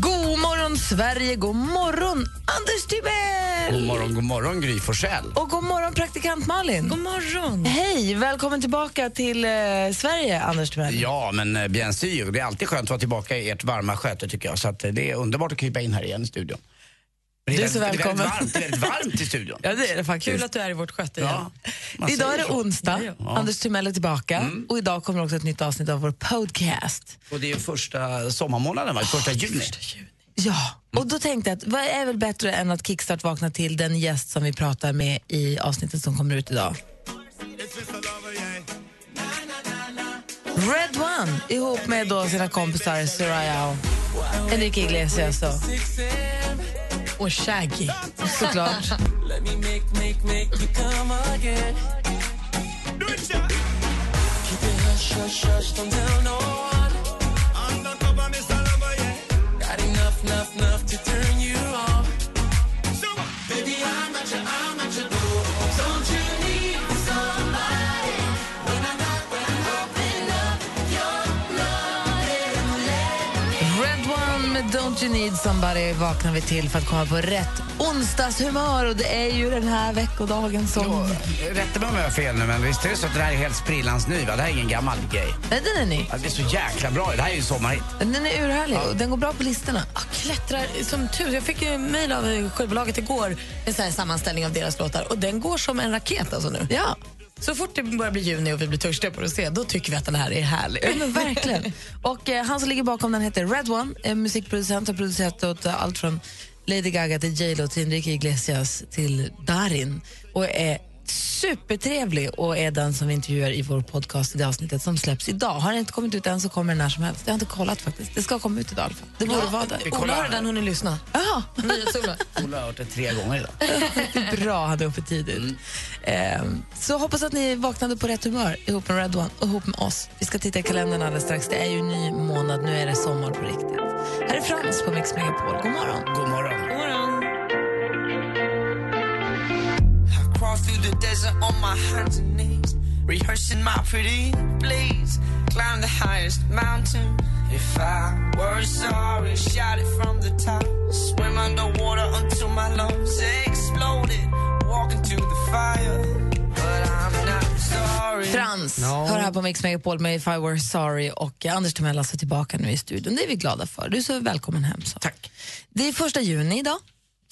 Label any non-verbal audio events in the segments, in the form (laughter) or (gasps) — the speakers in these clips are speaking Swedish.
God morgon, Sverige! God morgon, Anders Timell! God morgon, god morgon Gry Forssell. Och god morgon, praktikant Malin. God morgon. Hej! Välkommen tillbaka till eh, Sverige, Anders Timell. Ja, men eh, bien sûr. Det är alltid skönt att vara tillbaka i ert varma sköte tycker jag. Så att, eh, det är underbart att krypa in här igen i studion. Du är så välkommen. Det är väldigt varmt, det är väldigt varmt i studion. (laughs) Ja, det är det faktiskt. Kul att du är i vårt sköte igen. Ja, Idag är det onsdag. Ja. Anders Timell är tillbaka. Och idag kommer också ett nytt avsnitt av vår podcast. Och det är första sommarmånaden, va? Första juni. Ja, och då tänkte jag att vad är väl bättre än att kickstart vakna till den gäst som vi pratar med i avsnittet som kommer ut idag. Red One ihop med då sina kompisar Soraya och Enrique Iglesias och, Och Shaggy. såklart. You Need Somebody vaknar vi till för att komma på rätt onsdagshumör och det är ju den här veckodagen som... Jo, Rätta mig om jag har fel nu, men visst är det så att det här är helt sprillans ny? Va? Det här är ingen gammal grej. Nej, den är ny. Ja, det är så jäkla bra. Det här är ju en sommarhit. Den är urhärlig och den går bra på listorna. Jag klättrar som tur. Jag fick ju mejl av skivbolaget igår, en sån här sammanställning av deras låtar. Och den går som en raket alltså nu. Ja, Så fort det börjar bli juni och vi blir törstiga på rosé, då tycker vi att den här är härlig. ja men verkligen. (laughs) Och eh, han som ligger bakom den heter Red One, är musikproducent och producerat åt eh, allt från Lady Gaga till J Lo till Enrique Iglesias till Darin och är supertrevlig och är den som vi intervjuar i vår podcast i det avsnittet som släpps idag. Har den inte kommit ut än så kommer den när som helst. Jag har inte kollat faktiskt. Det ska komma ut idag i alla fall. Det borde vara där. Ola har redan hunnit lyssna. Jaha. Ola har hört det tre gånger idag. (laughs) Bra, hade uppe tidigt. Ehm, så hoppas att ni vaknade på rätt humör ihop med Red One och ihop med oss. Vi ska titta i kalendern alldeles strax. Det är ju ny månad, nu är det sommar på riktigt. Här är Frans på Mix Megapol. God morgon. God morgon. Crawl through the desert on my hands and knees, rehearsing my pretty please. Climb the highest mountain. If I were sorry, shout it from the top. Swim underwater until my lungs exploded. Walk into the fire, but I'm not sorry. Frans, hör här på Mix Megapol med If I Were Sorry och Anders Timell alltså tillbaka nu i studion. Det är vi glada för. Du är så välkommen hem. Så. Tack. Det är första juni idag.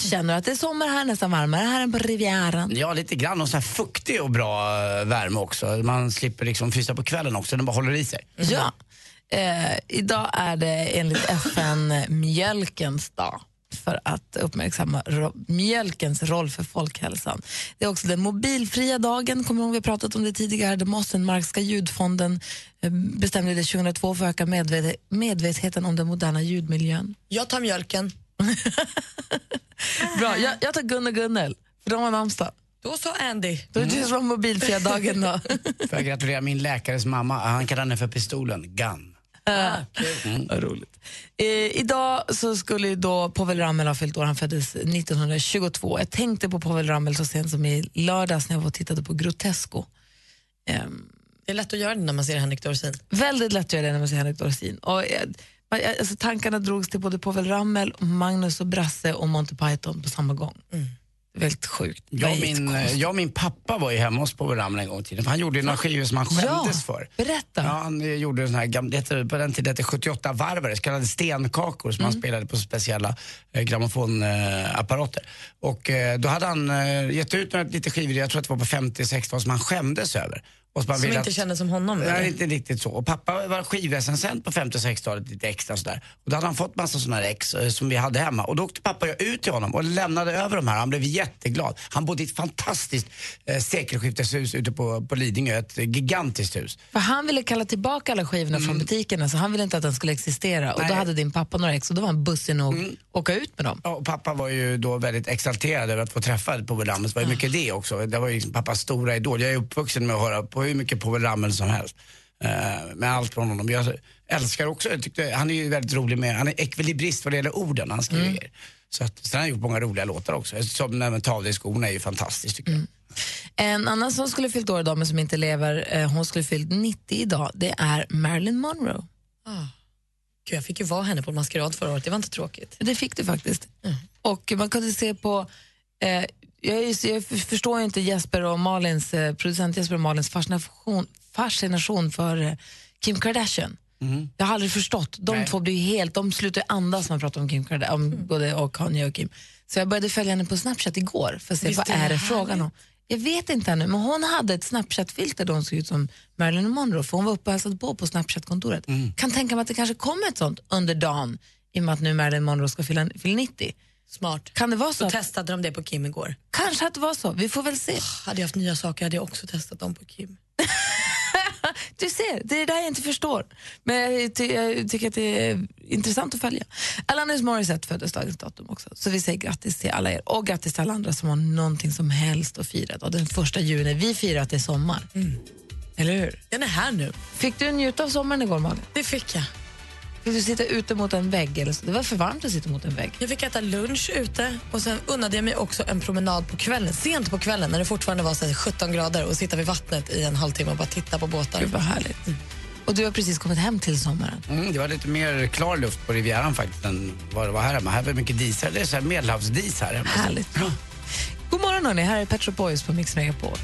Känner du att det är sommar här, nästan varmare här än på Rivieran? Ja, lite grann. Och så här fuktig och bra eh, värme också. Man slipper liksom frysa på kvällen också. Den bara håller i sig. Ja. Eh, idag är det enligt FN mjölkens dag för att uppmärksamma ro- mjölkens roll för folkhälsan. Det är också den mobilfria dagen, kommer vi har pratat om det tidigare. Den Mossenmarkska ljudfonden eh, bestämde det 2002 för att öka medvet- medvetenheten om den moderna ljudmiljön. Jag tar mjölken. (laughs) Bra, jag, jag tar Gun och Gunnel, för de har namnsdag. Då sa Andy. Då är det du som har mobilfria dagen då. (laughs) Får jag gratulera min läkares mamma. Han kallar henne för pistolen. Gun. Vad roligt. Eh, idag så skulle ju då Povel Ramel ha fyllt år, han föddes 1922. Jag tänkte på Povel Ramel så sent som i lördags när jag var och tittade på Grotesco. Ehm, Det är lätt att göra det när man ser Henrik Dorsin. väldigt lätt att göra det när man ser Henrik Dorsin. Och, eh, alltså, tankarna drogs till både Povel Ramel, Magnus och Brasse och Monty Python på samma gång. Väldigt sjukt. Jag min, jag och min pappa var ju hemma hos Povel Ramel en gång i tiden. Han gjorde ju några skivor som han skämdes för. berätta. Ja, han eh, gjorde sån här, gam- det hette, på den tiden hette 78 varvare, så kallade stenkakor som Mm. han spelade på speciella eh, grammofonapparater. och eh, då hade han eh, gett ut några lite skivor, jag tror att det var på 50-60 som han skämdes över. Och man Som inte kände som honom? Nej, eller? inte riktigt så. Och pappa var skivrecensent på 50 och 60-talet, lite extra sådär. Och då hade han fått massa sådana här ex eh, som vi hade hemma. Och då åkte pappa och jag ut till honom och lämnade över de här. Han blev jätteglad. Han bodde i ett fantastiskt eh, sekelskifteshus ute på, på Lidingö, ett gigantiskt hus. För han ville kalla tillbaka alla skivorna från butikerna så han ville inte att den skulle existera. Och då Nej. hade din pappa några ex och då var han bussig nog att åka ut med dem. Ja, och pappa var ju då väldigt exalterad över att få träffa Povel Ramel. Det var ju mycket det också. Det var ju liksom pappas stora idol. Jag är uppvuxen med att höra på hur mycket Povel Ramel som helst. Eh, med allt från honom. Jag älskar också, jag tyckte, han är ju väldigt rolig med, han är ekvilibrist vad det gäller orden han skriver. grejer. Så att, sen har han gjort många roliga låtar också. Som när man tar av dig skorna är ju fantastiskt tycker jag. En annan som skulle fyllt år idag men som inte lever, eh, hon skulle fyllt 90 idag, det är Marilyn Monroe. Gud, jag fick ju vara henne på en maskerad förra året, det var inte tråkigt. Det fick du faktiskt. Och man kunde se på, eh, jag, jag förstår ju inte Jesper och Malins, eh, producent Jesper och Malins fascination, fascination för eh, Kim Kardashian. Jag har aldrig förstått. De Nej. två blir helt, de slutar andas när man pratar om Kim Kardashian, om både och Kanye och Kim. Så jag började följa henne på Snapchat igår för att se Visst vad är är det frågan om. Jag vet inte ännu, men hon hade ett Snapchat-filter då hon såg ut som Marilyn Monroe för hon var uppe och hälsade på på Snapchat-kontoret. Kan tänka mig att det kanske kommer ett sånt under dagen i och med att nu Marilyn Monroe ska fylla, fylla 90. Smart. Kan det vara så? Att, testade de det på Kim igår. kanske att det var så. Vi får väl se. Hade jag haft nya saker hade jag också testat dem på Kim. (laughs) Du ser, det är det där jag inte förstår. Men jag, ty jag tycker att det är intressant att följa. Alanis Morissette föddes dagens datum också. Så vi säger grattis till alla er. Och grattis till alla andra som har någonting som helst att fira. Och den första julen, vi firar att det är sommar. Eller hur? Den är här nu. Fick du njuta av sommaren igår, Malin? Det fick jag. Fick du sitta ute mot en vägg? Eller så? Det var för varmt att sitta mot en vägg. Jag fick äta lunch ute och sen unnade jag mig också en promenad på kvällen, sent på kvällen när det fortfarande var så här 17 grader och sitta vid vattnet i en halvtimme och bara titta på båtar. Gud vad härligt. Och du har precis kommit hem till sommaren. Mm, det var lite mer klar luft på Rivieran faktiskt än vad det var här hemma. Här var mycket dis. Det är så här medelhavsdis här hemma. Härligt. God morgon hörni, här är Pet Boys på Mix Megapol.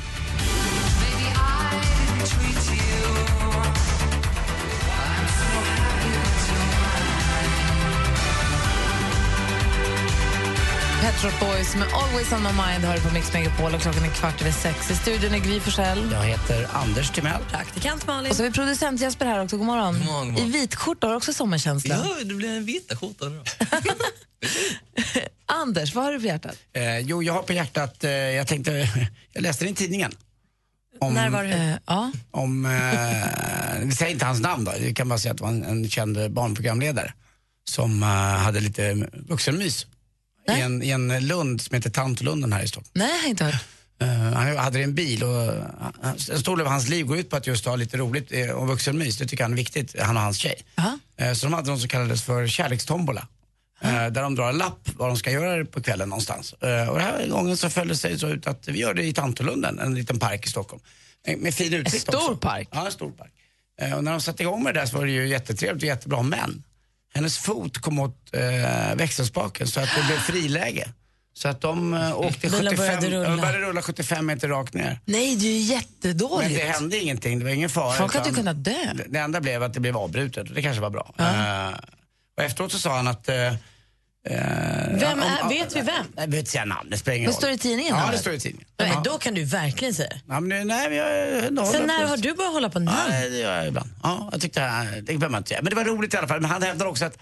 Pet Shop Boys med Always on my mind hör du på Mix Megapol och klockan är kvart över sex. I studion är Gry Forssell. Jag heter Anders Timell. Praktikant Malin. Och så har vi producent Jesper här också. God morgon. God morgon, god morgon. I vitskjorta har du också sommarkänsla. Ja, det blir en vita skjorta nu. (laughs) Anders, vad har du på hjärtat? Eh, jo, jag har på hjärtat, eh, jag tänkte, jag läste det i tidningen. Om, När var det? Eh, ja. om eh, vi säger inte hans namn då, vi kan bara säga att det var en, en känd barnprogramledare som eh, hade lite vuxenmys i en, i en lund som heter Tantolunden här i Stockholm. Nej, inte hört. Eh, han hade en bil och uh, en stor del av hans liv går ut på att just ha lite roligt eh, och vuxenmys. Det tycker han är viktigt, han och hans tjej. Eh, så de hade något som kallades för kärlekstombola. Eh, där de drar en lapp vad de ska göra på kvällen någonstans. Och den här gången så föll det sig så ut att vi gör det i Tantolunden, en liten park i Stockholm. Med fin utsikt stor också. park? Ja, en stor park. Och när de satte igång med det där så var det ju jättetrevligt och jättebra. Men hennes fot kom åt eh, växelspaken så att det blev friläge. Så att de eh, åkte Bilen 75, började rulla. de började rulla 75 meter rakt ner. Nej, det är ju Men jättedåligt. det hände ingenting, det var ingen fara. Folk hade ju utan kunnat dö. Det, enda blev att det blev avbrutet och det kanske var bra. Eh, och efteråt så sa han att... eh, Vem är- vet vi vem? Jag vet inte säga namn, det spelar ingen Det roll. står i tidningen, Ja, det står i tidningen. Nej, Ja. Då kan du verkligen säga det. Ja, men, det- nej, men jag, jag, jag Sen när har du börjat hålla på Ja, namn? det gör jag ibland. Ja, jag tyckte äh, det behöver man inte säga. Men det var roligt i alla fall. Men han hävdar också att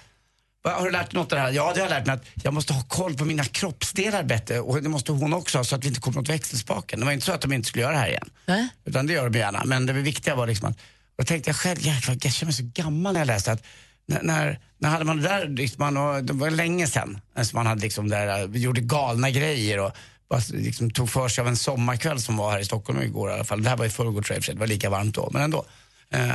"Va, har du lärt dig något av det här? Ja, det har jag lärt mig att jag måste ha koll på mina kroppsdelar bättre och det måste hon också ha så att vi inte kommer åt växelspaken. Det var inte så att de inte skulle göra det här igen. Nej. Utan det gör de gärna. Men det viktiga var liksom att, då tänkte jag själv, jäklar jag känner mig så gammal när jag läste att när, när, när hade man det där, liksom, man, och det var länge sedan, alltså man hade liksom där, vi gjorde galna grejer och liksom tog för sig av en sommarkväll som var här i Stockholm igår i alla fall. Det här var i förrgår tror jag för det var lika varmt då, men ändå. Eh,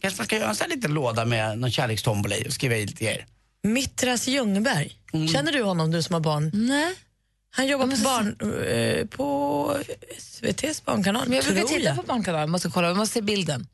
kanske man ska göra en sån här liten låda med någon kärlekstombola i och skriva i lite grejer. Mittras Ljungberg. Känner du honom, du som har barn? Nej. Han jobbar på, barn, eh, på SVTs barnkanal, Men jag brukar titta jag. på Barnkanalen, måste kolla, måste se bilden.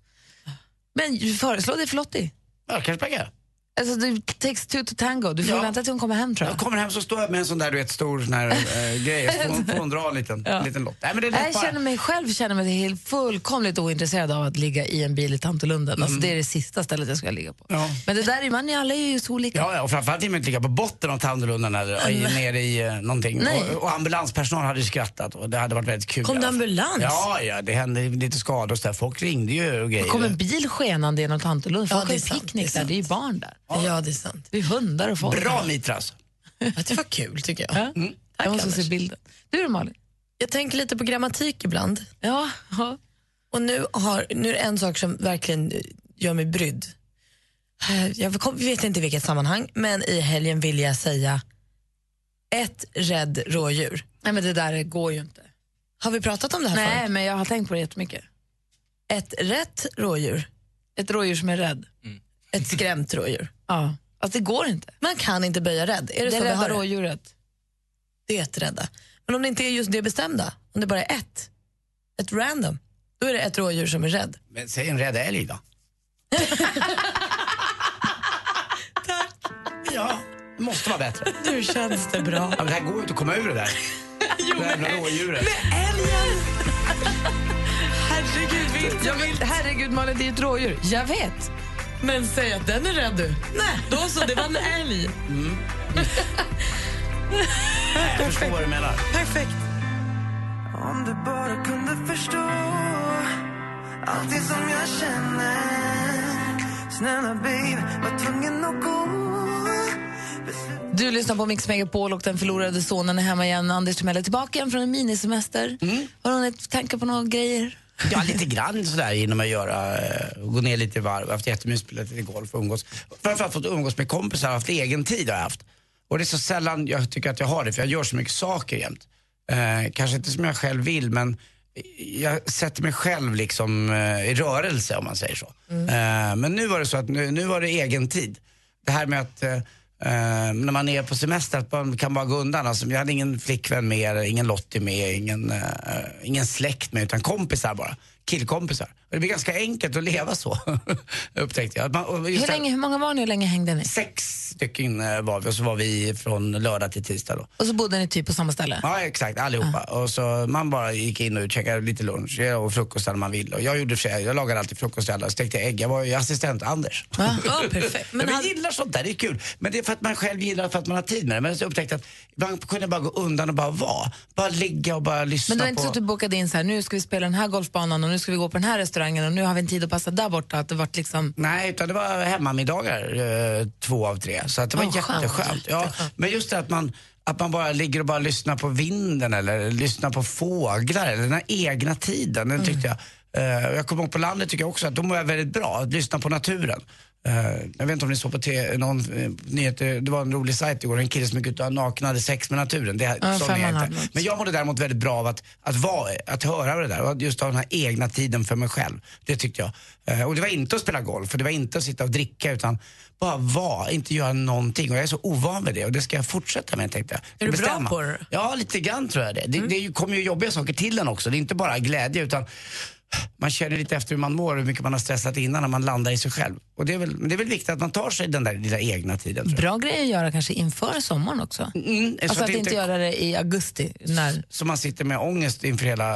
Men föreslå det för Lottie. Ja, Alltså, det takes two to tango. Du får Ja. vänta till hon kommer hem tror jag. Jag kommer hem så står jag med en sån där du vet, stor sån här, äh, grej. Så får hon- får hon dra en liten, en liten lott. Nej, men det är lätt Jag bara. känner mig själv känner mig helt fullkomligt ointresserad av att ligga i en bil i Tantolunden. Alltså, det är det sista stället jag ska ligga på. Mm. Ja. Men det där är man alla är ju så olika. Ja, ja, och framförallt vill man inte ligga på botten av Tandlundan eller i- nere i uh, någonting. Nej. Och, och ambulanspersonal hade ju skrattat och det hade varit väldigt kul. Kom det i alla fall. ambulans? Ja, ja, det hände lite skador och så där. Folk ringde ju och grejer. Det kom en bil skenande genom Tantolunden. Ja, Folk det har är ju sant, picknick det är där, det är ju barn där. Ja, det är sant. Det är hundar och folk. Bra Mitras! Ja, det var kul tycker jag. Ja. Jag måste se Anders. bilden. Du då Malin? Jag tänker lite på grammatik ibland. Ja, ja. Och nu, har, nu är det en sak som verkligen gör mig brydd. Eh, Jag kom- vet inte i vilket sammanhang, men i helgen vill jag säga ett rädd rådjur. Nej men det där går ju inte. Har vi pratat om det här Nej förut? men jag har tänkt på det jättemycket. Ett rätt rådjur, Ett rådjur som är rädd. ett skrämt rådjur. Ja. Alltså det går inte. Man kan inte böja rädd. Är det, Det så vi rädda har det? rådjuret. Det är ett rädda. Men om det inte är just det bestämda, om det bara är ett, ett random, då är det ett rådjur som är rädd. Men säg en rädd älg då. (laughs) Ja, det måste vara bättre. Nu känns det bra. Ja, men det här går ju inte att komma ur det där. (laughs) det jävla rådjuret. Älgen! (laughs) Herregud, visst. Jag vill, herregud Malin, det är ett rådjur. Jag vet. Men säg att den är rädd du. Nej, då så, det var en älg. Jag förstår vad du menar. Perfekt. Om du bara kunde förstå allt det som jag känner Snälla babe, var tvungen att gå Du lyssnar på Mix Megapol och den förlorade sonen är hemma igen. Anders Timell är tillbaka igen från en minisemester. Har hon ett tankar på några grejer? Ja, lite grann sådär genom att göra, eh, gå ner lite i varv. Jag har haft jättemysigt, spelat lite golf och umgås. Framförallt fått umgås med kompisar, haft egen tid har jag haft. Och det är så sällan jag tycker att jag har det, för jag gör så mycket saker jämt. Eh, kanske inte som jag själv vill, men jag sätter mig själv liksom eh, i rörelse om man säger så. Eh, men nu var det så att nu, nu var det egen tid. Det här med att Uh, när man är på semester, att man kan bara gå undan. Alltså, jag hade ingen flickvän med, ingen Lottie med, ingen, uh, ingen släkt med, utan kompisar bara. Killkompisar. Det blir ganska enkelt att leva så, (laughs) upptäckte jag. Man, Hur, länge, hur många var ni hur länge hängde ni? Sex stycken eh, var vi och så var vi från lördag till tisdag då. Och så bodde ni typ på samma ställe? Ja exakt, allihopa. Och så man bara gick in och käkade lite lunch ja, och frukost när man ville. Och jag gjorde för sig, jag lagade alltid frukost till alla och stekte ägg. Jag var ju assistent Anders. Ja, perfekt. (laughs) Men jag gillar sånt där, det är kul. Men det är för att man själv gillar för att man har tid med det. Men jag upptäckte att man kunde bara gå undan och bara vara. Bara ligga och bara lyssna Men det var på... inte så att du bokade in så här, nu ska vi spela den här golfbanan och nu ska vi gå på den här restaurangen och nu har vi en tid att passa där borta. Att det vart liksom... Nej, utan det var hemmamiddagar eh, två av tre. Så att det var skönt. jätteskönt. Ja, men just det att man, att man bara ligger och bara lyssnar på vinden eller lyssnar på fåglar eller den här egna tiden. Den tyckte jag. Eh, jag kommer ihåg på landet tycker jag också att då mår jag väldigt bra, att lyssna på naturen. Eh, jag vet inte om ni såg på te, någon uh, nyhet, det var en rolig sajt igår, en kille som gick ut och nakna hade sex med naturen. Det, Ja, sån är inte. Men jag mådde däremot väldigt bra av att, att, vara, att höra det där och just ha den här egna tiden för mig själv. Det tyckte jag. Eh, och det var inte att spela golf, för det var inte att sitta och dricka utan bara vara, inte göra någonting. Och jag är så ovan vid det och det ska jag fortsätta med tänkte jag. Är du bra på det? Ja, lite grann tror jag det. Det, det är ju- kommer ju jobbiga saker till en också. Det är inte bara glädje utan man känner lite efter hur man mår och hur mycket man har stressat innan när man landar i sig själv. Och det är väl, men det är väl viktigt att man tar sig den där lilla egna tiden. Bra grej att göra kanske inför sommaren också. Mm, så Alltså att det inte göra det i augusti. När... så man sitter med ångest inför hela,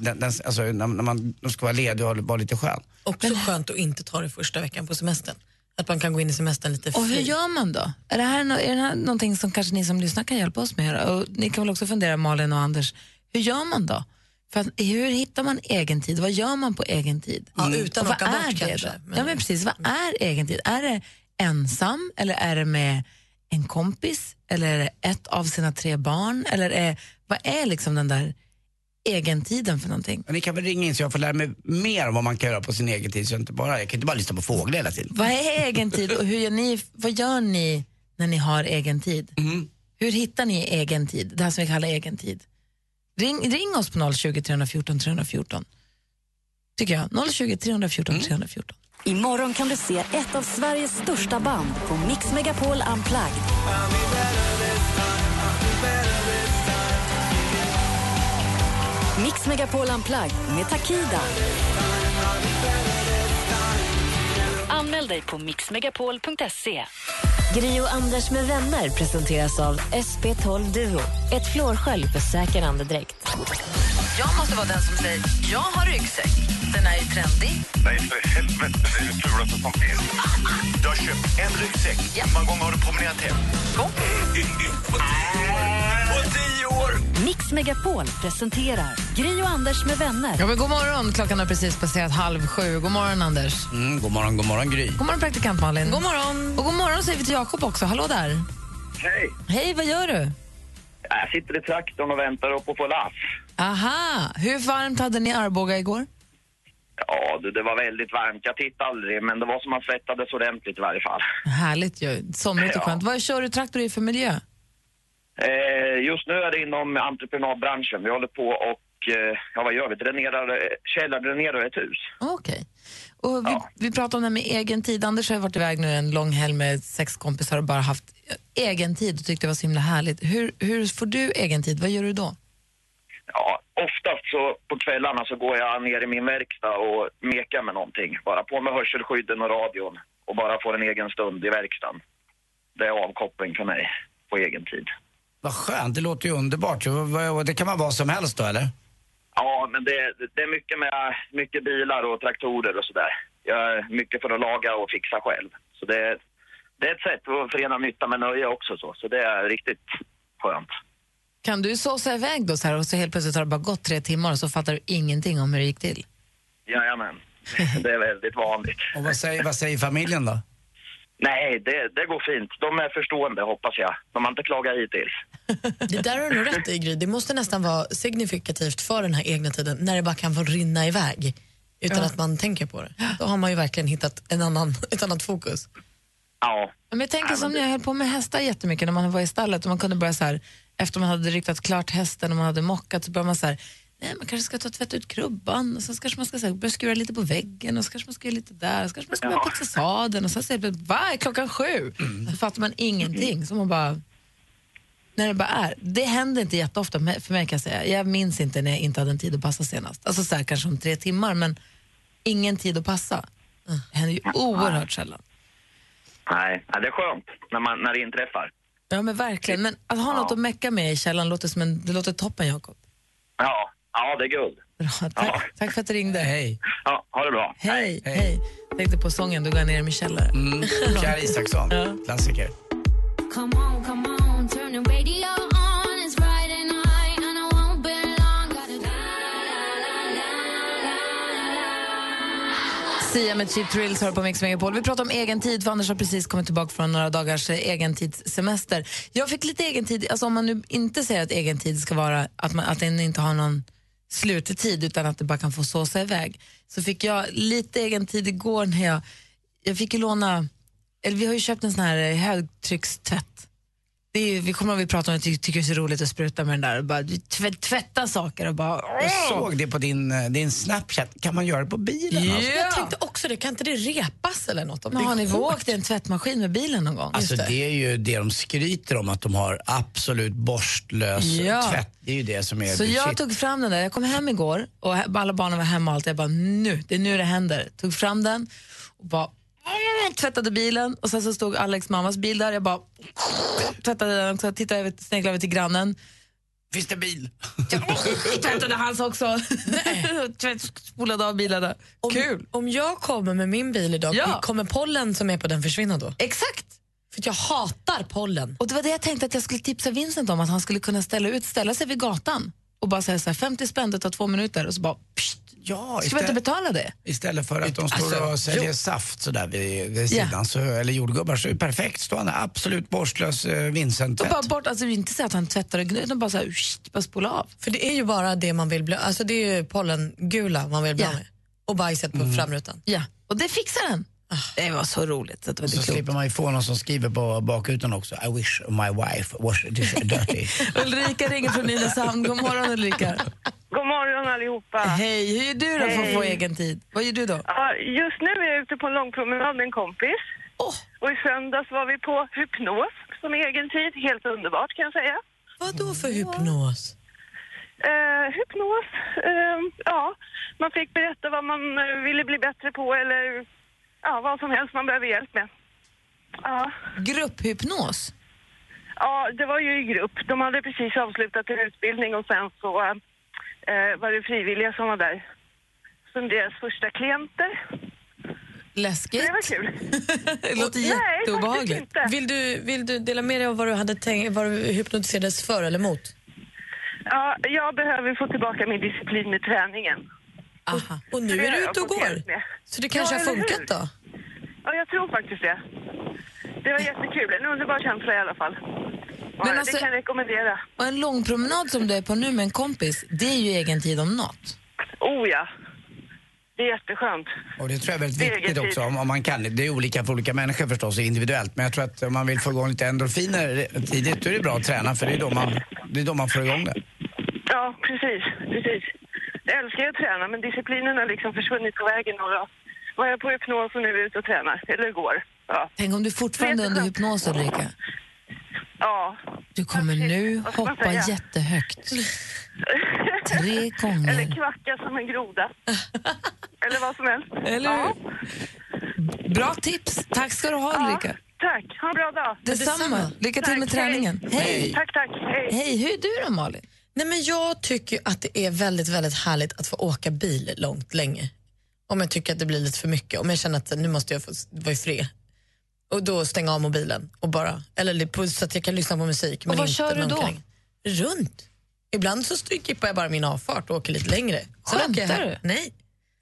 den, den, alltså när, när man ska vara ledig och vara lite skön. Också skönt att inte ta det första veckan på semestern. Att man kan gå in i semestern lite Och hur fri. gör man då? Är det, här, nå- är det här någonting som kanske ni som lyssnar kan hjälpa oss med? Och ni kan väl också fundera, Malin och Anders, hur gör man då? För hur hittar man egen tid? Vad gör man på egen tid? Ja, utan Och att åka bort är det kanske, men- Ja, men precis, vad är egen tid? Är det ensam eller är det med en kompis? Eller är det ett av sina tre barn? Eller är, vad är liksom den där egentiden för någonting? Ni kan väl ringa in så jag får lära mig mer om vad man kan göra på sin egen tid. Så jag, inte bara, jag kan inte bara lyssna på fåglar hela tiden. Vad är egen tid och hur gör ni, vad gör ni när ni har egen tid? Hur hittar ni egen tid? Det här som vi kallar egen tid. Ring, ring oss på 020 314 314. Tycker jag. 020 314 314. Imorgon kan du se ett av Sveriges största band på Mix Megapol Unplugged. Mix Megapol Unplugged med Takida. Anmäl dig på mixmegapol.se. Gri och Anders med vänner presenteras av SP12 Duo. Ett flårskölj för säker andedräkt. Jag måste vara den som säger jag har ryggsäck. Den är ju trendig. Nej, för helvete. Det är det fulaste som finns. Du har köpt en ryggsäck. Hur många gånger har du promenerat hem? På tio år! Mix Megapol presenterar Gri och Anders med vänner. Ja, men god morgon. Klockan har precis passerat halv sju. God morgon, Anders. Mm, god morgon, god morgon Gry. God morgon, praktikant Malin. God morgon. Och god morgon säger vi till Jakob också. Hallå där. Hej! Hej, vad gör du? Jag sitter i traktorn och väntar upp på få lass. Aha. Hur varmt hade ni Arboga igår? Ja, du, det var väldigt varmt. Jag tittade aldrig, men det var som man svettades ordentligt i varje fall. Härligt ju. Somrigt och Ja. skönt. Vad kör du traktor i för miljö? Eh, just nu är det inom entreprenadbranschen. Vi håller på och, eh, ja vad gör vi? Dränerar, eh, källardränerar ett hus. Okej. Och vi, vi pratar om det här med egen tid. Anders har varit iväg nu en lång helg med sex kompisar och bara haft egen tid och tyckte det var så himla härligt. Hur, hur får du egen tid? Vad gör du då? Ja, oftast så på kvällarna så går jag ner i min verkstad och mekar med någonting. Bara på med hörselskydden och radion och bara får en egen stund i verkstaden. Det är avkoppling för mig på egen tid. Vad skönt, det låter ju underbart. Det kan vara vad som helst då, eller? Ja, men det, det är mycket med mycket bilar och traktorer och sådär. Jag är mycket för att laga och fixa själv. Så det, det är ett sätt att förena nytta med nöje också så. Så det är riktigt skönt. Kan du såsa iväg då så här och så helt plötsligt har det bara gått tre timmar och så fattar du ingenting om hur det gick till? Jajamän. Det är väldigt vanligt. Och vad säger, vad säger familjen då? Nej, det, det går fint. De är förstående hoppas jag. De har inte klagat hittills. Det där har du nog rätt i, Gry. Det måste nästan vara signifikativt för den här egna tiden när det bara kan få rinna iväg utan Ja. att man tänker på det. Då har man ju verkligen hittat en annan, (laughs) ett annat fokus. Ja. Men jag tänker som när jag höll på med hästar jättemycket när man var i stallet och man kunde börja så här, efter man hade riktat klart hästen och man hade mockat så började man så här, nej man kanske ska ta tvätta ut krubban och så kanske man ska så här, börja skura lite på väggen och så kanske man ska göra lite där och så kanske man ska börja Ja. putsa sadeln och så säger det, va, är klockan sju? Så fattar man ingenting. Så man bara, när det bara är. Det händer inte jätteofta för mig kan jag säga. Jag minns inte när jag inte hade en tid att passa senast. Alltså så här, kanske om tre timmar men ingen tid att passa. Det händer ju oerhört sällan. Nej, nej, det är skönt när, man, när det inträffar. Ja men verkligen. Men att ha något att mecka med i källaren låter som en, det låter toppen Jakob. Ja, ja det är guld. Bra, tack, tack för att du ringde. Hej. Ja, ha det bra. Hej, hej. Tänkte på sången, då går jag ner i min källare. Mm. Pierre Isaksson, klassiker. Come on, come on, turn the radio Sia med Cheap Thrills hör på Mix Megapol. Vi pratar om egen tid, för Anders har precis kommit tillbaka från några dagars eh, egentidssemester. Jag fick lite egen tid, alltså om man nu inte säger att egen tid ska vara att, man, att den inte har någon sluttid utan att det bara kan få såsa iväg, så fick jag lite egen tid igår när jag, jag fick ju låna, eller vi har ju köpt en sån här eh, högtryckstvätt. Det är, vi kommer vi pratade om att vi tycker det är så roligt att spruta med den där och bara tvätta, tvätta saker och bara... Jag såg det på din, eh, din Snapchat. Kan man göra det på bilen? Ja. Alltså? Jag tänkte också det, kan inte det repas eller något? Om Men det har ni åkt i en tvättmaskin med bilen någon gång? Alltså det är ju det de skryter om, att de har absolut borstlös Ja. tvätt. Det är ju det som är Så jag shit. tog fram den där, jag kom hem igår och alla barnen var hemma och allt. Jag bara nu, det är nu det händer. Tog fram den och bara tvättade bilen och sen så stod Alex mammas bil där. Jag bara tvättade den också, tittade över, sneglade över till grannen. Finns det bil? tvättade hans också. (laughs) Spolade av bilarna. Kul! Om jag kommer med min bil idag, Ja. kommer pollen som är på den försvinna då? Exakt! För jag hatar pollen. Och det var det jag tänkte att jag skulle tipsa Vincent om, att han skulle kunna ställa ut, ställa sig vid gatan och bara säga så här, 50 spänn, det tar två minuter och så bara pst, Ja, ska vi inte betala det? Istället för att de står Alltså, och säljer jo. saft sådär vid, vid sidan, så, eller jordgubbar, så är det perfekt. Stående absolut borstlös eh, Och Vincent-tvätt. bara bort, alltså inte säga att han tvättar och gnuggar, utan bara så här, bara spola av. För det är ju bara det man vill bli, alltså det är ju pollengula man vill bli av med. Och bajset på framrutan. Ja, och det fixar den. Det var så roligt. Så att det var Så klokt. slipper man ju få någon som skriver på bakrutan också. I wish my wife was this dirty. (laughs) Ulrika ringer från Nynäshamn. God morgon Ulrika. Allihopa. Hej, hur gör du då för att få egen tid? Vad gör du då? Ja, just nu är jag ute på en långpromenad med en kompis. Och i söndags var vi på hypnos som egen tid. Helt underbart kan jag säga. Vad då för hypnos? Eh, hypnos, eh, ja. Man fick berätta vad man eh, ville bli bättre på eller ja, vad som helst man behöver hjälp med. Ja. Grupphypnos? Ja, det var ju i grupp. De hade precis avslutat en utbildning och sen så eh, var det frivilliga som var där. Som deras första klienter. Läskigt. Det var kul. (laughs) Det låter Nej, faktiskt jätteobehagligt. inte. Vill du, vill du dela med dig av vad du, hade tänkt, vad du hypnotiserades för eller mot? Ja, jag behöver få tillbaka min disciplin med träningen. Aha. Och nu är du ute och går. Så det kanske Ja, har funkat hur? då? Ja, jag tror faktiskt det. Det var jättekul. En underbar känsla i alla fall. Ja, Men alltså- Det kan jag rekommendera. Och en långpromenad som du är på nu med en kompis, det är ju egen tid om något. Oh ja. Det är jätteskönt. Och det tror jag är väldigt är viktigt också om, om man kan. Det är olika för olika människor förstås, individuellt. Men jag tror att om man vill få igång lite endorfiner tidigt, då är det bra att träna för det är då man, det är då man får igång det. Ja, precis. precis. Jag älskar att träna, men disciplinen har liksom försvunnit på vägen. Och var jag på hypnos och nu är jag ute och tränar. Eller går. Ja. Tänk om du fortfarande är under hypnos, Ulrika. Ja. Du kommer nu hoppa säga? jättehögt. (laughs) Tre gånger. Eller kvacka som en groda. (laughs) Eller vad som helst. Eller ja. Bra tips. Tack ska du ha, Ja, Ulrika. Tack. Ha en bra dag. Detsamma. Lycka till med Tack, hej. träningen. Hej. Tack, tack. Hej. Hej, hur är du då, Malin? Nej, men jag tycker att det är väldigt, väldigt härligt att få åka bil långt, länge. Om jag tycker att det blir lite för mycket, om jag känner att nu måste jag få vara i fred. Och då stänga av mobilen och bara, eller på- så att jag kan lyssna på musik. men vad inte kör du då? omkring. Runt. Ibland så skippar jag bara min avfart och åker lite längre. Skämtar du? Nej.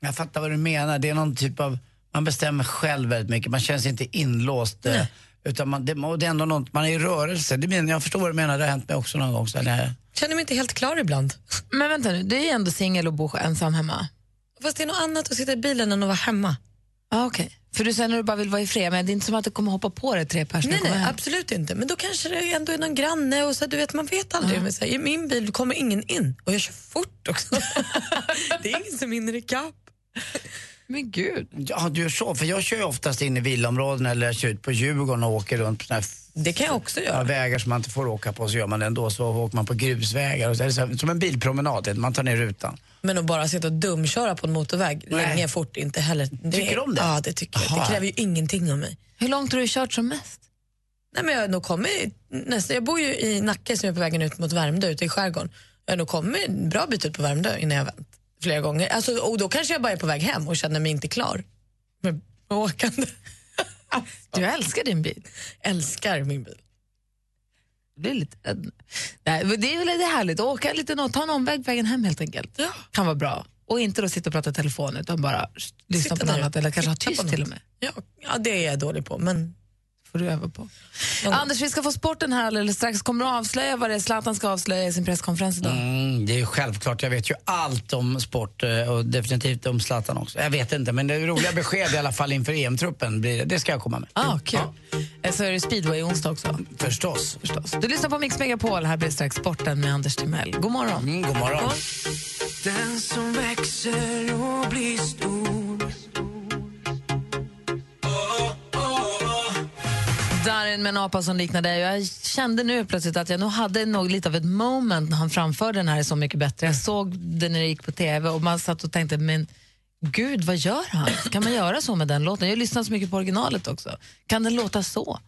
Jag fattar vad du menar. Det är någon typ av, man bestämmer själv väldigt mycket. Man känner sig inte inlåst. eh, Utan man, det, och det är ändå något, man är i rörelse. Det menar, jag förstår vad du menar, det har hänt mig också någon gång. Så det, Känner mig inte helt klar ibland. Men vänta nu, du är ju ändå singel och bor ensam hemma. Fast det är något annat att sitta i bilen än att vara hemma. Ah, Okej, för du säger när du bara vill vara i fred, men det är inte som att du kommer hoppa på dig tre personer Nej, nej, hem. absolut inte. Men då kanske det ändå är någon granne och så, du vet, man vet aldrig. Men så här, I min bil kommer ingen in och jag kör fort också. (laughs) det är ingen som hinner ikapp. Men gud. Ja, du gör så. För jag kör ju oftast in i villaområden eller jag kör ut på Djurgården och åker runt på såna här Det kan jag också göra. vägar som man inte får åka på så gör man det ändå. Så åker man på grusvägar. Och så är det så här, som en bilpromenad, man tar ner rutan. Men att bara sitta och dumköra på en motorväg Nej. länge fort inte heller. Det, Tycker du om det? Ja, det tycker jag. Aha. Det kräver ju ingenting av mig. Hur långt har du kört som mest? Nej, men jag, har nog kommit, nästan, jag bor ju i Nacka som är på vägen ut mot Värmdö ute i skärgården. Jag har nog kommit en bra bit ut på Värmdö innan jag vänt flera gånger. Alltså, och då kanske jag bara är på väg hem och känner mig inte klar med åkande. (laughs) Du älskar din bil. Älskar min bil. Det är, lite, nej, det är väl lite härligt att åka lite, ta en omväg vägen hem helt enkelt. Ja. Kan vara bra. Och inte då sitta och prata i telefon utan bara lyssna Sitta på något annat eller kanske ha tyst till och med. Ja, ja, det är jag dålig på. Men får du öva på. Ja. Anders, vi ska få sporten här alldeles strax. Kommer du att avslöja vad det är Zlatan ska avslöja i sin presskonferens idag? Mm, det är självklart, jag vet ju allt om sport eh, och definitivt om Zlatan också. Jag vet inte, men det är roliga besked i alla fall inför EM-truppen. blir det. Det ska jag komma med. Ah, kul. Eh, Så är det speedway onsdag också. Förstås. Förstås. Du lyssnar på Mix Megapol. Här blir strax sporten med Anders Timell. God morgon. Mm, god morgon. Den som växer och blir stor Darin med en apa som liknar dig. Jag kände nu plötsligt att jag nog hade nog lite av ett moment när han framförde den här är Så mycket bättre. Jag såg den när det gick på tv och man satt och tänkte, men gud, vad gör han? Kan man göra så med den låten? Jag lyssnar så mycket på originalet också. Kan den låta så?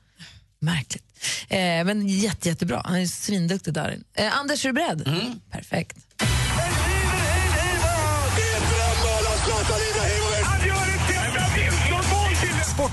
Märkligt. Eh, men jätte, jättebra. Han är svinduktig, Darin. Eh, Anders, är du beredd? Perfekt.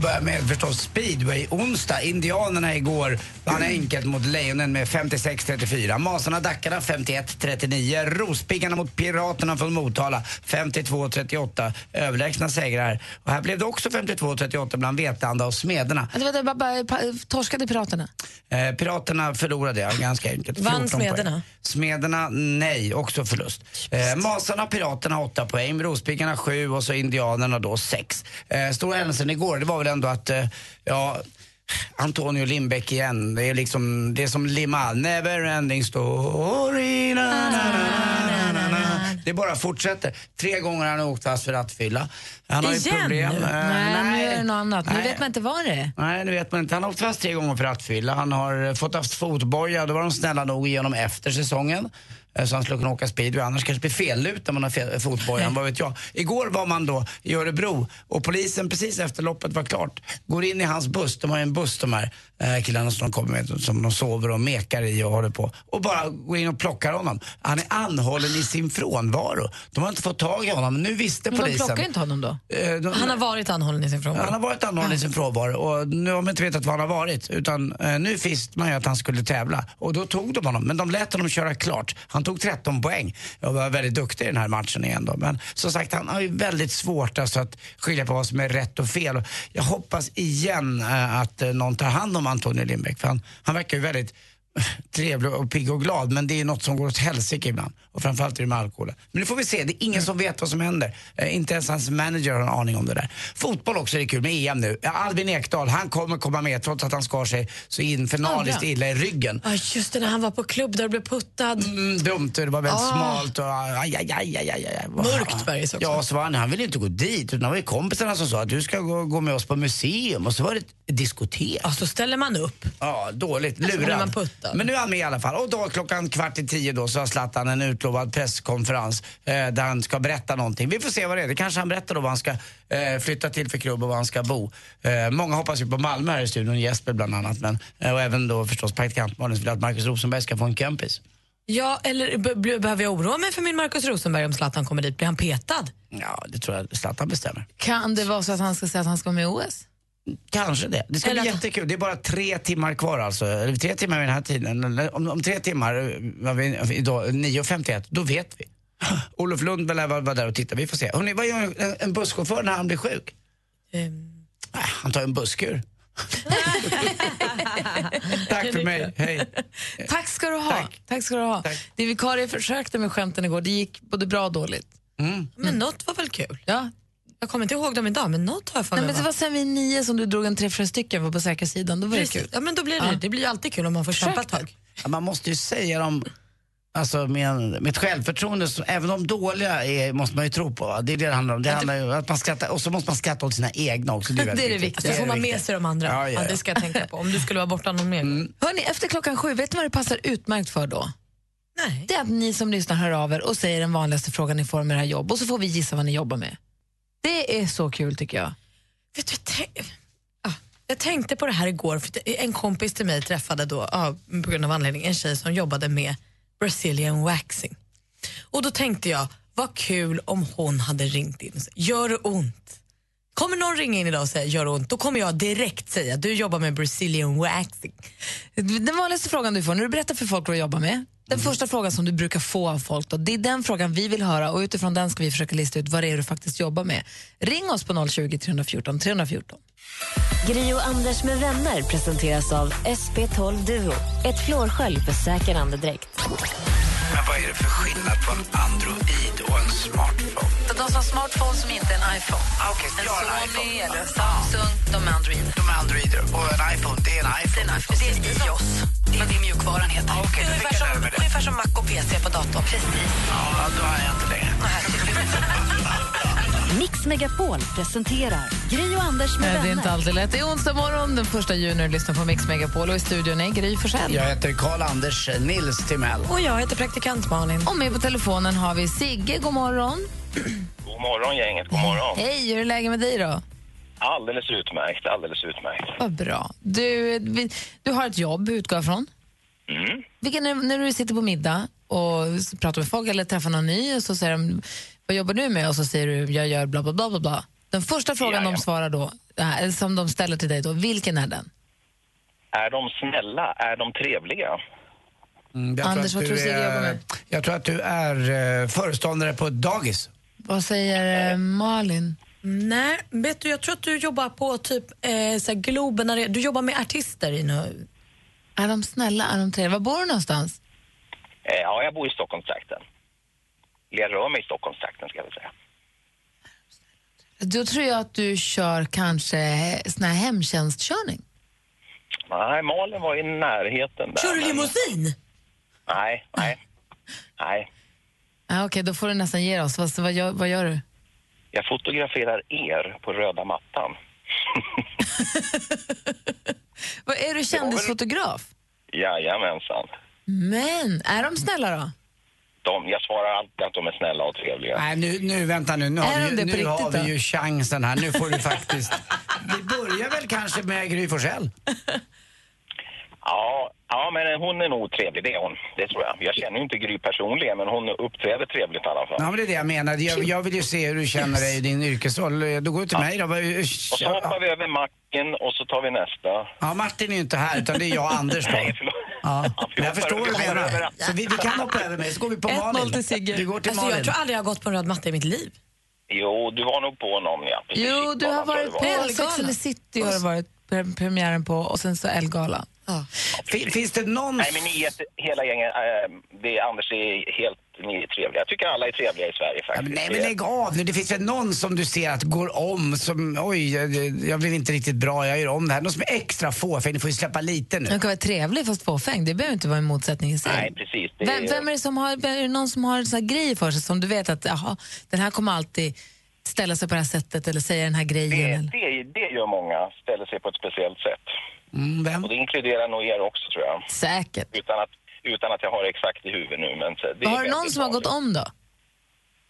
börjar med förstås speedway. Onsdag, Indianerna igår vann enkelt mot Lejonen med 56-34. Masarna Dackarna 51-39. Rospiggarna mot Piraterna från Motala 52-38. Överlägsna segrar. Och här blev det också 52-38 bland Vetlanda och Smederna. Bara, bara, pa- torskade Piraterna? Eh, piraterna förlorade, ja, ganska enkelt. Vann 14 poäng. Smederna? Smederna, nej, också förlust. Eh, Masarna, Piraterna 8 poäng, Rospiggarna 7 och så Indianerna då 6. Eh, stora händelsen igår, det var väl ändå att, eh, ja, Antonio Lindbäck igen. Det är liksom, det är som Lima, never ending story. Na, na, na. Det bara fortsätter. Tre gånger har han åkt fast för rattfylla. Han har ju Igen problem. nu? Eh, nej, nu är det något annat. Nu Nej. vet man inte vad det är. Nej, det vet man inte. Han har åkt fast tre gånger för rattfylla. Han har fått haft fotboja. Då var de snälla nog honom efter säsongen. Eh, så han skulle kunna åka speedway. Annars kanske det blir fellut när man har fel, fotbojan, vad vet jag. Igår var man då i Örebro och polisen precis efter loppet var klart går in i hans buss. De har ju en buss de här eh, killarna som de kommer med som de sover och mekar i och håller på. Och bara går in och plockar honom. Han är anhållen i sin frånvaro. De har inte fått tag i honom men nu visste Men de polisen. plockar inte honom då? Eh, de- Han har varit anhållen i sin frånvaro. han har varit anhållen i sin frånvaro och nu har man inte vetat var han har varit. Utan eh, nu visste man ju att han skulle tävla och då tog de honom. Men de lät honom köra klart. Han tog 13 poäng och var väldigt duktig i den här matchen igen då. Men som sagt, han har ju väldigt svårt alltså, att skilja på vad som är rätt och fel. Och Jag hoppas igen eh, att eh, någon tar hand om Antonio Lindbäck för han, han verkar ju väldigt (laughs) trevlig och pigg och glad men det är något som går åt helsike ibland. Och framförallt är det med alkoholen. Men nu får vi se, det är ingen som vet vad som händer. Eh, inte ens hans manager har en aning om det där. Fotboll också är kul med EM nu. Albin Ekdal, han kommer komma med trots att han skar sig så infernaliskt illa i ryggen. Ja, just det, när han var på klubb där och blev puttad. Mm, dumt, det var väldigt Ah. smalt och aj, aj, aj, aj, aj, aj. Mörkt bergis också. Ja, så var han, han ville inte gå dit. Utan det var ju kompisarna som sa att du ska gå, gå med oss på museum och så var det ett diskotek. Ja, så ställer man upp. Ja, dåligt. Så blir puttad. Men nu är han med i alla fall. Och då klockan kvart i tio då så har Zlatan en utlovad presskonferens eh, där han ska berätta någonting. Vi får se vad det är. Det kanske han berättar då vad han ska eh, flytta till för klubb och var han ska bo. Eh, många hoppas ju på Malmö här i studion, Jesper bland annat. Men, eh, och även då förstås praktikant Malin som vill att Markus Rosenberg ska få en kompis. Ja, eller be- be- behöver jag oroa mig för min Markus Rosenberg om Zlatan kommer dit? Blir han petad? Ja, det tror jag Zlatan bestämmer. Kan det vara så att han ska säga att han ska vara med i OS? Kanske det. Det ska Eller bli att- jättekul. Det är bara tre timmar kvar alltså. Eller tre timmar vid den här tiden. Om, om tre timmar, idag, 9.51, då vet vi. (gasps) Olof Lund lär vara vara där och titta. Vi får se. Hörrni, vad gör en, en busschaufför när han blir sjuk? Äh, han tar en busskur. (laughs) Tack för mig. Hej. Tack ska du ha. Tack. ska du ha. Det vikarie försökte med skämten igår, det gick både bra och dåligt. Men något var väl kul? Ja. Jag kommer inte ihåg dem idag, men något har jag för Nej, mig. men det var sen vid nio som du drog en tre, fyra stycken på säkra sidan. Då var det Precis. kul. Ja, men då blir det, Ja. det blir ju alltid kul om man får kämpa ett tag. Ja, man måste ju säga dem Alltså med, med ett självförtroende, så, även de dåliga är, måste man ju tro på. va? Det är det det handlar om. Det handlar ju, att man skrattar, och så måste man skratta åt sina egna också. Det är, (laughs) det är det viktigt. viktiga. Så får man med sig de andra. Ja, ja, ja. det ska jag tänka på. Om du skulle vara borta någon mer gång. Hörni, efter klockan sju, vet ni vad det passar utmärkt för då? Nej. Det är att ni som lyssnar hör av er och säger den vanligaste frågan ni får med det här jobb och så får vi gissa vad ni jobbar med. Det är så kul tycker jag. Vet du, tänk, ja, jag tänkte på det här igår, för en kompis till mig träffade då, ja, på grund av anledning, en tjej som jobbade med Brazilian waxing. Och då tänkte jag, vad kul om hon hade ringt in och sagt, gör det ont? Kommer någon ringa in idag och säga gör det ont, då kommer jag direkt säga, du jobbar med Brazilian waxing. Den vanligaste frågan du får när du berättar för folk vad du jobbar med, den första frågan som du brukar få av folk, då, det är den frågan vi vill höra och utifrån den ska vi försöka lista ut vad det är du faktiskt jobbar med. Ring oss på 020 314 314. Gri och Anders med vänner presenteras av SP12 Duo. Ett flårskölj för säker andedräkt. Men vad är det för skillnad på en Android och en smartphone? De som har smartphone som inte är en iPhone. Ah, så en har en Sony iPhone. eller en Samsung, de är Android. De är Androider och en iPhone, det är en iPhone. Det är en iOS. Det är det mjukvaran heter. Okej, då fick jag lära mig det. ungefär som Mac och PC på datorn. Precis. Ja, då har jag inte längre. (laughs) Mix Megapol presenterar Gri och Anders med Nej, det är vänner. inte alltid lätt. Det är onsdag morgon, den första juni och lyssnar på Mix Megapol och i studion är Gry Forssell. Jag heter Karl-Anders Nils Timell. Och jag heter praktikant Malin. Och med på telefonen har vi Sigge, god morgon. (clears throat) God morgon gänget, god morgon. Hej, hur är läget med dig då? Alldeles utmärkt, alldeles utmärkt. Vad bra. Du, vi- du har ett jobb, utgår jag från. Mm. Vilken är, när du sitter på middag och pratar med folk eller träffar någon ny och så säger de, vad jobbar du med? Och så säger du, jag gör bla bla bla bla. bla. Den första frågan de Jajamän. svarar då, eller som de ställer till dig då, vilken är den? Är de snälla? Är de trevliga? Mm, jag tror Anders, att vad tror du Sigge jobbar är, med? Jag tror att du är eh, föreståndare på ett dagis. Vad säger eh, Malin? Nej, vet du, jag tror att du jobbar på typ eh, så Globen, du jobbar med artister i nu. Är de snälla? Är de trevliga? Var bor du någonstans? Eh, ja, jag bor i Stockholmstrakten. Jag rör mig i Stockholmstrakten ska jag väl säga. Då tror jag att du kör kanske sån här hemtjänstkörning. Nej, Malin var i närheten där. Kör du men- limousin? Nej, nej. Nej. Ah, Okej, då får du nästan ge oss. Vad, vad, gör, vad gör du? Jag fotograferar er på röda mattan. (laughs) Vad, är du kändisfotograf? Jajamensan. Men, är de snälla då? De, jag svarar alltid att de är snälla och trevliga. Nej, nu, nu vänta nu. Nu har, vi, nu har riktigt vi då? ju chansen här. Nu får du faktiskt... Vi börjar väl kanske med Gry Forssell? (laughs) Ja, ja, men hon är nog trevlig, det är hon. Det tror jag. Jag känner ju inte Gry personligen, men hon uppträder trevligt i alla fall. Ja, men det är det jag menar. Jag, jag vill ju se hur du känner dig i din yrkesroll. Då går du till mig då. Och så hoppar vi över macken och så tar vi nästa. Ja, Martin är ju inte här, utan det är jag och Anders då. Nej, förlåt. Ja, jag förstår vad du menar. Så vi, vi kan hoppa över mig, så går vi på Malin. Vi går till Alltså, Malin. jag tror aldrig jag har gått på en röd matta i mitt liv. Jo, du var nog på någon, ja. Precis. Jo, du har varit på. Sex and the City har du varit pre- premiären på och sen så Ellegalan. Fin- Finns det någon... Nej, men ni hela gänget, äh, det är Anders är helt, ni är trevliga. Jag tycker alla är trevliga i Sverige faktiskt. nej men lägg av nu, det finns väl någon som du ser att går om som, oj, jag, jag blev inte riktigt bra, jag gör om det här. Någon som är extra fåfäng, ni får ju släppa lite nu. Den kan vara trevlig fast fåfäng. Det behöver inte vara en motsättning i sig. Nej, precis. Det Vem, vem är det som har, är det någon som har en sån här grej för sig som du vet att jaha, den här kommer alltid ställa sig på det här sättet eller säga den här grejen? det, det, det gör många, ställer sig på ett speciellt sätt. Mm, vem? Och det inkluderar nog er också, tror jag. Säkert. Utan att, utan att jag har det exakt i huvudet nu. Men så, det är Har du någon som har gått om då?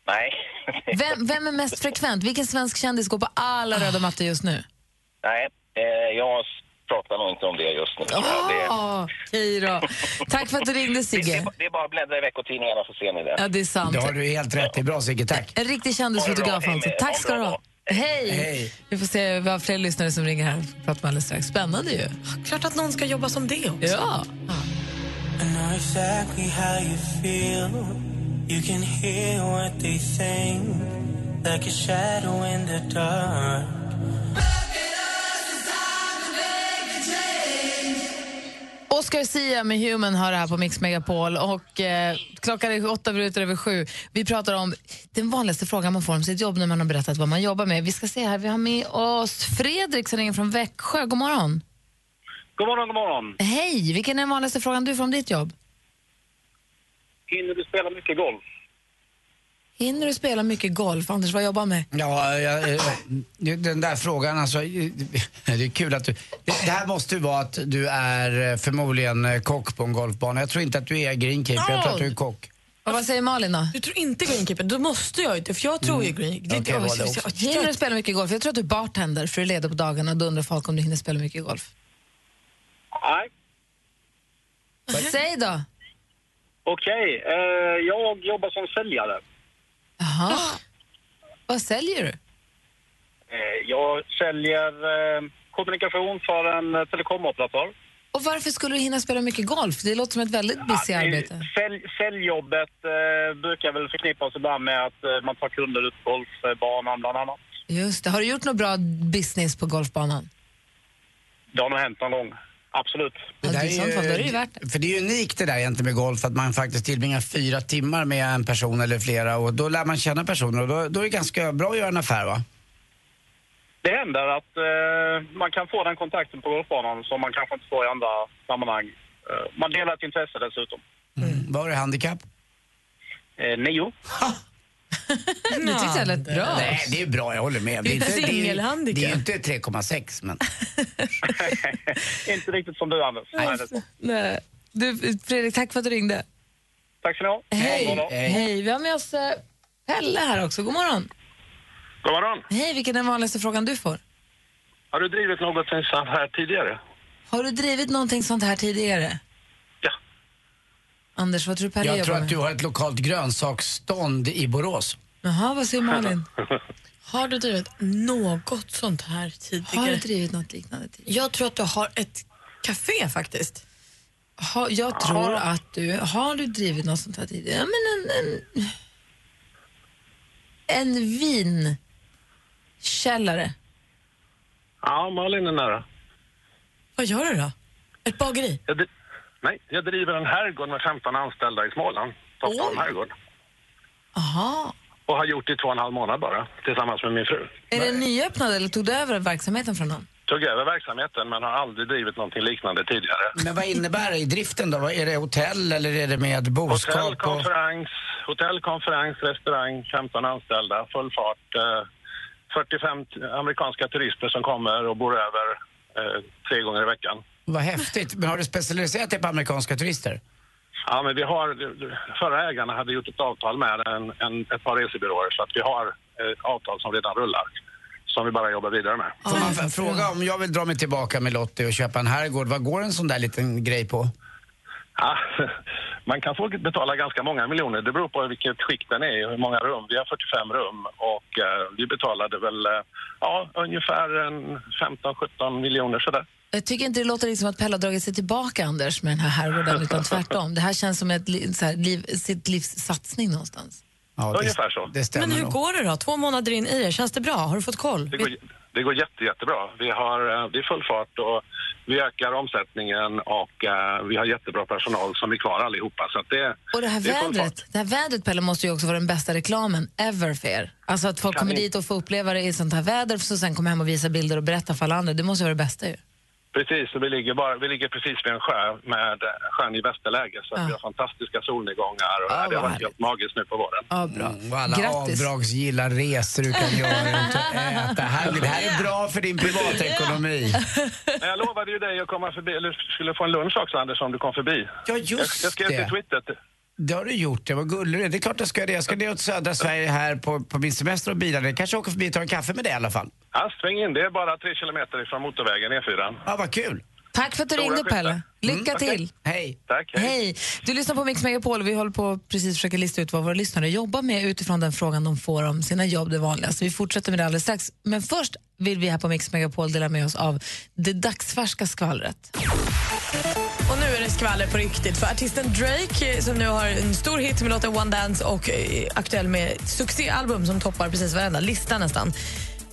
Nej. (laughs) Vem, vem är mest frekvent? Vilken svensk kändis går på alla röda mattor just nu? Nej, eh, jag pratar nog inte om det just nu. jag. Det, Okej då. Tack för att du ringde det, Sigge. det är bara att bläddra i veckotidningarna så ser ni det. Ja, det är sant. Det har du helt rätt i. Bra Sigge, tack. En riktig kändisfotograf det alltså. Tack ska du ha. Hej. Hej. Vi får se, vi har fler lyssnare som ringer här pratar med alldeles strax. Spännande ju. Klart att någon ska jobba som det också. Ja. I know exactly how you feel. You can hear what they think, like a shadow in the dark. Oscar Sia med Human har det här på Mix Megapol och eh, klockan är åtta minuter över sju. Vi pratar om den vanligaste frågan man får om sitt jobb när man har berättat vad man jobbar med. Vi ska se här, vi har med oss Fredrik som ringer från Växjö. God morgon. God morgon, god morgon. Hej, vilken är den vanligaste frågan du får om ditt jobb? Hinner du spela mycket golf? Hinner du spela mycket golf? Anders, vad jobbar med? Ja, jag, eh, den där frågan alltså, eh, det är kul att du... Det, det här måste ju vara att du är eh, förmodligen eh, kock på en golfbana. Jag tror inte att du är greenkeeper, jag tror att du är kock. Och vad säger Malin då? Du tror inte greenkeeper? Då måste jag ju det, för jag tror ju green. Det, Okej, oj, var det så- också. så- Hinner du spela mycket golf? Jag tror att du är bartender för du leder på dagarna då undrar folk om du hinner spela mycket golf. Nej. Säg då! Okej, eh, jag jobbar som säljare. Jaha. Vad säljer du? Eh, jag säljer eh, kommunikation för en eh, telekomoperatör. Och varför skulle du hinna spela mycket golf? Det låter som ett väldigt busy Ja, det- arbete. Sälj, säljjobbet eh, brukar väl förknippas ibland med att eh, man tar kunder ut på golfbanan bland annat. Just det. Har du gjort något bra business på golfbanan? Det har nog hänt någon gång. Absolut. Det där det är sant, ju- är det ju värt det. För det är unikt det där egentligen med golf, att man faktiskt tillbringar fyra timmar med en person eller flera och då lär man känna personer och då, då är det ganska bra att göra en affär va? Det händer att eh, man kan få den kontakten på golfbanan som man kanske inte får i andra sammanhang. Eh, man delar ett intresse dessutom. Mm. Vad har du handikapp? Eh, nio. Nu tyckte jag lät bra. Nej, det är bra, jag håller med. Det är inte, det är, det är inte 3,6 men... (laughs) inte riktigt som du, Anders. Nej. Nej. Du, Fredrik, tack för att du ringde. Tack ska ni ha. Hej. Hej. Vi har med oss eh, Pelle här också. God morgon. God morgon. Hej, vilken är den vanligaste frågan du får? Har du drivit något sånt här tidigare? Har du drivit någonting sånt här tidigare? Ja. Anders, vad tror du Pelle Jag tror att du har ett lokalt grönsaksstånd i Borås. Jaha, vad säger Malin? (laughs) Har du drivit något sånt här tidigare? Har du drivit något liknande tidigare? Jag tror att du har ett café faktiskt. Ha, jag tror att du... Har du drivit något sånt här tidigare? Ja, men en... En, en vinkällare. Ja, Malin är nära. Vad gör du då? Ett bageri? Jag, dri- nej, jag driver en herrgård med 15 anställda i Småland. Toppholm herrgård. Aha. Och har gjort det i två och en halv månad bara, tillsammans med min fru. Är det nyöppnad eller tog du över verksamheten från någon? Tog över verksamheten men har aldrig drivit någonting liknande tidigare. Men vad innebär det i driften då? Är det hotell eller är det med boskap? Hotell, och- konferens, hotell, konferens, restaurang, 15 anställda, full fart. Eh, 45 t- amerikanska turister som kommer och bor över eh, tre gånger i veckan. Vad häftigt. Men har du specialiserat dig på amerikanska turister? Ja, men vi har, förra ägarna hade gjort ett avtal med en, en, ett par resebyråer så att vi har ett avtal som redan rullar. Som vi bara jobbar vidare med. Får man fråga om jag vill dra mig tillbaka med Lottie och köpa en herrgård, vad går en sån där liten grej på? Ja, (laughs) man kan få betala ganska många miljoner. Det beror på vilket skick den är och hur många rum. Vi har 45 rum och eh, vi betalade väl eh, ja, ungefär en 15-17 miljoner sådär. Jag tycker inte det låter liksom att Pelle har dragit sig tillbaka, Anders, med den här herrgården, utan tvärtom. Det här känns som ett, så här, liv, sitt livs satsning någonstans. Ja, Ungefär så. Det stämmer Men hur nog. går det då? Två månader in i det, känns det bra? Har du fått koll? Det går, det går jätte, jättebra. Vi har, eh, det är full fart och vi ökar omsättningen och eh, vi har jättebra personal som är kvar allihopa. Så att det, Och det här det vädret, det här vädret Pelle måste ju också vara den bästa reklamen ever för er. Alltså att folk Kan kommer ni- dit och får uppleva det i sånt här väder och sen kommer hem och visa bilder och berätta för alla andra. Det måste ju vara det bästa ju. Precis, och vi ligger, bara, vi ligger precis vid en sjö med eh, sjön i västerläge så att Ja. vi har fantastiska solnedgångar och Ja, det har varit helt magiskt nu på våren. Ja, bra. Mm, och alla Grattis. avdragsgilla resor du kan göra (laughs) ut och äta. Här, det här är bra för din privatekonomi. Men jag lovade ju dig att komma förbi, eller skulle få en lunch också Anders om du kom förbi. Ja, jag, just jag skrev det. till Twitter. Det har du gjort, det var gullig. Det är klart jag ska det. Jag ska ner till södra Sverige här på, på min semester och bila. Jag kanske åker förbi och tar en kaffe med dig i alla fall. Ja, sväng in, det är bara tre kilometer ifrån motorvägen E4. Ja, vad kul. Tack för att du Stora ringde. Pelle. Lycka Mm, till. Hej. Tack, Hej. Du lyssnar på Mix Megapol och vi håller på precis försöka lista ut vad våra lyssnare jobbar med utifrån den frågan de får om sina jobb det vanligaste. Vi fortsätter med det alldeles strax. Men först vill vi här på Mix Megapol dela med oss av det dagsfärska skvallret. Och nu är det skvaller på riktigt för artisten Drake eh, som nu har en stor hit med låten One Dance och eh, aktuell med succéalbum som toppar precis varenda lista nästan.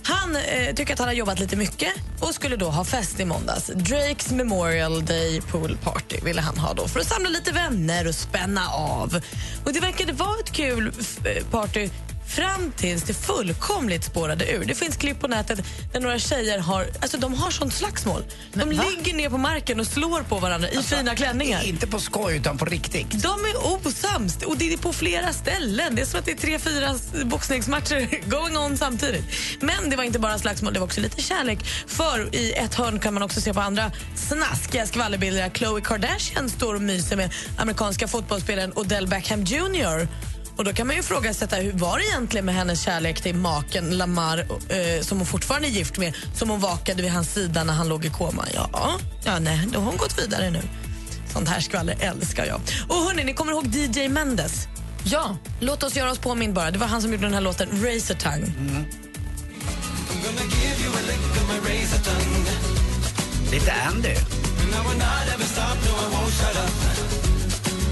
Han eh, tycker att han har jobbat lite mycket och skulle då ha fest i måndags. Drakes Memorial Day Pool Party ville han ha då för att samla lite vänner och spänna av. Och det verkade vara ett kul eh, party fram tills det fullkomligt spårade ur. Det finns klipp på nätet där några tjejer har, alltså de har sånt slagsmål. De ligger ner på marken och slår på varandra i fina klänningar. Inte på skoj, utan på riktigt. De är osams och det är på flera ställen. Det är som att det är tre, fyra boxningsmatcher (laughs) going on samtidigt. Men det var inte bara slagsmål, det var också lite kärlek. För i ett hörn kan man också se på andra snaskiga skvallerbilder Khloe Kardashian står och myser med amerikanska fotbollsspelaren Odell Beckham Jr. Och då kan man ju ifrågasätta hur var det egentligen med hennes kärlek till maken Lamar eh, som hon fortfarande är gift med, som hon vakade vid hans sida när han låg i koma. Ja, ja nej, då har hon gått vidare nu. Sånt här skvaller älskar jag. Och hörni, ni kommer ihåg DJ Mendes? Ja. Låt oss göra oss påmind bara. Det var han som gjorde den här låten Razor Tongue. Lite Andy.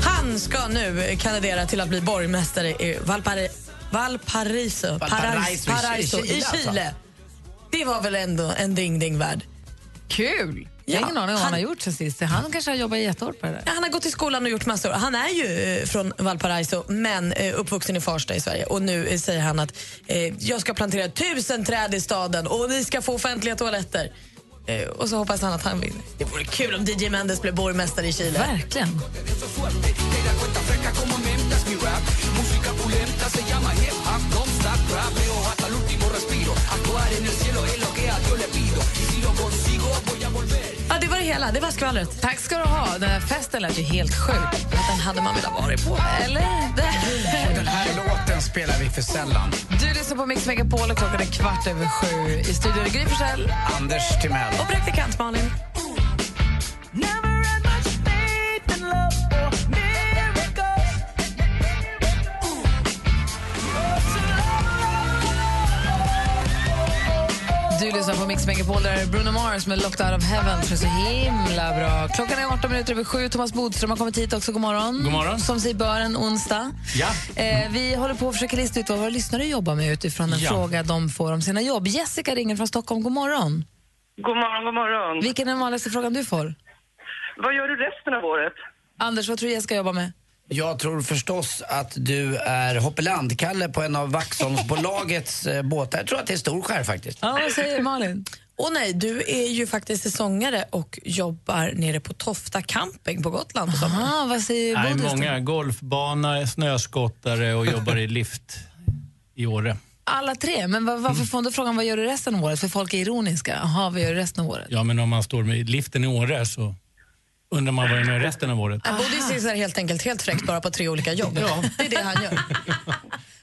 Han ska nu kandidera till att bli borgmästare i Valpari Valparaiso, Valparaiso i Paraiso, i alltså. Chile. Det var väl ändå en ding-ding värd. Kul! Jag har ingen aning om vad han har gjort sen sist. Han kanske har jobbat jättehårt på det där. Ja, han har gått i skolan och gjort massor. Han är ju eh, från Valparaiso men eh, uppvuxen i Farsta i Sverige. Och nu eh, säger han att eh, jag ska plantera tusen träd i staden och ni ska få offentliga toaletter. Eh, och så hoppas han att han vinner. Det vore kul om DJ Mendes blev borgmästare i Chile. Verkligen. Det var det hela. Det var skvallret. Tack ska du ha. Den här festen lät ju helt sjuk. Den hade man velat vara på. Eller? Den här låten spelar vi för sällan. Du lyssnar på Mix Megapol och klockan är kvart över sju. I studion är Gry Forssell. Anders Timell. Och praktikant Malin. Du lyssnar på Mix Megapol där är Bruno Mars med Locked Out of Heaven som är så himla bra. Klockan är 18 minuter över sju. Thomas Bodström har kommit hit också. God morgon. God morgon. Som sig bör en onsdag. Ja. Eh, vi håller på att försöka lista ut vad våra lyssnare jobbar med utifrån en Ja. fråga de får om sina jobb. Jessica ringer från Stockholm. God morgon. God morgon, god morgon. Vilken är den vanligaste frågan du får? Vad gör du resten av året? Anders, vad tror du Jessica jobbar med? Jag tror förstås att du är hoppelandkalle på en av Vaxholmsbolagets eh, båtar. Jag tror att det är Storskär faktiskt. Ja, vad säger Malin? Och nej, du är ju faktiskt säsongare och jobbar nere på Tofta camping på Gotland på sommaren. Ah, vad säger Nej, många. Golfbana, snöskottare och jobbar i lift i Åre. Alla tre, men var, varför får du frågan vad gör du resten av året? För folk är ironiska. Jaha, vad gör du resten av året? Ja, men om man står med liften i Åre så Undrar man vad är med resten av året? Ju se så här helt enkelt helt fräckt bara på tre olika jobb. Det är det han gör. (laughs)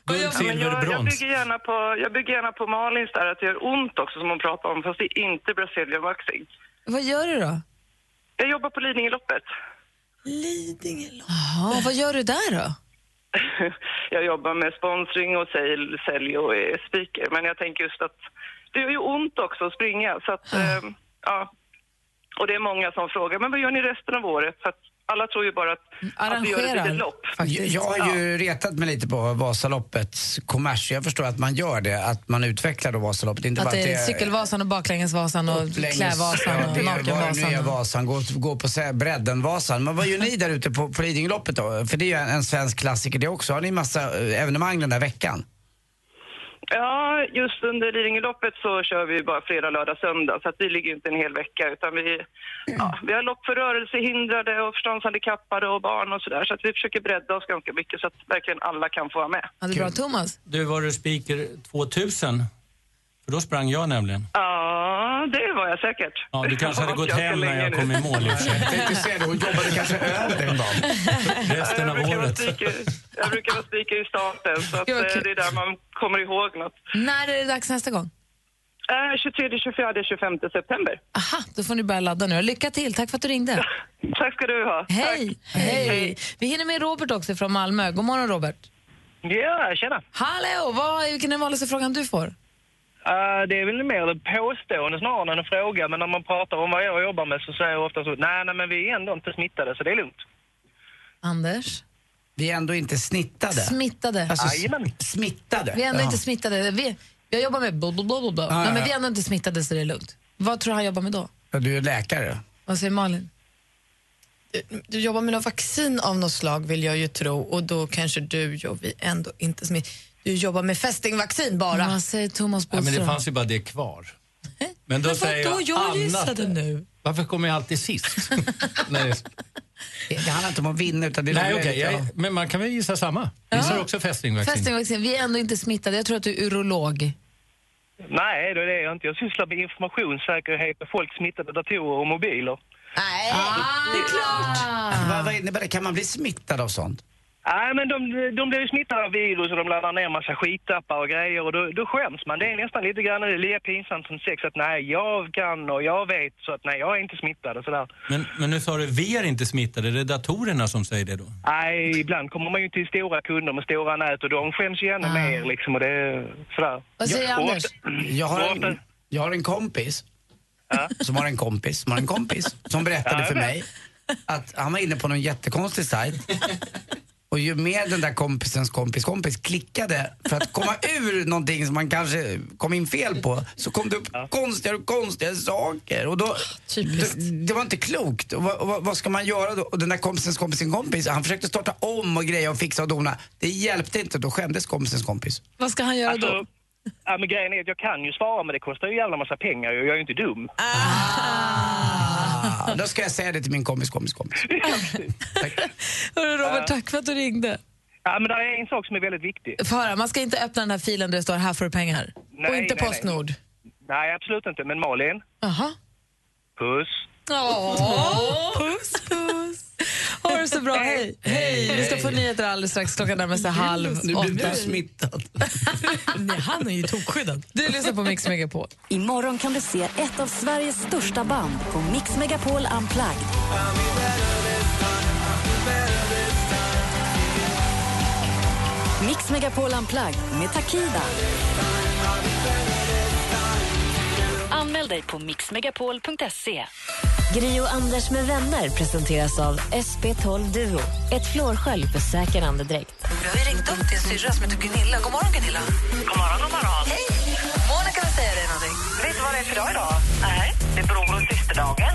Guld, Ja, men silver, jag, jag, bygger gärna på, jag bygger gärna på Malins där att det gör ont också som hon pratar om, fast det är inte Brazilian waxing. Vad gör du då? Jag jobbar på Lidingöloppet. Lidingöloppet. Jaha, vad gör du där då? (laughs) Jag jobbar med sponsring och sälj, sälj och är speaker. Men jag tänker just att det gör ju ont också att springa. Så att, eh, ja. Och det är många som frågar, men vad gör ni resten av året? För att alla tror ju bara att, att vi gör ett litet lopp. Jag, jag har ju retat mig lite på Vasaloppets kommers. Jag förstår att man gör det, att man utvecklar då Vasaloppet. Inte Att bara det är Cykelvasan och Baklängesvasan och Länges- Klävasan ja, och det det Nakenvasan. Vasan, gå, gå på bredden-Vasan. Men vad gör ni där ute på, på Lidingöloppet då? För det är ju en, en svensk klassiker det också. Har ni massa eh, evenemang den där veckan? Ja, just under Lidingöloppet så kör vi bara fredag, lördag, söndag. Så att vi ligger inte en hel vecka utan vi, ja, vi har lopp för rörelsehindrade och förståndshandikappade och barn och sådär. Så att vi försöker bredda oss ganska mycket så att verkligen alla kan få vara med. Ja, det är bra. Thomas? Du, var du speaker 2000? För då sprang jag nämligen. Ja, det var jag säkert. Ja, du kanske hade (laughs) gått hem när jag nu. kom i mål i och för sig. Jag tänkte säga det, hon jobbade kanske över den dagen. Resten av året. Jag brukar vara speaker i staten så att, eh, det är där man kommer ihåg något. När är det dags nästa gång? Eh, 23, 24, 25 september. Aha, då får ni börja ladda nu. Lycka till. Tack för att du ringde. (laughs) Tack ska du ha. Hej. Hej. Vi hinner med Robert också från Malmö. God morgon, Robert. Ja, tjena. Hallå! Vad, vilken är den vanligaste frågan du får? Uh, det är väl mer ett påstående snarare än en fråga, men när man pratar om vad jag jobbar med så säger jag ofta så nej, nej men vi är ändå inte smittade så det är lugnt. Anders? Vi är ändå inte snittade. Smittade. Alltså, smittade? Vi är ändå Ja. inte smittade. Vi, jag jobbar med blablabla. Ja, Nej, ja, men vi är ändå inte smittade så det är lugnt. Vad tror du han jobbar med då? Ja, du är läkare. Vad säger Malin? Du jobbar med något vaccin av något slag vill jag ju tro och då kanske du jobbar ändå inte smitt. Du jobbar med fästingvaccin bara. Vad säger Thomas Ja, men det fanns ju bara det kvar. Men då Men säger vadå? jag Jag annat. gissade nu. Varför kommer jag alltid sist? (laughs) Nej, Det handlar inte om att vinna utan det är Nej okej. ja. jag- Men man kan väl gissa samma? Gissar också fästingvaccin? Fästingvaccin. Vi är ändå inte smittade. Jag tror att du är urolog. Nej, det är jag inte. Jag sysslar med informationssäkerhet med folks smittade datorer och mobiler. Nej, det är klart! Vad, vad innebär det? Kan man bli smittad av sånt? Nej, men de, de blir ju smittade av virus och de laddar ner massa skitappar och grejer och då, då skäms man. Det är nästan lite grann det är lika pinsamt som sex att nej, jag kan och jag vet så att nej, jag är inte smittad och sådär. Men, men nu sa du vi är inte smittade, det är datorerna som säger det då? Nej, ibland kommer man ju till stora kunder med stora nät och de skäms ju ännu mer liksom och det är sådär. Vad säger Och Anders? Jag har en, jag har en kompis som har en kompis som har en kompis som berättade Ja, för jag mig att han var inne på någon jättekonstig sajt och ju mer den där kompisens kompis kompis klickade för att komma (laughs) ur någonting som man kanske kom in fel på så kom det upp konstigare och konstigare saker och då, det, det var inte klokt. Och vad, och vad, vad ska man göra då? Och den där kompisens kompisens kompis, han försökte starta om och greja och fixa och dona. Det hjälpte inte, då skämdes kompisens kompis. Vad ska han göra då? Alltså, ja, men grejen är att jag kan ju svara men det kostar ju jävla massa pengar och jag är ju inte dum. Ah, då ska jag säga det till min kompis kompis kompis. Hörru Robert, Ja. tack för att du ringde. Ja, men det är en sak som är väldigt viktig. Få höra, man ska inte öppna den här filen där det står här får du pengar. Nej, och inte nej, nej. Postnord. Nej, absolut inte. Men Malin, Jaha. puss. Åh, (laughs) puss, puss. Ha det så bra, hej. Hej. Vi ska få nyheter alldeles strax. Klockan närmar sig halv Nu åtta. blir du smittad. (laughs) Nej, han är ju tokskyddad. Du lyssnar på Mix Megapol. Imorgon kan du se ett av Sveriges största band på Mix Megapol Unplugged. Mix Megapol Unplugged med Takida. Anmäl dig på mixmegapol.se. Gri och Anders med vänner presenteras av SP12 Duo. Ett flårskölj för säker andedräkt. Vi har ringt upp din syrra som heter Gunilla. God morgon, Gunilla. God morgon, god morgon. Hej! Monica vill säga dig någonting. Vet du vad det är för dag idag? Nej. Det är bror och systerdagen.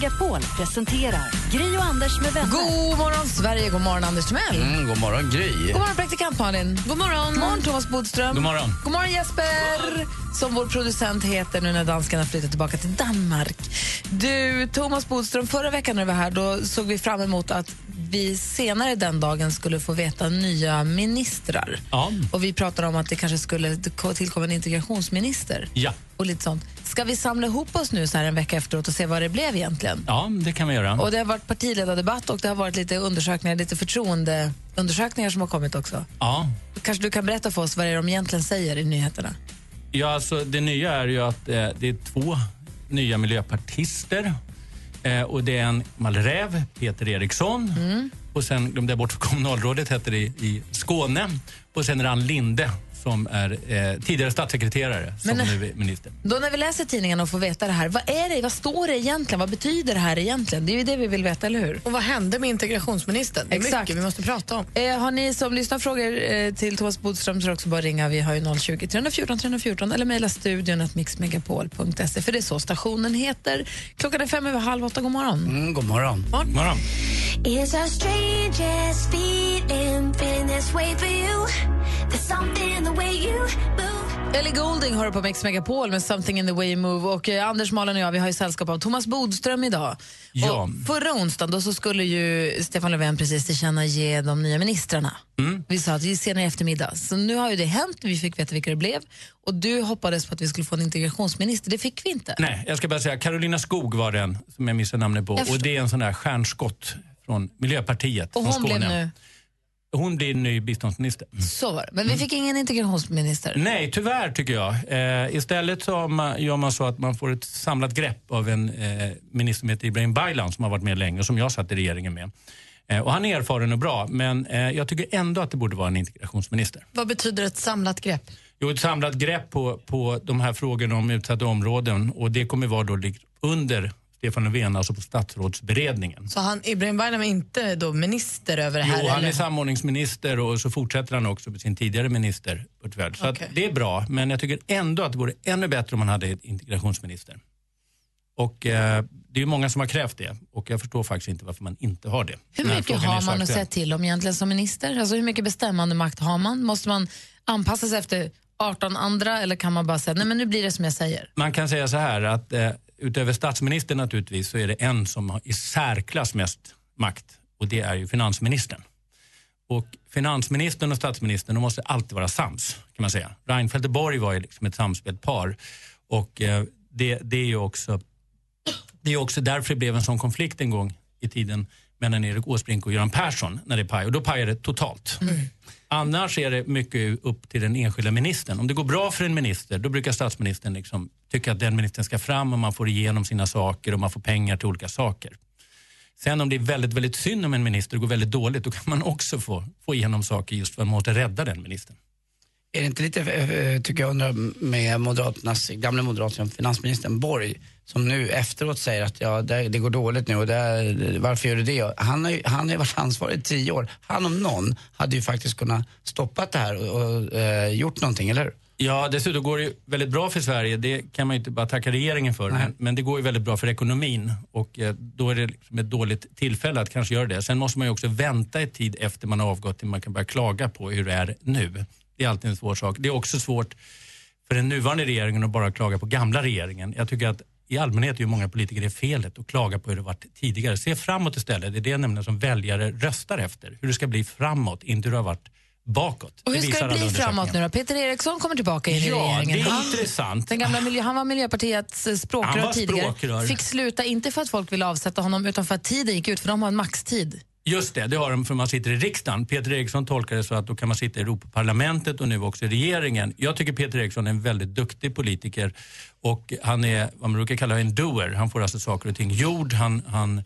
Megapol presenterar Gri och Anders med vänner. God morgon, Sverige! God morgon, Anders Timell. Mm, god morgon, Gry. God morgon, praktikant Malin. God morgon. God morgon, Thomas Bodström. God morgon. God morgon, Jesper, som vår producent heter nu när danskarna flyttar tillbaka till Danmark. Du, Thomas Bodström, förra veckan när du var här då såg vi fram emot att vi senare den dagen skulle få veta nya ministrar. Ja. Och vi pratade om att det kanske skulle tillkomma en integrationsminister Ja. och lite sånt. Ska vi samla ihop oss nu så här en vecka efteråt och se vad det blev egentligen? ja, det kan vi göra. Och det har varit partiledardebatt och det har varit lite undersökningar, lite förtroendeundersökningar som har kommit också. Ja. Kanske du kan berätta för oss vad det är de egentligen säger i nyheterna? Ja, alltså, det nya är ju att eh, det är två nya miljöpartister. Eh, och det är en gammal räv, Peter Eriksson. Och sen glömde jag bort (laughs) kommunalrådet heter i, i Skåne. Och sen är det Ann Linde som är eh, tidigare statssekreterare som Men- nu är minister. Då när vi läser tidningen och får veta det här, vad är det, vad står det egentligen? Vad betyder det här egentligen? Det är ju det vi vill veta, eller hur? Och vad hände med integrationsministern? Det är Exakt. mycket vi måste prata om. Eh, har ni som lyssnar frågor eh, till Thomas Bodström så också bara ringa. Vi har ju 020 314 314 eller mejla studion att mixmegapol.se för det är så stationen heter. Klockan är fem över halv åtta. God morgon. Mm, god morgon. God morgon. It's our strangest feeling, been this way for you. There's something in the way you move. Ellie Goulding har på Mix Megapol med Something in the way you move. Och eh, Anders, Malin och jag vi har ju sällskap av Thomas Bodström idag. Ja. Och förra onsdagen då så skulle ju Stefan Löfven precis tillkännage de nya ministrarna. Mm. Vi sa att vi ser i eftermiddag. Så nu har ju det hänt, vi fick veta vilka det blev. Och du hoppades på att vi skulle få en integrationsminister, det fick vi inte. Nej, jag ska bara säga Carolina Skog var den som jag missade namnet på. Och det är en sån där stjärnskott från Miljöpartiet Och från hon Skåne. blev nu, Hon blir ny biståndsminister. så var det. Men vi fick ingen integrationsminister. Nej, tyvärr tycker jag. Eh, istället så man, gör man så att man får ett samlat grepp av en eh, minister som heter Ibrahim Baylan som har varit med länge och som jag satt i regeringen med. Eh, och han är erfaren och bra, men eh, jag tycker ändå att det borde vara en integrationsminister. Vad betyder ett samlat grepp? Jo, ett samlat grepp på, på de här frågorna om utsatta områden och det kommer vara då under Stefan Löfven, alltså på statsrådsberedningen. Så han, Ibrahim Baylan är inte då minister över det här? Jo, han eller? är samordningsminister och så fortsätter han också på sin tidigare ministerportfölj. Så att det är bra, men jag tycker ändå att det vore ännu bättre om man hade ett integrationsminister. Och eh, det är ju många som har krävt det och jag förstår faktiskt inte varför man inte har det. Hur mycket har man att säga till om egentligen som minister? Alltså hur mycket bestämmande makt har man? Måste man anpassa sig efter 18 andra eller kan man bara säga nej men nu blir det som jag säger? Man kan säga så här att eh, utöver statsministern naturligtvis så är det en som har i särklass mest makt och det är ju finansministern. Och finansministern och statsministern de måste alltid vara sams kan man säga. Reinfeldt och Borg var ju liksom ett samspelt par och eh, det, det är ju också det är också därför det blev en sån konflikt en gång i tiden mellan Erik Åsbrink och Göran Persson när det pajade. Och då pajade det totalt. Annars är det mycket upp till den enskilda ministern. Om det går bra för en minister, då brukar statsministern liksom tycka att den ministern ska fram och man får igenom sina saker och man får pengar till olika saker. Sen om det är väldigt, väldigt synd om en minister och går väldigt dåligt, då kan man också få, få igenom saker just för att man måste rädda den ministern. Är det inte lite, eh, eh, tycker jag undrar, med Moderaternas, gamla moderaterna, finansministern Borg, som nu efteråt säger att ja, det, det går dåligt nu och det, varför gör du det? Han har ju han har ju varit ansvarig i tio år. Han om någon hade ju faktiskt kunnat stoppa det här och, och eh, gjort någonting, eller hur? Ja, dessutom går det väldigt bra för Sverige. Det kan man ju inte bara tacka regeringen för. Men, men det går ju väldigt bra för ekonomin och eh, då är det liksom ett dåligt tillfälle att kanske göra det. Sen måste man ju också vänta ett tid efter man har avgått till man kan börja klaga på hur det är nu. Det är alltid en svår sak. Det är också svårt för den nuvarande regeringen att bara klaga på gamla regeringen. Jag tycker att i allmänhet är många politiker det felet att klaga på hur det varit tidigare. Se framåt istället. Det är det nämligen som väljare röstar efter. Hur det ska bli framåt, inte hur det har varit bakåt. Och hur ska det bli framåt nu då? Peter Eriksson kommer tillbaka in i Ja, regeringen. det är intressant. Den gamla miljö, han var Miljöpartiets eh, språkrör var tidigare. språkrör. Fick sluta, inte för att folk ville avsätta honom, utan för att tiden gick ut, för de har en maxtid. Just det, det har de för man sitter i riksdagen. Peter Eriksson tolkar det så att då kan man sitta i Europaparlamentet och nu också i regeringen. Jag tycker Peter Eriksson är en väldigt duktig politiker och han är vad man brukar kalla en doer. Han får alltså saker och ting gjord. Han, han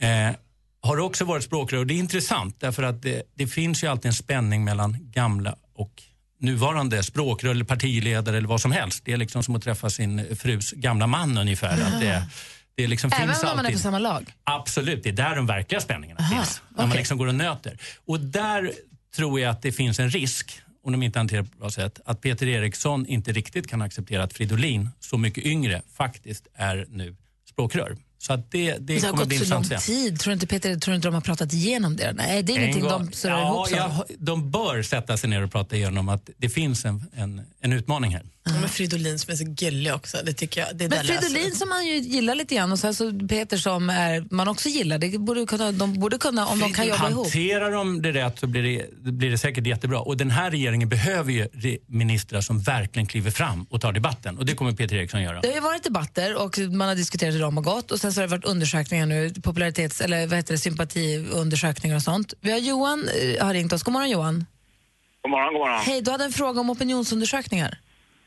eh, har också varit språkrör och det är intressant därför att det, det finns ju alltid en spänning mellan gamla och nuvarande språkrör eller partiledare eller vad som helst. Det är liksom som att träffa sin frus gamla man ungefär. Att det, det liksom Även finns om man är alltid... på samma lag? Absolut, det är där de verkliga spänningarna Aha, finns. När man okej. liksom går och nöter. Och där tror jag att det finns en risk, om de inte hanterar på bra sätt, att Peter Eriksson inte riktigt kan acceptera att Fridolin, så mycket yngre, faktiskt är nu språkrör. Så att det, det, Det har gått så lång tid. Tror du inte, Peter, tror inte de har pratat igenom det? Nej, det är En ingenting gång- de surrar ja, ihop så. ja, De bör sätta sig ner och prata igenom att det finns en, en, en utmaning här. Ja, men Fridolin som är så gullig också. Det tycker jag. Det Men Fridolin som man ju gillar lite grann och sen så Peter som är, man också gillar. Det borde kunna, de borde kunna, om de kan jobba ihop. Hanterar de det rätt så blir det, blir det säkert jättebra. Och den här regeringen behöver ju ministrar som verkligen kliver fram och tar debatten. Och det kommer Peter Eriksson göra. Det har ju varit debatter och man har diskuterat hur de har gått och sen så har det varit undersökningar nu, popularitets eller vad heter det, sympatiundersökningar och sånt. Vi har Johan eh, har ringt oss. God morgon Johan. God morgon, god morgon. Hej, du hade en fråga om opinionsundersökningar.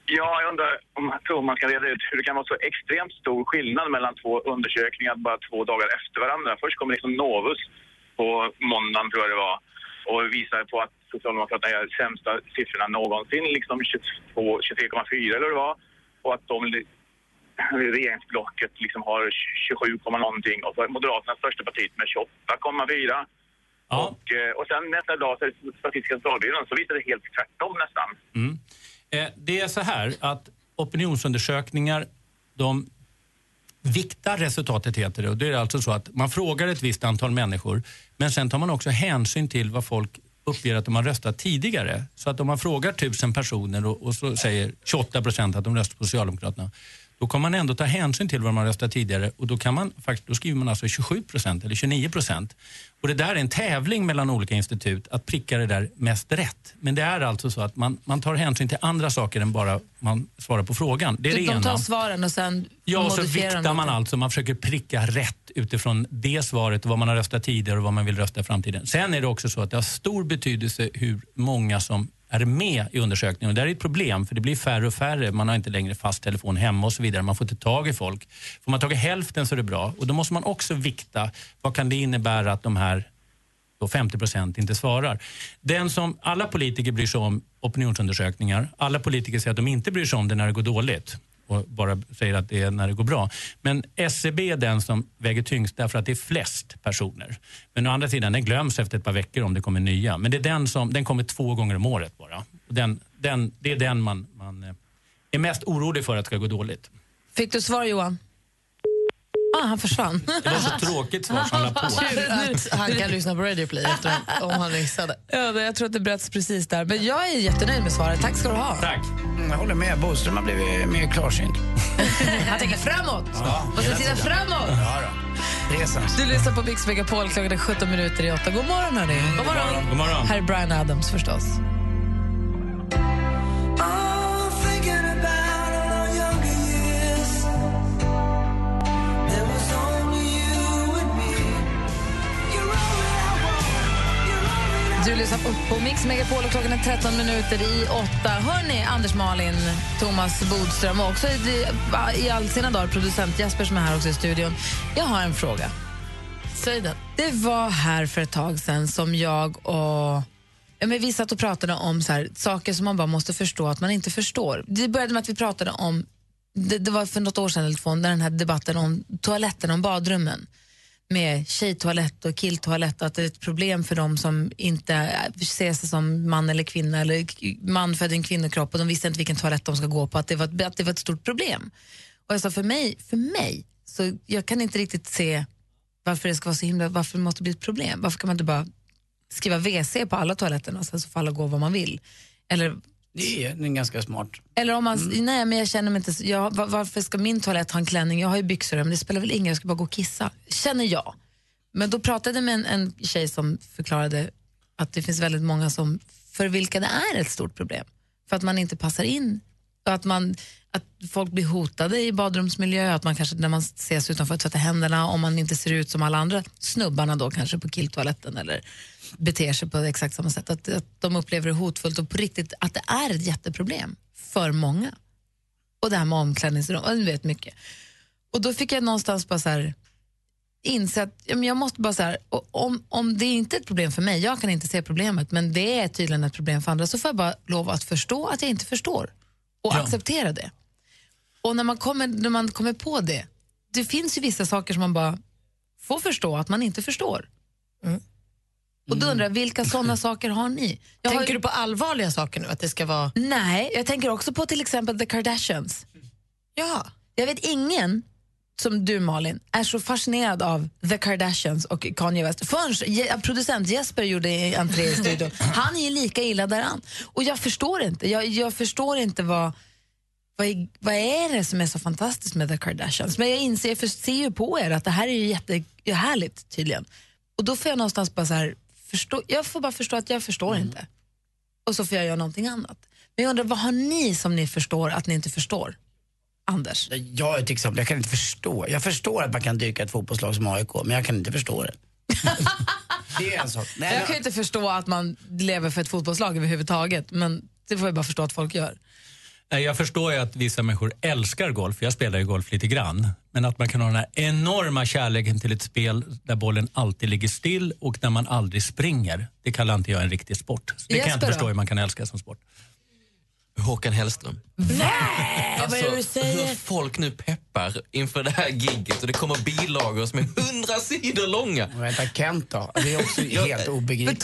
Ja, jag undrar om tror man kan reda ut hur det kan vara så extremt stor skillnad mellan två undersökningar bara två dagar efter varandra. Först kommer liksom Novus på måndagen, tror jag det var, och visar på att Socialdemokraterna gör sämsta siffrorna någonsin, liksom 22, 23,4 eller det var. Och att de, regeringsblocket liksom har 27, komma någonting och så är Moderaterna största partiet med 28,4. Och, eh, och sen nästa dag så är det Statistiska centralbyrån så visar det helt tvärtom nästan. Mm. Eh, det är så här att opinionsundersökningar, de viktar resultatet heter det. Och det är alltså så att man frågar ett visst antal människor men sen tar man också hänsyn till vad folk uppger att de har röstat tidigare. Så att om man frågar tusen personer och, och så säger 28 procent att de röstar på Socialdemokraterna då kan man ändå ta hänsyn till vad de har röstat tidigare och då, kan man, faktiskt, då skriver man alltså 27 procent eller 29 procent. Och det där är en tävling mellan olika institut att pricka det där mest rätt. Men det är alltså så att man, man tar hänsyn till andra saker än bara man svarar på frågan. Det är det de tar svaren och sen Ja, och så de viktar man alltså. Man försöker pricka rätt utifrån det svaret, vad man har röstat tidigare och vad man vill rösta i framtiden. Sen är det också så att det har stor betydelse hur många som är med i undersökningen. Och det är ett problem, för det blir färre och färre. Man har inte längre fast telefon hemma och så vidare. Man får inte tag i folk. Får man tag i hälften så är det bra. Och då måste man också vikta, vad kan det innebära att de här då 50 procent inte svarar. Den som, alla politiker bryr sig om opinionsundersökningar. Alla politiker säger att de inte bryr sig om det när det går dåligt och bara säger att det är när det går bra. Men SCB är den som väger tyngst därför att det är flest personer. Men å andra sidan, den glöms efter ett par veckor om det kommer nya. Men det är den som, den kommer två gånger om året bara. Den, den, det är den man, man eh, är mest orolig för att det ska gå dåligt. Fick du svar Johan? Ah, han försvann. Det var så tråkigt svar som la på. Han kan lyssna på Radio Play efter, om han missade. Ja, jag tror att det bröts precis där. Men jag är jättenöjd med svaret. Tack ska du ha. Tack. Mm, Jag håller med. Boström har blivit mer klarsynt. (laughs) Han tänker framåt. Ja, Måste hela titta framåt. Ja. Du lyssnar på Mix Megapol. Klockan är 17 minuter i 8. God morgon, hörni. God morgon. God morgon. Här är Brian Adams förstås. Du lyssnar på, på Mix Megapol och klockan är 13 minuter i 8. Hörni, Anders Malin, Thomas Bodström och också i, i all sina dagar producent Jesper som är här också i studion. Jag har en fråga. Säg den. Det var här för ett tag sedan som jag och ja, men vi satt och pratade om så här, saker som man bara måste förstå att man inte förstår. Det började med att vi pratade om, det, det var för något år sedan eller två, när den här debatten om toaletterna, om badrummen med tjejtoalett och killtoalett och att det är ett problem för dem som inte ser sig som man eller kvinna eller man född i en kvinnokropp och de visste inte vilken toalett de ska gå på, att det var, att det var ett stort problem. Och jag sa för mig, för mig, så jag kan inte riktigt se varför det ska vara så himla, varför det måste bli ett problem. Varför kan man inte bara skriva WC på alla toaletterna och sen så får alla gå vad man vill? Eller det är en ganska smart. eller om man, nej men jag känner mig inte, jag, var- varför ska min toalett ha en klänning? Jag har ju byxor men det spelar väl ingen jag ska bara gå och kissa. Känner jag. Men då pratade jag med en, en tjej som förklarade att det finns väldigt många som, för vilka det är ett stort problem. För att man inte passar in. Och att, man, att folk blir hotade i badrumsmiljö, att man kanske när man ses utanför att tvätta händerna, om man inte ser ut som alla andra snubbarna då kanske på killtoaletten eller beter sig på exakt samma sätt. Att, att de upplever det hotfullt och på riktigt att det är ett jätteproblem för många. Och det här med omklädningsrum, och du vet mycket. Och då fick jag någonstans bara så här inse att ja, men jag måste bara så här, om, om det inte är ett problem för mig, jag kan inte se problemet, men det är tydligen ett problem för andra, så får jag bara lov att förstå att jag inte förstår och acceptera det. Och när man, kommer, när man kommer på det, det finns ju vissa saker som man bara får förstå att man inte förstår. Och då undrar jag, vilka sådana (clears throat) saker har ni? Jag Tänker har, du på allvarliga saker nu? Att det ska vara... Nej, jag tänker också på till exempel The Kardashians. Ja. Jag vet ingen som du Malin, är så fascinerad av The Kardashians och Kanye West. Förrän producent Jesper gjorde entré i studion. (laughs) Han är ju lika illa däran. Och jag förstår inte. Jag, jag förstår inte vad, vad, är, vad är det som är så fantastiskt med The Kardashians. Men jag inser, för- ser ju på er att det här är ju jättehärligt tydligen. Och då får jag någonstans bara så här, förstå, jag får bara förstå att jag förstår inte. Och så får jag göra någonting annat. Men jag undrar, vad har ni som ni förstår att ni inte förstår? Anders? Jag är till exempel, jag kan inte förstå. Jag förstår att man kan dyka ett fotbollslag som AIK, men jag kan inte förstå det. (laughs) det är en sak. Nej, jag kan ju inte förstå att man lever för ett fotbollslag överhuvudtaget, men det får jag bara förstå att folk gör. Nej, Jag förstår ju att vissa människor älskar golf, jag spelar ju golf lite grann. Men att man kan ha den här enorma kärleken till ett spel där bollen alltid ligger still och där man aldrig springer. Det kallar inte jag en riktig sport. Så Det kan jag inte Jesper förstå hur man kan älska som sport. Håkan Hellström. Nej, vad är det du Alltså, säger? hur folk nu peppar inför det här gigget och det kommer bilagor som är hundra sidor långa. Vänta, Kent då? Det är också helt obegripligt.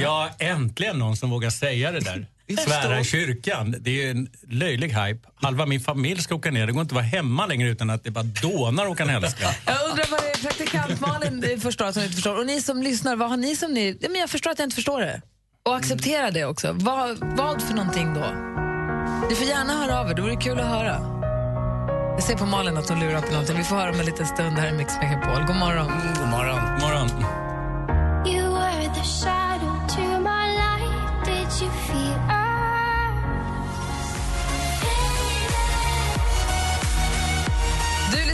Ja, äntligen någon som vågar säga det där. Svära i kyrkan. Det är ju en löjlig hype. Halva min familj ska åka ner. Det går inte att vara hemma längre utan att det bara dånar Håkan Hellström. Jag undrar vad det är praktikant Malin förstår att hon inte förstår. Och ni som lyssnar, vad har ni som ni... Ja, men jag förstår att jag inte förstår det. Och acceptera det också. Vad, vad för någonting då? Ni får gärna höra av er, det vore kul att höra. Jag ser på Malin att hon lurar på någonting. Vi får höra om en liten stund här i Mix Megapol. God morgon. God morgon. God morgon. You were the shadow to my light. Did you feel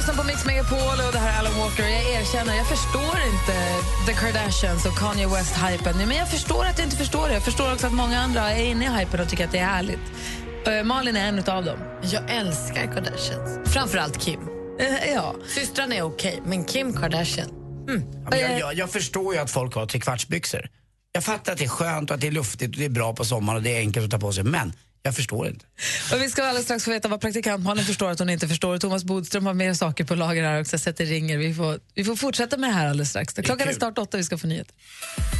lyssnar på Mix Megapol och det här är Alan Walker. Jag erkänner, jag förstår inte The Kardashians och Kanye West-hypen. Men jag förstår att jag inte förstår det. Jag förstår också att många andra är inne i hypen och tycker att det är härligt. Eh, Malin är en av dem. Jag älskar Kardashians. Framförallt Kim. ja. Systrarna är okej, men Kim Kardashian... Mm. Ja, jag, jag, jag förstår ju att folk har trekvartsbyxor. Jag fattar att det är skönt och att det är luftigt och det är bra på sommaren och det är enkelt att ta på sig. Men jag förstår inte. Och vi ska alldeles strax få veta vad praktikant Malin förstår att hon inte förstår. Thomas Bodström har mer saker på lager här också, så att det ringer. Vi får, vi får fortsätta med det här alldeles strax. Klockan är snart åtta, vi ska få nyheter.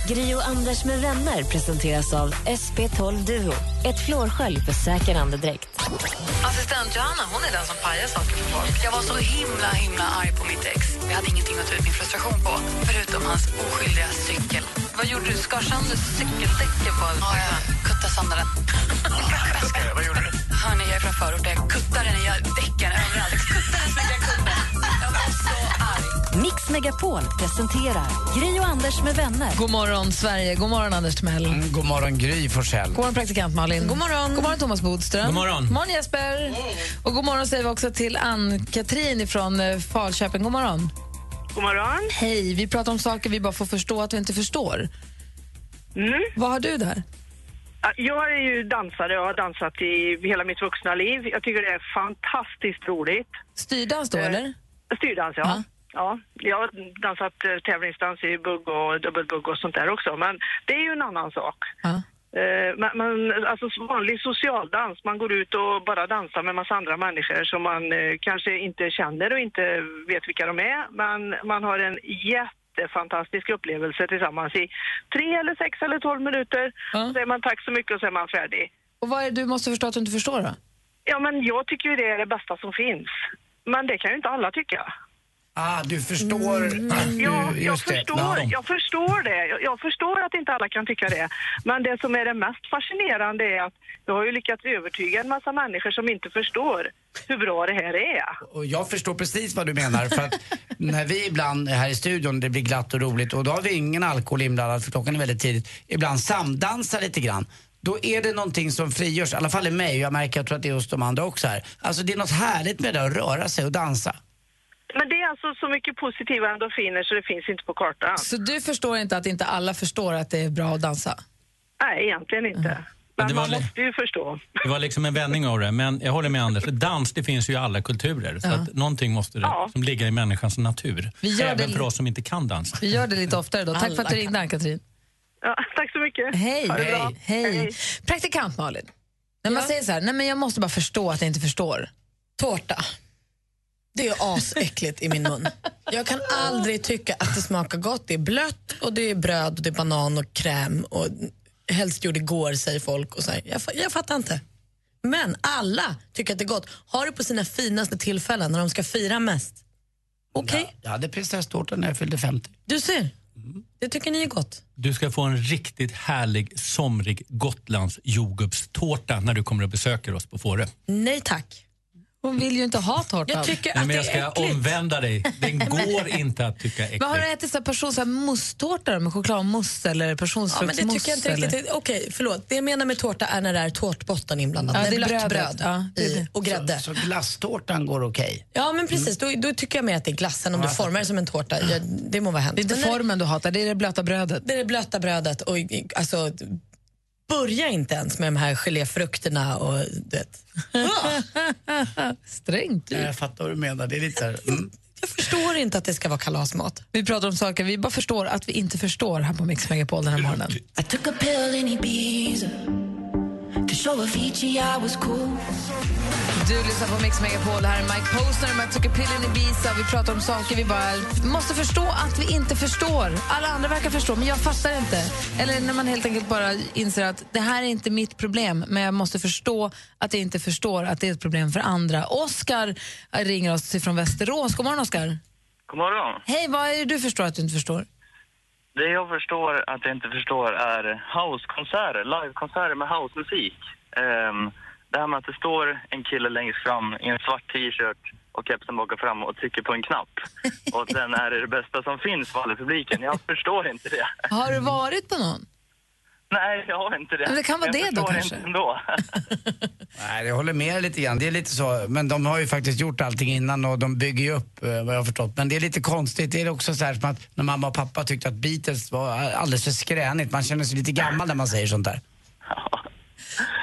Gri och Anders med vänner presenteras av SP12 Duo. Ett flårskölj för säker andedräkt. Assistent Johanna, hon är den som pajar saker för folk. Jag var så himla, himla arg på mitt ex. Vi hade ingenting att ta ut min frustration på, förutom hans oskyldiga cykel. Vad gjorde du? Skar sönder cykeldäcken på Ja, jag kuttade sönder den. Vad gjorde du? Hörni, jag är från förort. Jag kuttade den i däcken överallt. Jag kuttade så mycket jag kunde. Jag var så arg. Mix Megapol presenterar Gri och Anders med vänner. God morgon, Sverige. God morgon, Anders Timell. Mm, god morgon, Gry Forssell. God morgon, praktikant Malin. God morgon. God morgon, Thomas Bodström. God morgon. God morgon, Jesper. Och god morgon säger vi också till Ann-Katrin från eh, Falköping. God morgon. God morgon. Hej. Vi pratar om saker vi bara får förstå att vi inte förstår. Mm. Vad har du där? Ja, Jag är ju dansare och har dansat i hela mitt vuxna liv. Jag tycker det är fantastiskt roligt. Styrdans då, Eh, eller? Styrdans, ja. ja. Jag har dansat eh, tävlingsdans i bugg och dubbelbugg och sånt där också, men det är ju en annan sak. Eh, Men, men alltså vanlig socialdans, man går ut och bara dansar med massa andra människor som man eh, kanske inte känner och inte vet vilka de är, men man har en jättefantastisk upplevelse tillsammans i tre eller sex eller tolv minuter. Så säger man tack så mycket och så är man färdig. Och vad är det du måste förstå att du inte förstår då? Ja, men jag tycker ju det är det bästa som finns. Men det kan ju inte alla tycka. Ah, du förstår att du, Ja, jag det. förstår, Ja. jag förstår det. Jag, jag förstår att inte alla kan tycka det. Men det som är det mest fascinerande är att jag har ju lyckats övertyga en massa människor som inte förstår hur bra det här är. Och jag förstår precis vad du menar. För att när vi ibland här i studion, det blir glatt och roligt och då har vi ingen alkohol inblandad för klockan är väldigt tidigt. Ibland samdansar lite grann. Då är det någonting som frigörs, i alla fall i mig, jag märker jag tror att det är hos de andra också här. Alltså det är något härligt med det att röra sig och dansa. Men det är alltså så mycket positiva endorfiner så det finns inte på kartan. Så du förstår inte att inte alla förstår att det är bra att dansa? Nej, egentligen inte. Men det var man li- måste ju förstå. Det var liksom en vändning av det. Men jag håller med Anders. Dans det finns ju i alla kulturer. Så Ja. att någonting måste det som ligga i människans natur. Vi gör Även det- för oss som inte kan dansa. Vi gör det lite oftare då. Tack för att du ringde, Ann-Katrin. Ja, tack så mycket. Hej. Det bra. Hej. Praktikant Malin. När man säger så här, nej men jag måste bara förstå att jag inte förstår. Tårta. Det är asäckligt i min mun. Jag kan aldrig tycka att det smakar gott. Det är blött och det är bröd och det är banan och kräm och helst gjord igår säger folk. Och så här. Jag, jag fattar inte. Men alla tycker att det är gott. Har det på sina finaste tillfällen när de ska fira mest. Okej, Jag hade prinsesstårta när jag fyllde 50. du ser. Det tycker ni är gott. Du ska få en riktigt härlig, somrig Gotlands jordgubbstårta när du kommer och besöker oss på Fårö. Nej tack. Hon vill ju inte ha tårtan. Jag tycker Nej, att men det jag ska äckligt. omvända dig. Den går (laughs) inte att tycka är Men har du ätit så här person, så här musstårta med chokladmousse eller Ja, men det tycker jag inte eller? riktigt. Okej, förlåt. Det jag menar med tårta är när det är tårtbotten inblandat. Ja, När det är blött bröd Ja, det i, det. och grädde. Så, så glasstårtan går okej? Ja, men precis. Då, då tycker jag mer att det är glassen. Om du formar det som en tårta, ja, det må vara hänt. Det är inte formen du hatar, det är det blöta brödet. Det är det blöta brödet och alltså börja inte ens med de här geléfrukterna och du vet. (laughs) Strängt Ja, Jag fattar vad du menar. Det är lite så här, mm. Jag förstår inte att det ska vara kalasmat. Vi pratar om saker vi bara förstår att vi inte förstår här på Mix Megapol den här morgonen. Show Avicii I was cool. Du lyssnar på Mix Megapol. Det här är Mike Posner med Took a pill in Ibiza. Vi pratar om saker vi bara måste förstå att vi inte förstår. Alla andra verkar förstå, men jag fattar inte. Eller när man helt enkelt bara inser att det här är inte mitt problem, men jag måste förstå att jag inte förstår att det är ett problem för andra. Oskar ringer oss från Västerås. God morgon, Oskar. God morgon. Hej, vad är det du förstår att du inte förstår? Det jag förstår att jag inte förstår är housekonserter, livekonserter med housemusik. Um, det här med att det står en kille längst fram i en svart t-shirt och kepsen bakar fram och trycker på en knapp. Och sen är det det bästa som finns för alla publiken. Jag förstår inte det. Har du varit på någon? Nej, jag har inte det. Men det kan vara jag det då, kanske? Inte ändå. (laughs) Nej, jag håller med lite grann. Det är lite så, men de har ju faktiskt gjort allting innan och de bygger ju upp eh, vad jag har förstått. Men det är lite konstigt. Det är också så här som att när mamma och pappa tyckte att Beatles var alldeles för skränigt. Man känner sig lite gammal när man säger sånt där.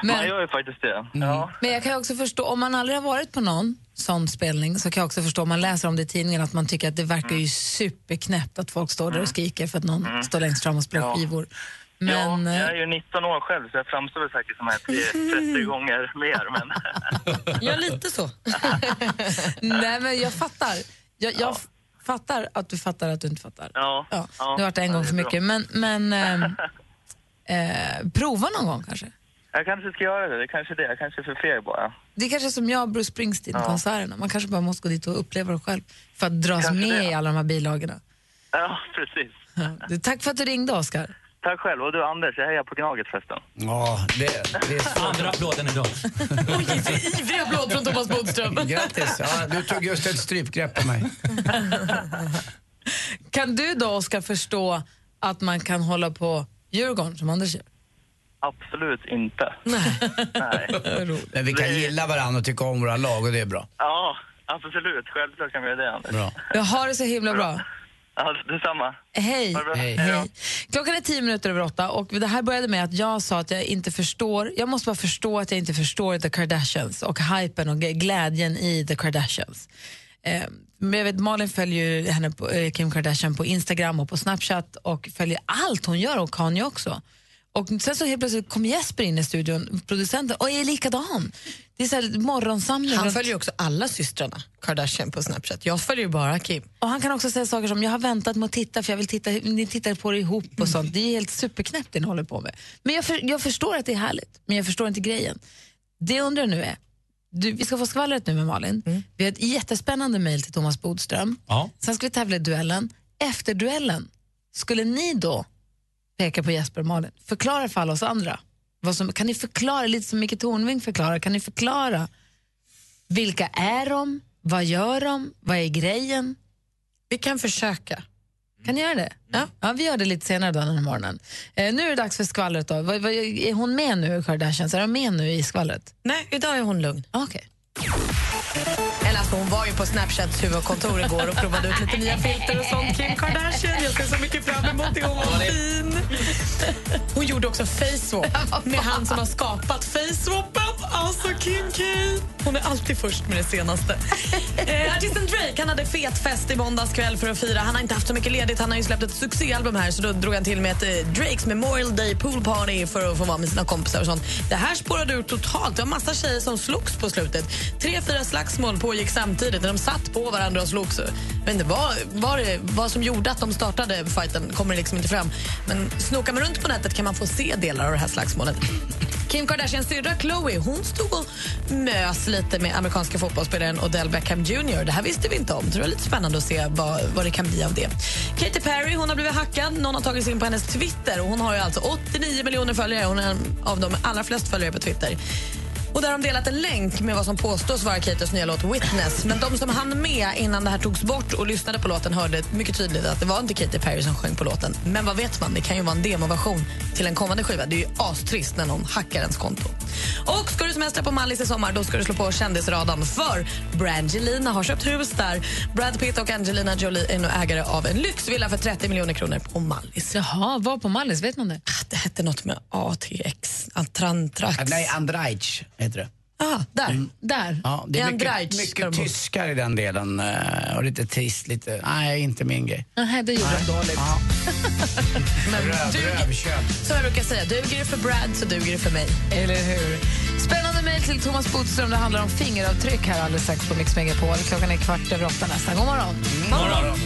Men- Man gör ju faktiskt det. Ja. Men jag kan också förstå, om man aldrig har varit på någon sån spelning så kan jag också förstå, om man läser om det i tidningen, att man tycker att det verkar ju superknäppt att folk står där och skriker för att någon står längst fram och spelar Ja. Men, ja, eh, jag är ju 19 år själv så jag framstår väl säkert som att jag är 30 gånger mer. Men... (laughs) Ja, lite så. (laughs) nej men jag fattar. Jag, jag f- fattar att du fattar att du inte fattar. Ja. Ja, ja. det har varit en Ja, gång det för bra. mycket. Men, men ehm, (laughs) eh, prova någon gång kanske. Jag kanske ska göra det. Det kanske är det. Jag kanske är för feg bara. Det är kanske som jag och Bruce Springsteen-konserterna. Man kanske bara måste gå dit och uppleva det själv för att dras Kanske med det. i alla de här bilagorna. Ja, precis. Ja. Tack för att du ringde, Oskar. Tack själv. Och du Anders, jag hejar på Gnaget förresten. Ja, det, det är så. Andra applåden idag. Ivrig applåd från Thomas Bodström. Grattis! Ja, du tog just ett strypgrepp på mig. Kan du då, Oskar, förstå att man kan hålla på Djurgården som Anders gör? Absolut inte. Nej. Nej. Men vi kan gilla varandra och tycka om våra lag och det är bra. Ja, absolut. Självklart kan vi göra det, Anders. Bra. Jag har det så himla bra. Ja, detsamma. Hej. Hej. Hej. Klockan är tio minuter över åtta och det här började med att jag sa att jag inte förstår, jag måste bara förstå att jag inte förstår The Kardashians och hypen och glädjen i The Kardashians. Eh, men jag vet, Malin följer ju henne på, eh, Kim Kardashian på Instagram och på Snapchat och följer allt hon gör och Kanye också. Och sen så helt plötsligt kom Jesper in i studion, producenten, och är likadan. Det är så här morgonsamling. Han följer ju också alla systrarna Kardashian på Snapchat. Jag följer ju bara Kim. Och han kan också säga saker som jag har väntat med att titta för jag vill titta, ni tittar på det ihop och sånt. Det är helt superknäppt det ni håller på med. Men jag, för, jag förstår att det är härligt, men jag förstår inte grejen. Det jag undrar nu är, du, vi ska få skvallret nu med Malin. Vi har ett jättespännande mejl till Thomas Bodström. Ja. Sen ska vi tävla i duellen. Efter duellen, skulle ni då peka på Jesper och Malin? Förklara för alla oss andra. Vad som, kan ni förklara, lite som Micke Tornving förklarar, kan ni förklara vilka är de? Vad gör de? Vad är grejen? Vi kan försöka. Kan ni göra det? Ja. ja vi gör det lite senare den här morgonen. Eh, nu är det dags för skvallret. Då. Vad, vad, är hon med nu, Kardashians? Är de med nu i skvallret? Nej, idag är hon lugn. Okej. Eller alltså, hon var ju på Snapchats huvudkontor igår och provade ut lite nya filter och sånt. Kim Kardashian, jag ser så mycket fram emot det. Hon var fin. Hon gjorde också faceswap (laughs) med han som har skapat faceswapen. Alltså Kim K. Hon är alltid först med det senaste. (laughs) Eh, artisten Drake han hade fet fest i måndags kväll för att fira. Han har inte haft så mycket ledigt. Han har ju släppt ett succéalbum här så då drog han till med ett eh, Drakes Memorial Day Pool Party för att få vara med sina kompisar och sånt. Det här spårade ur totalt. Det var massa tjejer som slogs på slutet. Tre, fyra slagsmål pågick samtidigt när de satt på varandra och slogs. Vad, vad, det, vad som gjorde att de startade fighten kommer liksom inte fram. Men snokar man runt på nätet kan man få se delar av det här slagsmålet. Kim Kardashians syrra Khloe hon stod och mös lite med amerikanska fotbollsspelaren Odell Beckham Jr. Det här visste vi inte om. Så det var lite spännande att se vad, vad det kan bli av det. Katy Perry hon har blivit hackad. Någon har tagit sig in på hennes Twitter. och Hon har ju alltså 89 miljoner följare. Hon är en av de allra flest följare på Twitter. Och där har de delat en länk med vad som påstås vara Katys nya låt Witness. Men de som hann med innan det här togs bort och lyssnade på låten hörde mycket tydligt att det var inte Katy Perry som sjöng på låten. Men vad vet man, det kan ju vara en demoversion till en kommande skiva. Det är ju astrist när någon hackar ens konto. Och ska du semestra på Mallis i sommar, då ska du slå på kändisradan för Brangelina har köpt hus där. Brad Pitt och Angelina Jolie är nu ägare av en lyxvilla för 30 miljoner kronor på Mallis. Jaha, var på Mallis? Vet man det? Det hette något med ATX, Altrantrax. Ah, Nej, Andraic heter det. Ah, där. Där. Ja, det är mycket, mycket tyskar i den delen eh, och lite trist, lite... Nej, inte min grej. Nej, det gjorde de dåligt. (laughs) Men Röv- duger, rövkött. som jag brukar säga, duger det för Brad så duger det för mig. Eller hur? Spännande mejl till Thomas Bodström. Det handlar om fingeravtryck här alldeles strax på Mix Megapol. Klockan är kvart över åtta nästan. God morgon. God morgon.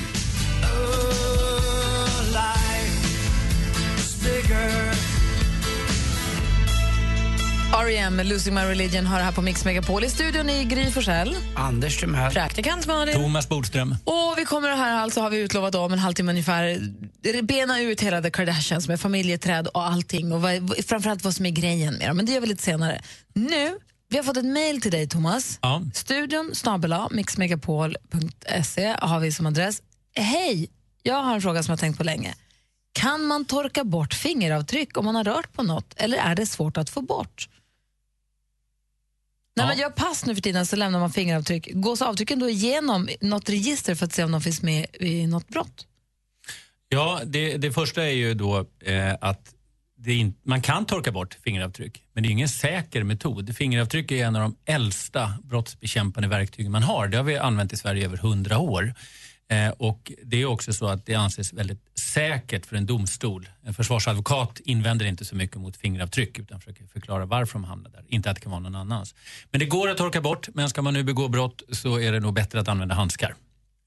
R.E.M. Losing My Religion har det här på Mix Megapol. I studion i Gry Forssell. Anders Timell. Praktikant Malin. Thomas Bodström. Och vi kommer här alltså, har vi utlovat om en halvtimme ungefär, bena ut hela The Kardashians med familjeträd och allting och vad, framförallt vad som är grejen med dem. Men det gör vi lite senare. Nu, vi har fått ett mejl till dig Thomas. Ja. Studion snabela mixmegapol.se har vi som adress. Hej, jag har en fråga som jag har tänkt på länge. Kan man torka bort fingeravtryck om man har rört på något eller är det svårt att få bort? När man gör pass nu för tiden så lämnar man fingeravtryck. Gås avtrycken då igenom något register för att se om de finns med i något brott? Ja, det, det första är ju då eh, att in, man kan torka bort fingeravtryck, men det är ingen säker metod. Fingeravtryck är en av de äldsta brottsbekämpande verktygen man har. Det har vi använt i Sverige i över hundra år. Eh, och det är också så att det anses väldigt säkert för en domstol. En försvarsadvokat invänder inte så mycket mot fingeravtryck utan försöker förklara varför de hamnar där. Inte att det kan vara någon annans. Men det går att torka bort, men ska man nu begå brott så är det nog bättre att använda handskar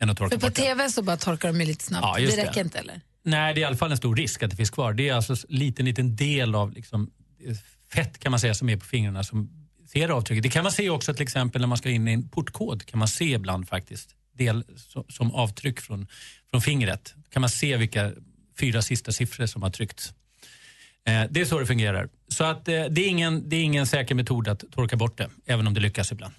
än att torka För på bort det. TV så bara torkar de ju lite snabbt. Ja, det det. räcker inte eller? Nej, det är i alla fall en stor risk att det finns kvar. Det är alltså en liten, liten del av liksom, fett kan man säga som är på fingrarna som ser avtrycket. Det kan man se också till exempel när man ska in i en portkod kan man se ibland faktiskt del som, avtryck från, från fingret. kan man se vilka fyra sista siffror som har tryckts. Eh, det är så det fungerar. Så att, eh, det, är ingen, det är ingen säker metod att torka bort det, även om det lyckas ibland.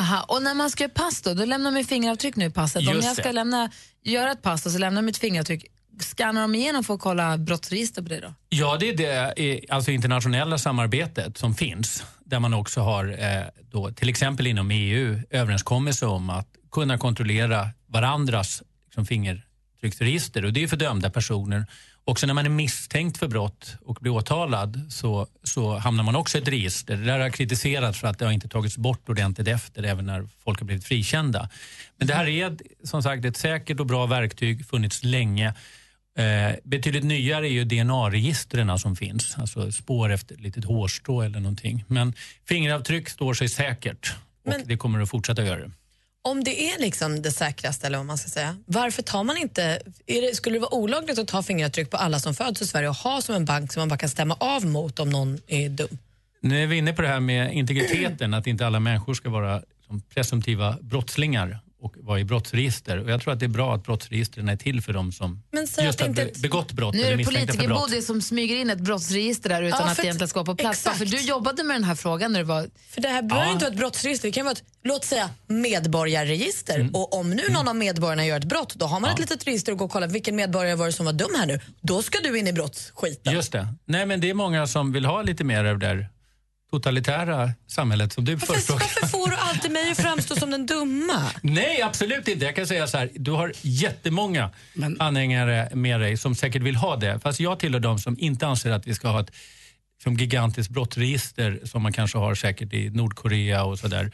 Aha, och när man ska göra pass då, då lämnar man fingeravtryck nu i passet. Om Just jag ska det. lämna, göra ett pass och så lämnar jag mitt fingeravtryck, skannar de igenom för att kolla brottsregister på det då? Ja, det är det alltså internationella samarbetet som finns. Där man också har, eh, då, till exempel inom EU, överenskommelse om att kunna kontrollera varandras liksom, fingertrycksregister. Och det är för dömda personer. Också när man är misstänkt för brott och blir åtalad så, så hamnar man också i ett register. Det där har kritiserats för att det har inte tagits bort ordentligt efter, även när folk har blivit frikända. Men det här är som sagt ett säkert och bra verktyg, funnits länge. Eh, betydligt nyare är ju DNA-registren som finns, alltså spår efter ett litet hårstrå eller någonting. Men fingeravtryck står sig säkert och det kommer att fortsätta göra det. Om det är liksom det säkraste, eller vad man ska säga, varför tar man inte... Är det, skulle det vara olagligt att ta fingeravtryck på alla som föds i Sverige och ha som en bank som man bara kan stämma av mot om någon är dum? Nu är vi inne på det här med integriteten, att inte alla människor ska vara som presumtiva brottslingar och vara i brottsregister. Och jag tror att det är bra att brottsregistren är till för dem som just har inte begått brott Nu är det politikerbody som smyger in ett brottsregister där utan Ja, att det egentligen ska vara på plats. För du jobbade med den här frågan när du var... För det här behöver Ja. inte vara ett brottsregister, det kan vara ett, låt säga, medborgarregister. Och om nu någon av medborgarna gör ett brott, då har man ett litet register och går och kollar vilken medborgare var det som var dum här nu. Då ska du in i brottsskiten. Just det. Nej, men det är många som vill ha lite mer av det där totalitära samhället som du förespråkar. Varför får du alltid mig att framstå som den dumma? Nej, absolut inte. Jag kan säga så här, du har jättemånga anhängare med dig som säkert vill ha det. Fast jag tillhör de som inte anser att vi ska ha ett som gigantiskt brottsregister som man kanske har säkert i Nordkorea och sådär.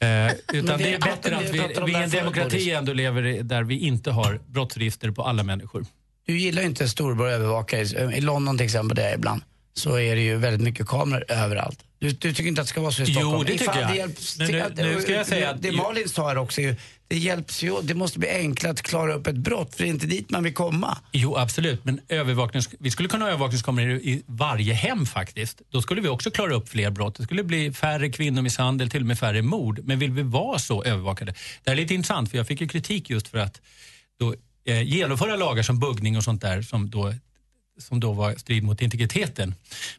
Eh, utan det är bättre att vi vi, här en demokrati ändå lever i- där vi inte har brottsregister på alla människor. Du gillar ju inte storebror övervakare. I London till exempel, där är ibland, så är det ju väldigt mycket kameror överallt. Du, du tycker inte att det ska vara så i Jo, Stockholm? det tycker Ifall jag. Det, hjälps, Men nu- nu ska jag säga det, att- det Malin sa här också ju, det hjälps ju, det måste bli enklare att klara upp ett brott för det är inte dit man vill komma. Jo, absolut. Men övervaknings... vi skulle kunna ha övervakningskameror i varje hem faktiskt. Då skulle vi också klara upp fler brott. Det skulle bli färre kvinnomisshandel, till och med färre mord. Men vill vi vara så övervakade? Det här är lite intressant för jag fick ju kritik just för att då, eh, genomföra lagar som buggning och sånt där som då som då var strid mot integriteten.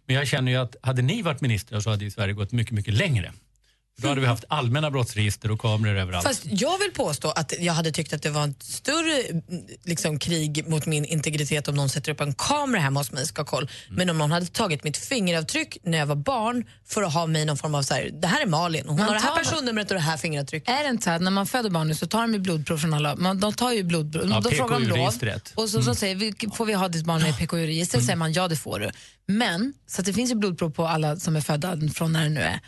Men jag känner ju att hade ni varit ministrar så hade ju Sverige gått mycket, mycket längre. Då hade vi haft allmänna brottsregister och kameror överallt. Fast jag vill påstå att jag hade tyckt att det var ett större mm, liksom, krig mot min integritet om någon sätter upp en kamera hemma hos mig och ska ha koll. Men om någon hade tagit mitt fingeravtryck när jag var barn för att ha mig någon form av så här, det här är Malin, hon Man har det här personnumret och det här fingeravtrycket. Är det inte så att när man föder barn nu så tar de ju blodprov från alla, man, de tar ju blodprov, Ja, då frågar de lov och så, så säger vi, får vi ha ditt barn med i PKU-registret? säger man ja det får du. Men, så att det finns ju blodprov på alla som är födda från när det nu är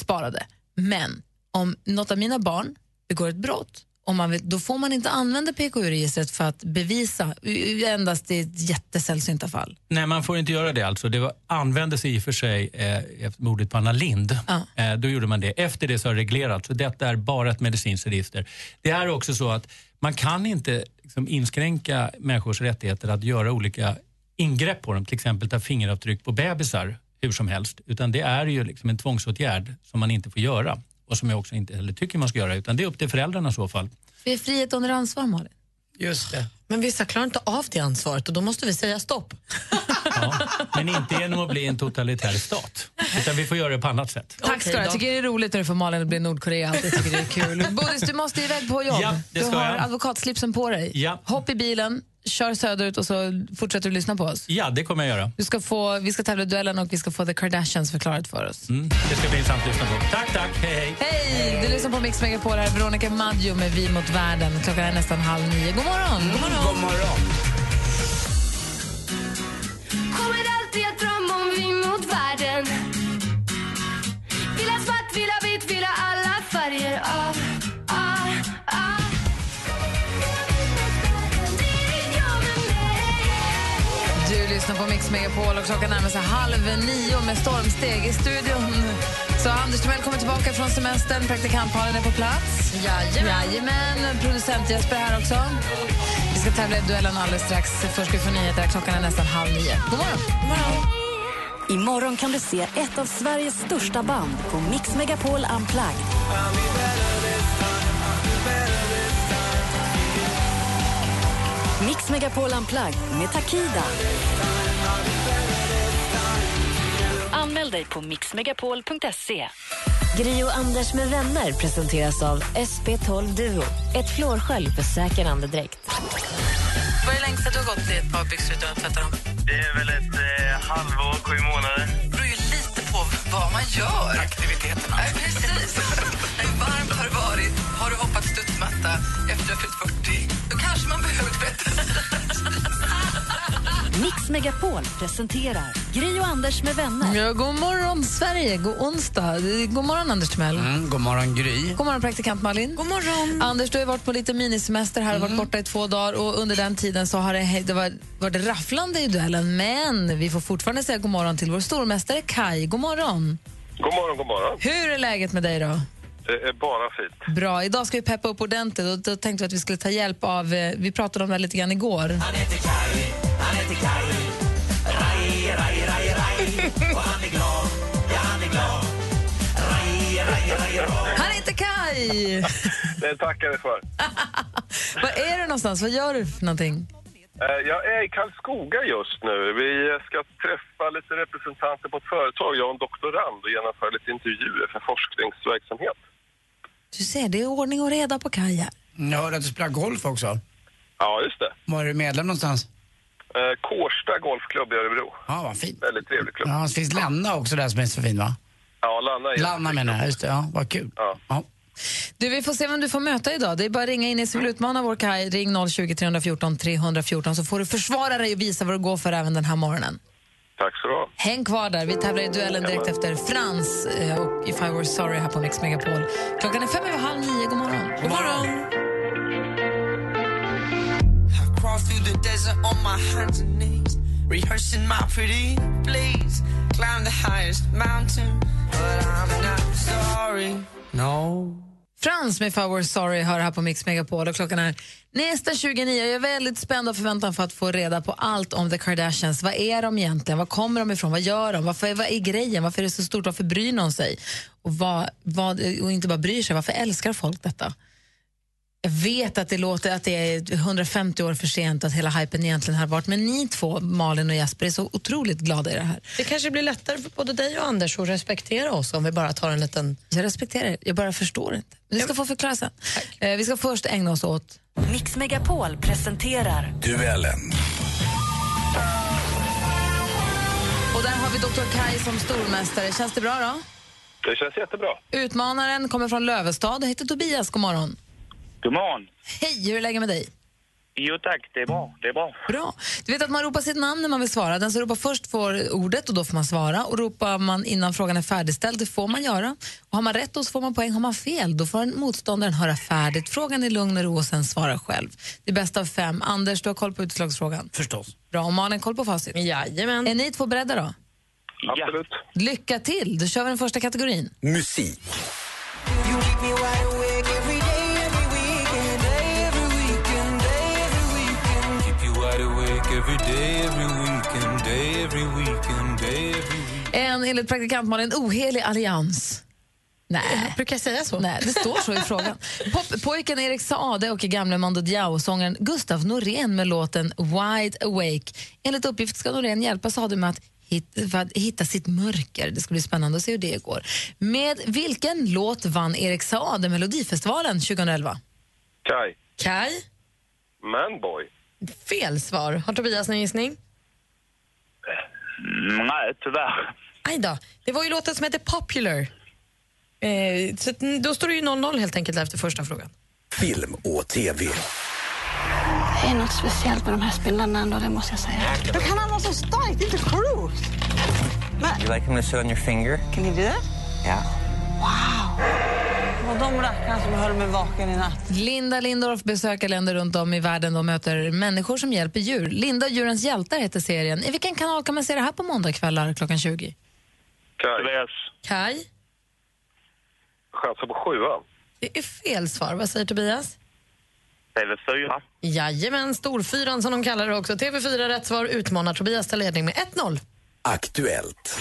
sparade. Men om något av mina barn begår ett brott, om man vet, då får man inte använda PKU-registret för att bevisa, endast i jättesällsynta fall. Nej, man får inte göra det. alltså. Det var, användes i och för sig eh, efter mordet på Anna Lind. Eh, då gjorde man det. Efter det så har det reglerats. Detta är bara ett medicinskt register. Det är också så att man kan inte liksom, inskränka människors rättigheter att göra olika ingrepp på dem. Till exempel ta fingeravtryck på bebisar hur som helst. Utan det är ju liksom en tvångsåtgärd som man inte får göra. Och som jag också inte heller tycker man ska göra. Utan det är upp till föräldrarna i så fall. Vi är frihet under ansvar, Malin. Just det. Men vissa klarar inte av det ansvaret och då måste vi säga stopp. (laughs) Men inte genom att bli en totalitär stat. Utan vi får göra det på annat sätt. Tack ska du. Jag tycker det är roligt när du får Malin att bli Nordkorea. Alltid tycker det är kul. (laughs) Bodis, du måste iväg på jobb. Ja, det du har jag. advokatslipsen på dig. Ja. Hopp i bilen, kör söderut och så fortsätter du lyssna på oss. Ja, det kommer jag göra. Du ska få, vi ska tävla i duellen och vi ska få The Kardashians förklarat för oss. Mm, det ska bli intressant att lyssna på. Tack, tack. Hej, hej. Hej! Du lyssnar på Mix Megapol här. Veronica Maggio med Vi mot världen. Klockan är nästan halv nio. God morgon! God morgon! God morgon. Lyssnar på Mix Megapol och klockan närmar sig halv nio med stormsteg i studion. Så Anders Timell kommer tillbaka från semestern. Praktikantparen är på plats. Jajamän. Jajamän. Producent Jesper är här också. Vi ska tävla i duellen alldeles strax. Först ska vi få nyheter. Klockan är nästan halv nio. God morgon. God morgon. Imorgon kan du se ett av Sveriges största band på Mix Megapol Unplugged. Mix Megapol Unplugged med Takida. Anmäl dig på mixmegapol.se. Gri och Anders med vänner presenteras av SP12 Duo. Ett flårskölj för säker andedräkt. Vad är det längsta du har gått i ett par byxor utan att tvätta dem? Det är väl ett eh, halvår, sju månader. Det beror ju lite på vad man gör. Aktiviteterna. Ja, precis. Hur varmt har det varit? Har du studsmatta efter att fyllt 40? Då kanske man behöver tvätta Mix Megapol presenterar Gri och Anders med vänner. Ja, god morgon, Sverige. God onsdag. God morgon, Anders Timell. Mm, god morgon, Gry. God morgon, praktikant Malin. God morgon. Anders, du har varit på lite minisemester här och varit borta i två dagar. Och Under den tiden så har det, det varit, varit rafflande i duellen. Men vi får fortfarande säga god morgon till vår stormästare Kai. God morgon. God morgon, god morgon. Hur är läget med dig då? Det är bara fint. Bra. Idag ska vi peppa upp ordentligt och då tänkte vi att vi skulle ta hjälp av... eh, Vi pratade om det här lite grann igår. Han heter Kaj, Raj, raj, raj, raj. Och han är glad, ja han är glad. Raj, raj, raj, raj. Han heter Kai! Det tackar vi för. (laughs) Var är du någonstans? Vad gör du för någonting? Eh, Jag är i Karlskoga just nu. Vi ska träffa lite representanter på ett företag, jag och en doktorand, och genomföra lite intervjuer för forskningsverksamhet. Du ser, det är ordning och reda på Kai här. Jag hörde att du spelar golf också. Ja, just det. Var är du medlem någonstans? Eh, Kårsta Golfklubb i Örebro. Ja, vad fint. Väldigt trevlig klubb. Ja, det finns Lanna också där som är så fin va? Ja, Lanna är Lanna menar jag, just det. Ja, vad kul. Ja. Du, vi får se vem du får möta idag. Det är bara att ringa in i vill utmana vår Kai. Ring 020 314 314 så får du försvara dig och visa vad du går för även den här morgonen. Tack så du ha. Häng kvar där. Vi tävlar i duellen direkt efter Frans eh, och If I Were Sorry här på Mix Megapol. Klockan är fem över halv nio. God morgon. God morgon. I crawl through the desert on my hands and knees, rehearsing my pretty please. Climb the highest mountain but I'm not sorry. No. Frans med If I Were Sorry hör här på Mix Megapol och klockan är nästan 29. Jag är väldigt spänd av förväntan för att få reda på allt om The Kardashians. Vad är de egentligen? Var kommer de ifrån? Vad gör de? Varför, vad är grejen? Varför är det så stort? Varför bryr någon sig? Och, vad, vad, och inte bara bryr sig, varför älskar folk detta? Jag vet att det låter att det är 150 år för sent att hela hypen egentligen har varit, men ni två, Malin och Jesper, är så otroligt glada i det här. Det kanske blir lättare för både dig och Anders att respektera oss om vi bara tar en liten... Jag respekterar er, jag bara förstår inte. Men vi ska få förklara sen. Eh, vi ska först ägna oss åt... Mix Megapol presenterar Duellen. Och där har vi Dr. Kai som stormästare. Känns det bra då? Det känns jättebra. Utmanaren kommer från Lövestad och heter Tobias. God morgon. God morgon. Hej, hur är läget med dig? Jo tack, det är bra. Det är bra. Bra. Du vet att man ropar sitt namn när man vill svara. Den som ropar först får ordet och då får man svara. Och ropar man innan frågan är färdigställd, det får man göra. Och har man rätt då så får man poäng. Har man fel då får motståndaren höra färdigt. Frågan är lugn och ro och sen svara själv. Det är bäst av fem. Anders, du har koll på utslagsfrågan? Förstås. Bra. Och Malin, koll på facit? Jajamän. Är ni två beredda då? Absolut. Lycka till! Då kör vi den första kategorin. Musik. En enligt praktikant Malin ohelig allians. Nej. Brukar jag säga så? Nej, det står så i (laughs) frågan. Poppojken Erik Saade och gamle Mando Diao-sångaren Gustav Norén med låten Wide Awake. Enligt uppgift ska Norén hjälpa Saade med att hit- för att hitta sitt mörker. Det ska bli spännande att se hur det går. Med vilken låt vann Erik Saade Melodifestivalen 2011? Kai. Kai? Manboy. Fel svar. Har Tobias någon gissning? Mm, nej, tyvärr. Aj då. Det var ju låten som heter Popular. Eh, så då står det ju 0-0 helt enkelt efter första frågan. Film och TV. Det är något speciellt med de här spindlarna ändå, det måste jag säga. Hur kan han vara så stark? Det är inte klokt! You like him to sit on your finger? Can you do that? Yeah. Wow! Och de rackarna som höll mig vaken i natt. Linda Lindorff besöker länder runt om i världen och möter människor som hjälper djur. Linda och djurens hjältar heter serien. I vilken kanal kan man se det här på måndagskvällar klockan 20? Kai. Kai? Chansen på sjuan. Det är fel svar. Vad säger Tobias? TV4. Jajamän, Storfyran som de kallar det också. TV4 rätt svar utmanar Tobias till ledning med 1-0. Aktuellt.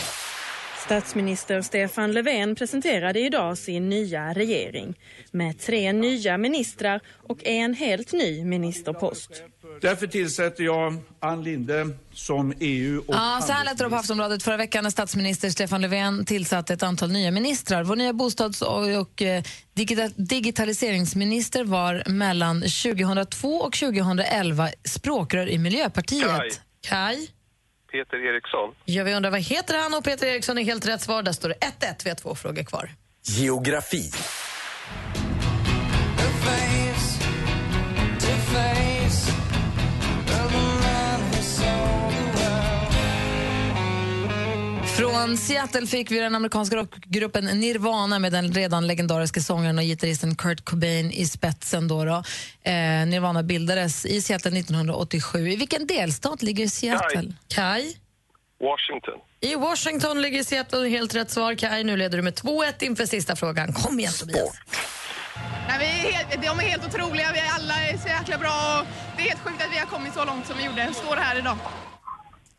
Statsminister Stefan Löfven presenterade idag sin nya regering med tre nya ministrar och en helt ny ministerpost. Därför tillsätter jag Ann Linde som EU och Ja, så här lät det på Aftonbladet förra veckan när statsminister Stefan Löfven tillsatte ett antal nya ministrar. Vår nya bostads och, och eh, digita- digitaliseringsminister var mellan 2002 och 2011 språkrör i Miljöpartiet. Kaj. Kaj? Peter Eriksson. Ja, vi undrar vad heter han och Peter Eriksson är helt rätt svar. Där står det 1-1. Vi har två frågor kvar. Geografi. Från Seattle fick vi den amerikanska rockgruppen Nirvana med den redan legendariska sångaren och gitarristen Kurt Cobain i spetsen. Då då. Eh, Nirvana bildades i Seattle 1987. I vilken delstat ligger Seattle? Kaj? Washington. I Washington ligger Seattle. Helt rätt svar, Kaj. Nu leder du med 2-1 inför sista frågan. Kom igen, Tobias. Nej, vi är helt, de är helt otroliga, vi är alla är så jäkla bra. Det är helt sjukt att vi har kommit så långt som vi gjorde. Står här idag.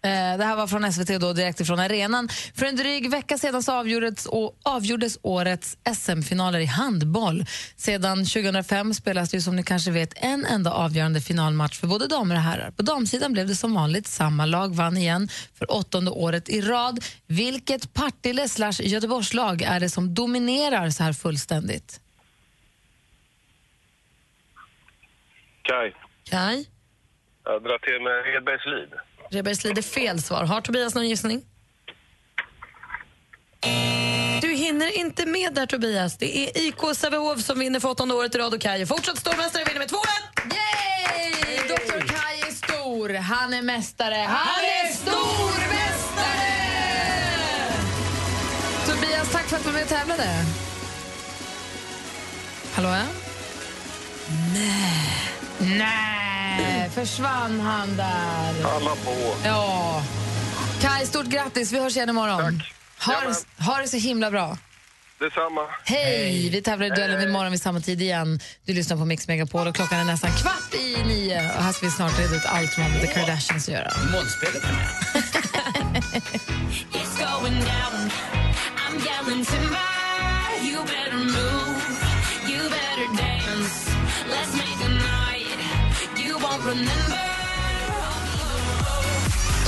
Eh, Det här var från SVT då, direkt ifrån arenan. För en dryg vecka sedan så avgjordes, avgjordes årets SM-finaler i handboll. Sedan 2005 spelas det ju som ni kanske vet en enda avgörande finalmatch för både damer och herrar. På damsidan blev det som vanligt samma lag vann igen för åttonde året i rad. Vilket Partille slash Göteborgslag är det som dominerar så här fullständigt? Kai. Kaj? Jag drar till med Hedbergslid. Rebergslid är fel svar. Har Tobias någon gissning? Du hinner inte med där, Tobias. Det är IK Sävehof som vinner för åttonde året i rad och Kaj fortsatt stormästare vinner med 2-1. Yay! Dr. Kai är stor, han är mästare, han är stormästare! Tobias, tack för att du var med och tävlade. Hallå, ja? Nej. Nej, försvann han där? Alla på. Ja. Kai, stort grattis. Vi hörs igen imorgon. Ha, det, ha det så himla bra. Detsamma. Hej! Vi tävlar i duellen imorgon vid samma tid igen. Du lyssnar på Mix Megapol och klockan är nästan kvart i nio. Och här ska vi snart reda ut allt som har med The Kardashians att göra. Målspelet är med. (laughs)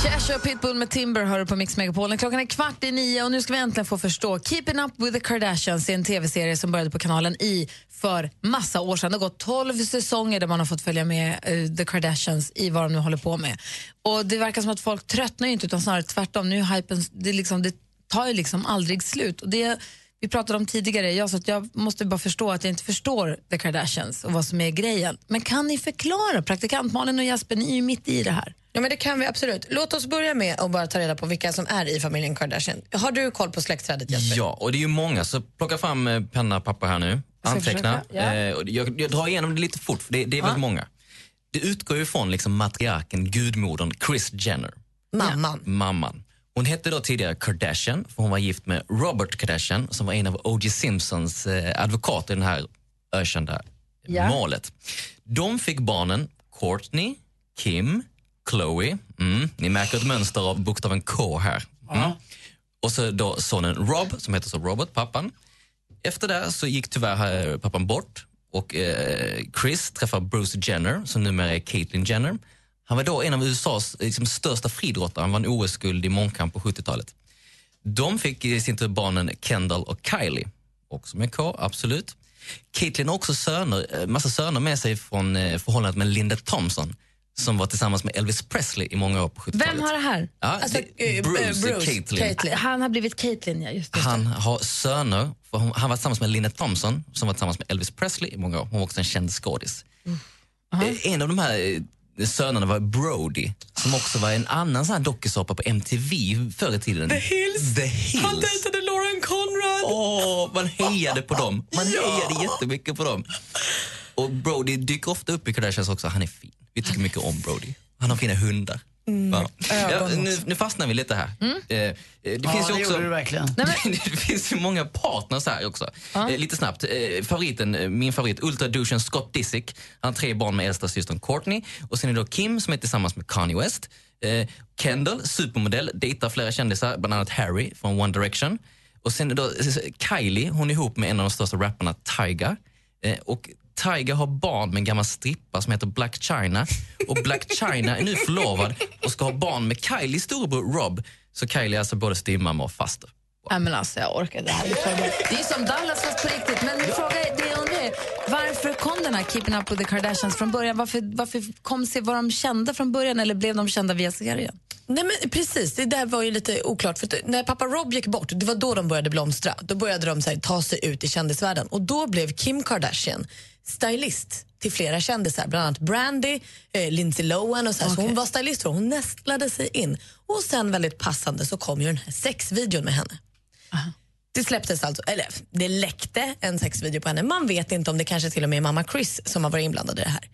Cash och Pitbull med Timber hör du på Mix Megapolen. Klockan är kvart i nio och nu ska vi äntligen få förstå. Keeping Up with the Kardashians är en tv-serie som började på kanalen i för massa år sedan. Det har gått 12 säsonger där man har fått följa med uh, the Kardashians i vad de nu håller på med. Och Det verkar som att folk tröttnar ju inte utan snarare tvärtom. Nu är hypen, det, liksom, det tar ju liksom aldrig slut. Och det vi pratade om tidigare, jag sa att jag måste bara förstå att jag inte förstår the Kardashians och vad som är grejen. Men kan ni förklara? Praktikant Malin och Jasper, ni är ju mitt i det här. Ja, men det kan vi absolut. Låt oss börja med att bara ta reda på vilka som är i familjen Kardashian. Har du koll på släktträdet Jesper? Ja, och det är ju många, så plocka fram eh, penna och papper här nu. Anteckna. ja. Eh, jag, jag drar igenom det lite fort, för det, det är väldigt många. Det utgår ju från liksom matriarken, gudmodern Kris Jenner. Mamman. Mamman. Hon hette då tidigare Kardashian, för hon var gift med Robert Kardashian som var en av O.J. Simpsons eh, advokater i det här ökända Ja. målet. De fick barnen Courtney, Kim, Chloe. Mm, ni märker ett mönster av bokstaven K här. Mm. Och så då sonen Rob, som heter så Robert, pappan. Efter det så gick tyvärr eh, pappan bort och eh, Chris träffade Bruce Jenner, som numera är Caitlyn Jenner. Han var då en av USAs liksom, största friidrottare. Han vann OS-guld i mångkamp på 70-talet. De fick i sin tur barnen Kendall och Kylie. Också med K, absolut. Caitlyn har också söner, eh, massa söner med sig från eh, förhållandet med Linda Thompson som var tillsammans med Elvis Presley i många år på 70-talet. Vem har det här? Ja, Alltså, det- eh, Bruce, Bruce, Caitlyn. Han har blivit Caitlyn, ja. Just det. Han har söner. Hon, han var tillsammans med Linda Thompson som var tillsammans med Elvis Presley i många år. Hon var också en känd skådis. Eh, En av de här sönerna var Brody som också var en annan sån dokusåpa på MTV förr i tiden. The Hills. The Hills. Han dejtade Lauren Conrad. Åh, man hejade på dem. Man hejade jättemycket på dem. Och Brody dyker ofta upp i Kardashians också. Han är fin. Vi tycker mycket om Brody. Han har fina hundar. Mm. Ja. Ja, nu, nu fastnar vi lite här. Eh, eh, det Ja, finns ju det också, gjorde du verkligen. (laughs) det finns ju många partners här också. Eh, lite snabbt. Eh, favoriten, min favorit, ultradouchen Scott Disick. Han har tre barn med äldsta systern Courtney. Och sen är det då Kim som är tillsammans med Kanye West. Kendall, supermodell, dejtar flera kändisar, bland annat Harry från One Direction. Och sen är det då Kylie, hon är ihop med en av de största rapparna, Tyga. Och Tyga har barn med en gammal strippa som heter Black China. Och Black China är nu förlovad och ska ha barn med Kylies storebror Rob. Så Kylie är alltså både styvmamma och faster. Nej, men alltså, jag orkar det här. Det är som Dallas fast på riktigt. Men min fråga är, det undrar är, varför kom den här Keeping Up with the Kardashians från början? Varför, varför kom sig, var de kända från början eller blev de kända via serien? Nej men precis, det där var ju lite oklart. För när pappa Rob gick bort, det var då de började blomstra. Då började de så här, ta sig ut i kändisvärlden. Och då blev Kim Kardashian stylist till flera kändisar, bland annat Brandy, eh, Lindsay Lohan och så, här. så hon var stylist för hon nästlade sig in. Och sen väldigt passande så kom ju den här sexvideon med henne. Det släpptes alltså, eller det läckte en sexvideo på henne. Man vet inte om det kanske till och med är mamma Chris som har varit inblandad i det här.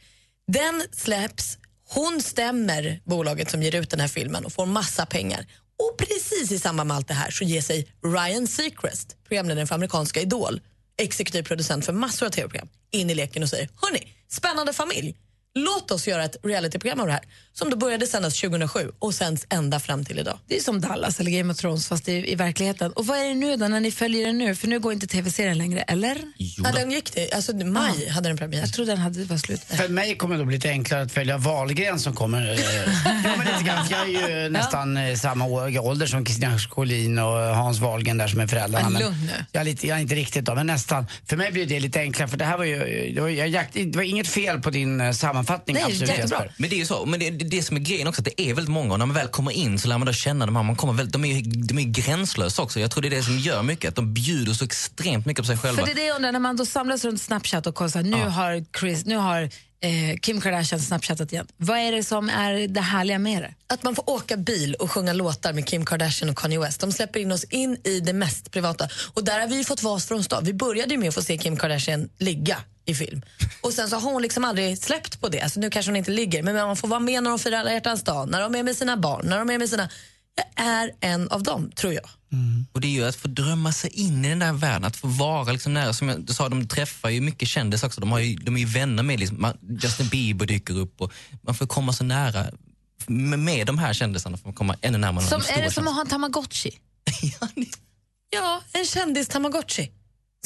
Den släpps, hon stämmer bolaget som ger ut den här filmen och får massa pengar. Och precis i samband med allt det här så ger sig Ryan Seacrest, programledaren för amerikanska Idol, exekutiv producent för massor av tv-program, in i leken och säger Hörni, spännande familj. Låt oss göra ett realityprogram av det här som då började sändas 2007 och sänds ända fram till idag. Det är som Dallas eller Game of Thrones fast i, i verkligheten. Och vad är det nu då när ni följer den nu? För nu går inte tv-serien längre, eller? Ja, den gick det. Alltså, maj hade den premiär. Jag trodde den hade var slut. För mig kommer det då bli lite enklare att följa Wahlgren som kommer. eh, (laughs) ja, men lite grann, för jag är ju nästan eh, samma ålder som Kristina Scholin och Hans Wahlgren där som är föräldrarna. Men Men jag, är lite, jag är inte riktigt då, men nästan. För mig blir det lite enklare för det här var ju, det var, jag, det var inget fel på din eh, sammanfattning. absolut, Jesper. Men det är ju så. Men det, det, som är grejen också, att det är väldigt många och när man väl kommer in så lär man då känna de här. Man kommer väldigt, de, är, de är gränslösa också. Jag tror det är det som gör mycket, att de bjuder så extremt mycket på sig själva. För det är det jag undrar, när man då samlas runt Snapchat och kollar nu har, Chris, nu har eh, Kim Kardashian snapchattat igen. Vad är det som är det härliga med det? Att man får åka bil och sjunga låtar med Kim Kardashian och Kanye West. De släpper in oss in i det mest privata. Och där har vi fått vas från start. Vi började ju med att få se Kim Kardashian ligga i film. Och sen så har hon liksom aldrig släppt på det. Alltså nu kanske hon inte ligger, men man får vara med när de firar alla hjärtans dag, när de är med sina barn, när de är med sina... Jag är en av dem, tror jag. Och det är ju att få drömma sig in i den där världen, att få vara liksom nära. Som jag sa, de träffar ju mycket kändisar också. De, har ju, de är ju vänner med, liksom, man- Justin Bieber dyker upp och man får komma så nära med, med de här kändisarna får man komma ännu närmare. Som, är det som att ha en tamagotchi? (laughs) Ja, en kändis-tamagotchi.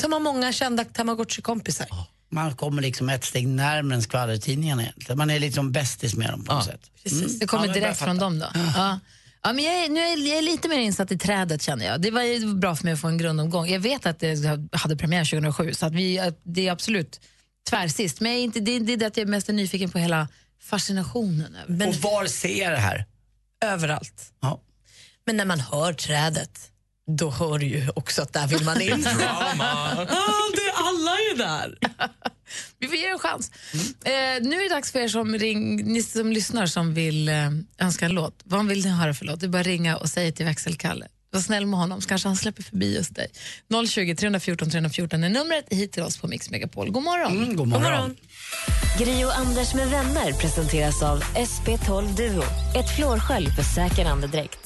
Som har många kända tamagotchi-kompisar. Man kommer liksom ett steg närmare än skvallertidningarna egentligen. Man är liksom bästis med dem på något sätt. Mm. Det kommer direkt från dem då? Ja. Ja, men jag, är, nu är jag, jag är lite mer insatt i trädet känner jag. Det var ju bra för mig att få en grundomgång. Jag vet att det hade premiär 2007 så att vi, det är absolut tvärsist. Men jag är inte, det, det är det att jag mest är nyfiken på hela fascinationen. över- Och var ser jag det här? Överallt. Ja. Men när man hör trädet, då hör du ju också att där vill man in. (laughs) Drama. ah, det, alla är där. (laughs) Vi får ge det en chans. Eh, nu är det dags för er som, ring, ni som lyssnar som vill eh, önska en låt. Vad vill ni höra för låt? Det är bara ringa och säga till växelkalle. Var snäll med honom så kanske han släpper förbi just dig. 020 314 314 är numret hit till oss på Mix Megapol. God morgon. Mm, god morgon. Gri och Anders med vänner presenteras av SP12 Duo. Ett flårskölj för säker andedräkt.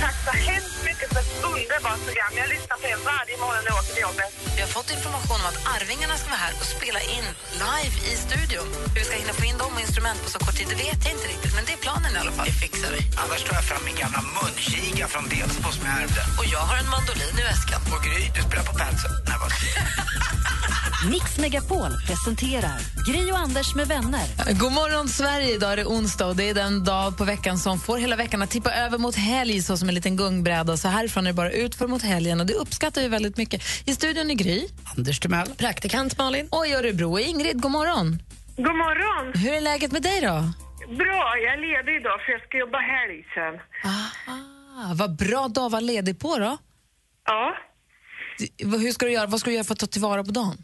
Tack så hemskt mycket för ett underbart program. Jag er varje morgon när jag åker till jobbet. Vi har fått information om att Arvingarna ska vara här och spela in live i studion. Hur vi ska hinna få in dem och instrument på så kort tid, det vet jag inte riktigt. Men det är planen i alla fall. Det fixar vi. Annars tar jag fram min gamla munkiga från Delsbo som jag ärvde. Och jag har en mandolin i väskan. Och Gry, du spelar på vad- (laughs) Mix Megapol presenterar Gri och Anders med vänner. God morgon Sverige, idag är det onsdag och det är den dag på veckan som får hela veckan att tippa över mot helg så som en liten gungbräda. Så härifrån är det bara utför mot helgen och det uppskattar vi väldigt mycket. I studion är Gry. Anders Timell. Praktikant Malin. Och i Örebro är Ingrid. God morgon. God morgon. Hur är läget med dig då? Bra, jag är ledig idag för jag ska jobba helg sen. Ah, vad bra dag att vara ledig på då. Ja. Hur ska du göra? Vad ska du göra för att ta tillvara på dagen?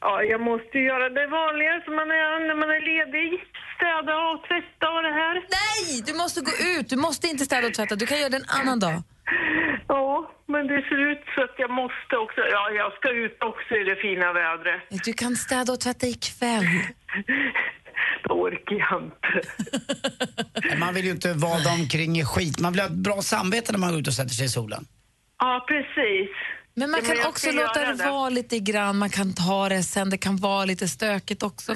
Ja, jag måste ju göra det vanliga som man är när man är ledig. Städa och tvätta och det här. Nej, du måste gå ut. Du måste inte städa och tvätta. Du kan göra det en annan dag. Ja, men det ser ut så att jag måste också. Ja, jag ska ut också i det fina vädret. Du kan städa och tvätta ikväll. (laughs) Det orkar jag inte. Man vill ju inte vada omkring i skit. Man vill ha ett bra samvete när man går ut och sätter sig i solen. Ja, precis. Men man Ja, kan också låta göra det vara lite grann, man kan ta det sen, det kan vara lite stökigt också.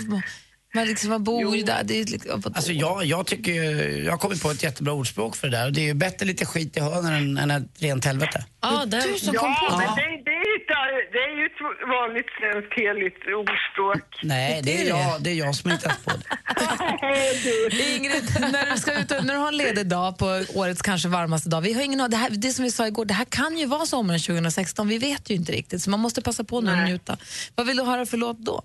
Man, liksom, man bor ju där. Det är liksom, Alltså jag, jag tycker ju- jag har kommit på ett jättebra ordspråk för det där. Och Det är ju bättre lite skit i hörnen än, än ett rent helvete. Ja, det är du som ja, kom på men det. det, det, är ju, ett- det är ju ett vanligt svenskt heligt ordspråk. Nej, det är jag, det är jag som har hittat på det. Ingrid, när du, ska ut, när du har en ledig dag på årets kanske varmaste dag, vi har ingen, det, här, det som vi sa igår, det här kan ju vara sommaren 2016, vi vet ju inte riktigt, så man måste passa på nu och njuta. Vad vill du höra för låt då?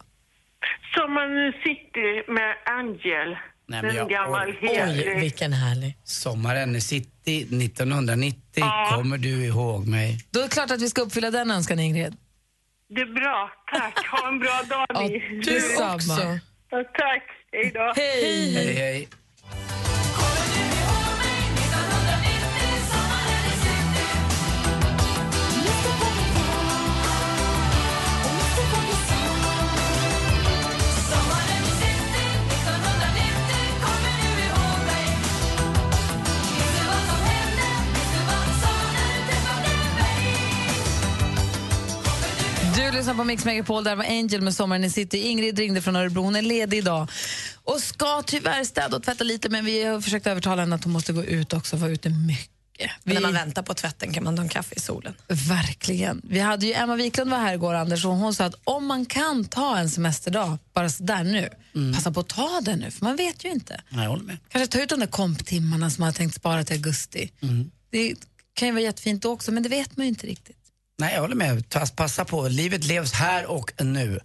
Sommaren City med Angel. Nej, men en jag- gammal oj, oj, vilken härlig. Sommaren i city 1990, Ja. kommer du ihåg mig? Då är det klart att vi ska uppfylla den önskan, Ingrid. Det är bra, tack. Ha en bra dag ni. Ja, du också. Ja, tack, hej då. Hej. Hej, hej. Lyssnar på Mix Megapol, där var Angel med Sommaren i city. Ingrid ringde från Örebro, hon är ledig idag och ska tyvärr städa och tvätta lite men vi har försökt övertala henne att hon måste gå ut också, vara ute mycket. Vi... När man väntar på tvätten kan man ta en kaffe i solen. Verkligen. Vi hade ju Emma Wiklund var här igår, Anders, och hon sa att om man kan ta en semesterdag, bara där nu, passa på att ta den nu, för man vet ju inte. Nej, jag håller med. Kanske ta ut de där komptimmarna som man har tänkt spara till augusti. Det kan ju vara jättefint då också, men det vet man ju inte riktigt. Nej, jag håller med. Passa på. Livet levs här och nu.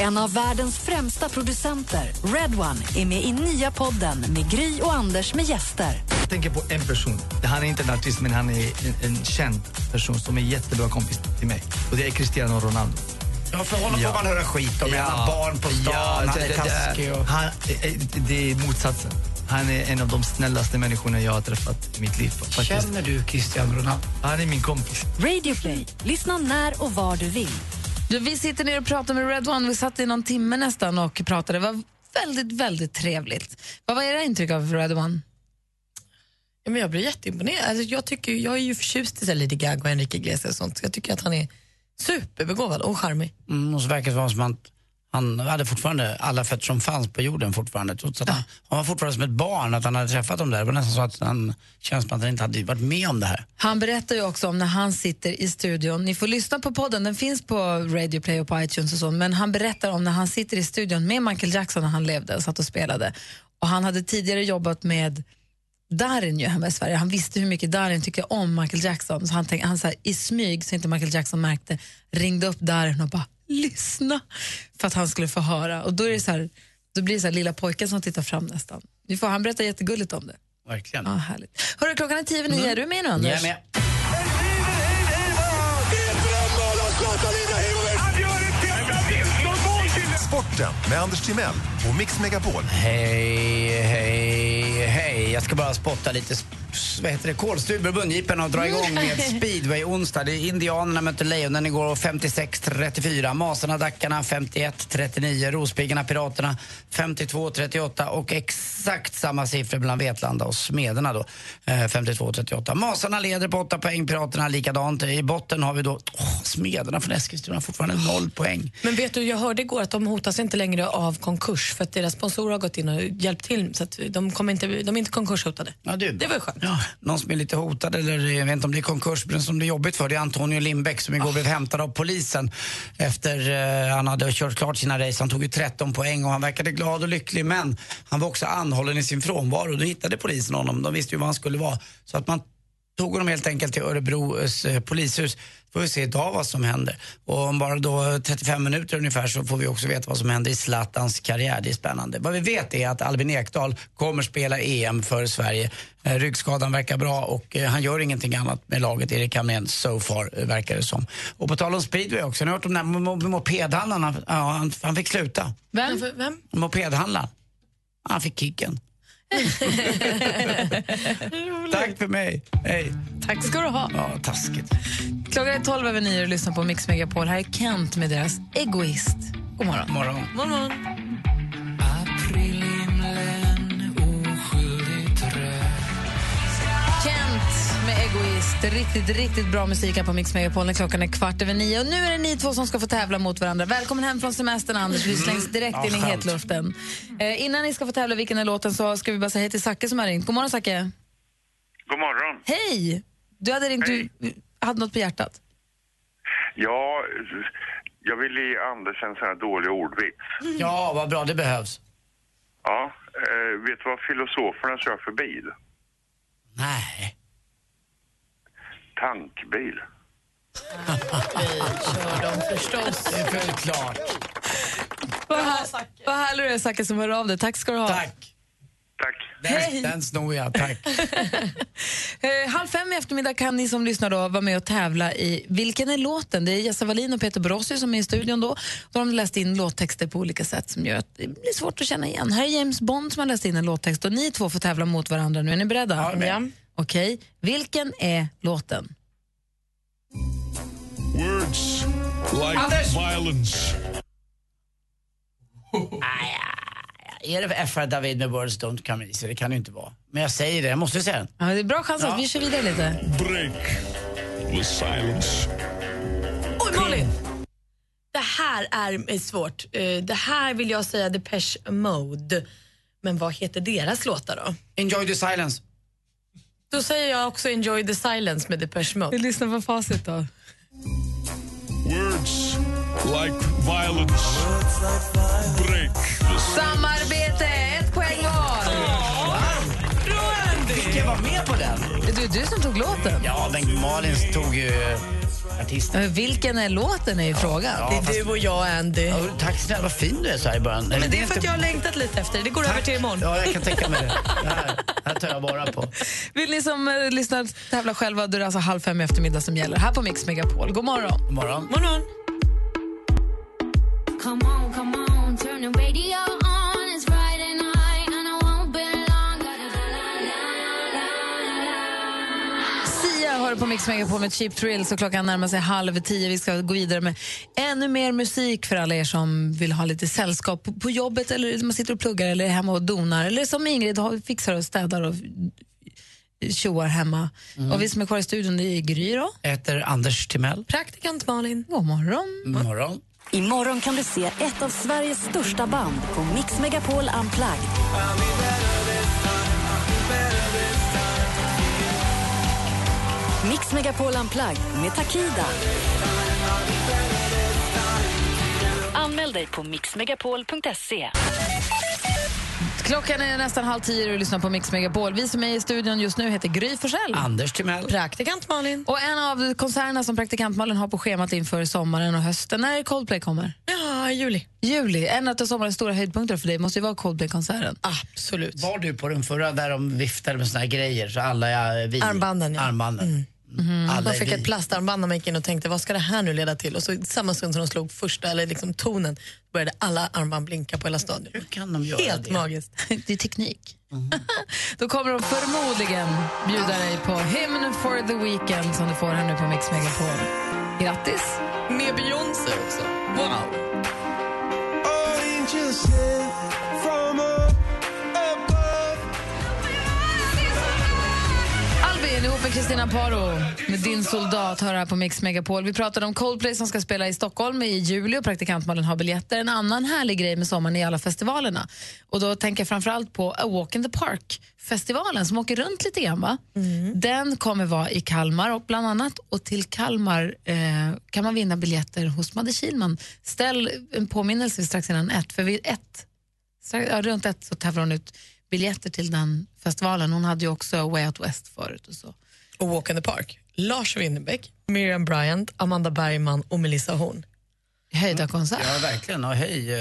En av världens främsta producenter, Red One, är med i nya podden med Gry och Anders med gäster. Jag tänker på en person. Han är inte en artist, men han är en, en känd person som är jättebra kompis till mig. Och det är Cristiano Ronaldo. Ja, för honom får man höra skit om. Han har barn på stan, han det- är det- taskig och... Han, eh, det är motsatsen. Han är en av de snällaste människorna jag har träffat i mitt liv. Faktiskt. Känner du Cristiano Ronaldo? Han är min kompis. Radio Play. Lyssna när och var du vill. Du, vi sitter ner och pratar med Red One. Vi satt i någon timme nästan och pratade. Det var väldigt, väldigt trevligt. Vad var era intryck av Red One? Ja, men jag blir jätteimponerad. Alltså, jag, tycker, jag är ju förtjust i Lady Gaga och Enrique Iglesias och sånt. Jag tycker att han är superbegåvad och charmig. Mm, och så verkar det vara som att han hade fortfarande alla fötter som fanns på jorden fortfarande. Trots att han, han var fortfarande som ett barn, att han hade träffat dem där. Det var nästan så att han känns att han inte hade varit med om det här. Han berättar ju också om när han sitter i studion. Ni får lyssna på podden, den finns på Radio Play och på iTunes och så. Men han berättar om när han sitter i studion med Michael Jackson när han levde och satt och spelade. Och han hade tidigare jobbat med Darin ju hemma i Sverige. Han visste hur mycket Darin tycker om Michael Jackson. Så han, tänkte, han så här, i smyg, så inte Michael Jackson märkte, ringde upp Darin och bara lyssna för att han skulle få höra. Och då, är det så här, då blir det så här lilla pojken som tittar fram nästan. Vi får, han berättar jättegulligt om det. Verkligen. Ja, härligt. Hörru, klockan är tio över nio. Är du med nu, Anders? Jag är med. Sporten med Anders Timell och Mix Megapol. Hej, hej, hej. Jag ska bara spotta lite vad heter det, kolstubor och mungiporna och dra igång med (laughs) speedway onsdag. Det är Indianerna mötte Lejonen igår 56-34. Masarna Dackarna 51-39. Rospiggarna Piraterna 52-38 och exakt samma siffror mellan Vetlanda och Smederna då. Eh, 52-38. Masarna leder på 8 poäng, Piraterna likadant. I botten har vi då åh, Smederna från Eskilstuna fortfarande 0 poäng. Men vet du, jag hörde igår att de hotas inte längre av konkurs för att deras sponsorer har gått in och hjälpt till så att de, kommer inte, de är inte konkurshotade. Ja, du. Det var skönt. Ja, någon som är lite hotad eller jag vet inte om det är konkurs, men som det är jobbigt för det är Antonio Lindbäck som igår blev hämtad av polisen efter eh, han hade kört klart sina race. Han tog ju 13 poäng och han verkade glad och lycklig men han var också anhållen i sin frånvaro. Då hittade polisen honom. De visste ju var han skulle vara. Så att man tog honom helt enkelt till Örebros eh, polishus. Får vi se idag vad som händer. Och om bara då 35 minuter ungefär så får vi också veta vad som händer i Zlatans karriär. Det är spännande. Vad vi vet är att Albin Ekdal kommer spela EM för Sverige. Eh, ryggskadan verkar bra och eh, han gör ingenting annat med laget, Erik Hamrén, so far eh, verkar det som. Och på tal om speedway också, har ni hört om den här mo- mopedhandlaren? Han, ja, han, han fick sluta. Vem? Vem? Mopedhandlaren. Han fick kicken. Tack för mig. Hej. Tack ska du ha. Ja, taskigt. Klockan är 12 över nio och lyssnar på Mix Megapol. Här är Kent med deras Egoist. God morgon. morgon. morgon. Egoist. Riktigt, riktigt bra musik här på Mix Megapol när klockan är kvart över nio. Och nu är det ni två som ska få tävla mot varandra. Välkommen hem från semestern, Anders. Vi slängs direkt Ja, in i hetluften. Eh, innan ni ska få tävla vilken är låten så ska vi bara säga hej till Zacke som har ringt. God morgon, Zacke. God morgon. Hej! Du hade ringt, du hade något på hjärtat. Ja, jag vill ge Anders en sån här dålig ordvits. Ja, vad bra. Det behövs. Ja, eh, vet du vad filosoferna kör för bil? Nej. Tankbil. kör de förstås. Det är väl klart. Vad, här, vad härlig du är, Zacke, som hör av dig. Tack ska du ha. Tack. Hej. Den snor jag, tack. (laughs) Eh, halv fem i eftermiddag kan ni som lyssnar då vara med och tävla i Vilken är låten? Det är Jessa Wallin och Peter Borossi som är i studion då. Då har de läst in låttexter på olika sätt som gör att det blir svårt att känna igen. Här är James Bond som har läst in en låttext och ni två får tävla mot varandra nu. Är ni beredda? Ja. Okej. Vilken är låten? Words like Anders! violence. Är det FR David med Words Don't Come Easy? Det kan det ju inte vara. Men jag säger det, jag måste säga den. Ja, det är bra chans att Ja. vi kör vidare lite. Break the silence. Oj, Malin! Det här är är svårt. Eh, Det här vill jag säga Depeche Mode. Men vad heter deras låtar då? Enjoy the silence. Då säger jag också Enjoy the silence med Depeche Mode. Vi lyssnar på facit då. Words like violence. Break the Samarbete, ett poäng var. Jag vara med på den? Det är du som tog låten. Ja, men Malin tog ju artisten. Eh, Vilken är låten är ju frågan. Ja, Det är fast- du och jag, Andy. Ja, tack snälla, vad fin du är så här i början. Men det är för att jag har längtat lite efter det. Det går över till imorgon. Ja, jag kan tänka mig det. Det här, det här tar jag bara på. (laughs) Vill ni som eh, lyssnar tävla själva, då är det alltså halv fem i eftermiddag som gäller. Här på Mix Megapol. God morgon. God morgon. morgon. Come on, come on, turn the radio Hör på Mix Megapol med Cheap Thrills och klockan närmar sig halv tio. Vi ska gå vidare med ännu mer musik för alla er som vill ha lite sällskap på, på jobbet eller man sitter och pluggar eller är hemma och donar eller som Ingrid har, fixar och städar och tjoar hemma. Mm. Och vi som är kvar i studion det är Gry då. Jag heter Anders Timell. Praktikant Malin. God morgon. God morgon. Imorgon kan du se ett av Sveriges största band på Mix Megapol Unplugged. Mix Megapol Unplugged med Takida. Anmäl dig på mixmegapol.se. Klockan är nästan halv tio och du lyssnar på Mix Megapol. Vi som är i studion just nu heter Gry Forssell. Anders Timell. Praktikant Malin. Och en av konserterna som praktikant Malin har på schemat inför sommaren och hösten, när Coldplay kommer? Ja, i juli. Juli. En av sommarens stora höjdpunkter för dig måste ju vara Coldplay-konserten. Absolut. Var du på den förra där de viftade med såna här grejer så alla ja, vi... Armbanden, ja. Armbanden. Alla Man är fick vi. ett plastarmband när man gick in och tänkte vad ska det här nu leda till? Och så samma stund som de slog första eller liksom tonen började alla armband blinka på hela stadion. Hur kan de göra Helt det? magiskt. (laughs) Det är teknik. (laughs) Då kommer de förmodligen bjuda dig på Hymn for the Weekend som du får här nu på Mix Megapol. Grattis! Med Beyoncé också. Wow. Kristina Paro med Din soldat hör här på Mix Megapol. Vi pratade om Coldplay som ska spela i Stockholm i juli och praktikantmalen har biljetter. En annan härlig grej med sommaren är alla festivalerna. Och då tänker jag framförallt på A Walk in the Park-festivalen som åker runt lite grann. Va? Den kommer vara i Kalmar och bland annat och till Kalmar eh, kan man vinna biljetter hos Madde Kihlman. Ställ en påminnelse strax innan ett, för vid ett, strax, ja, runt ett så tävlar hon ut biljetter till den festivalen. Hon hade ju också Way Out West förut och så. Och Walk in the Park. Lars Winnerbäck, Miriam Bryant, Amanda Bergman och Melissa Horn. Höjda konsert. Ja, verkligen. Och hej,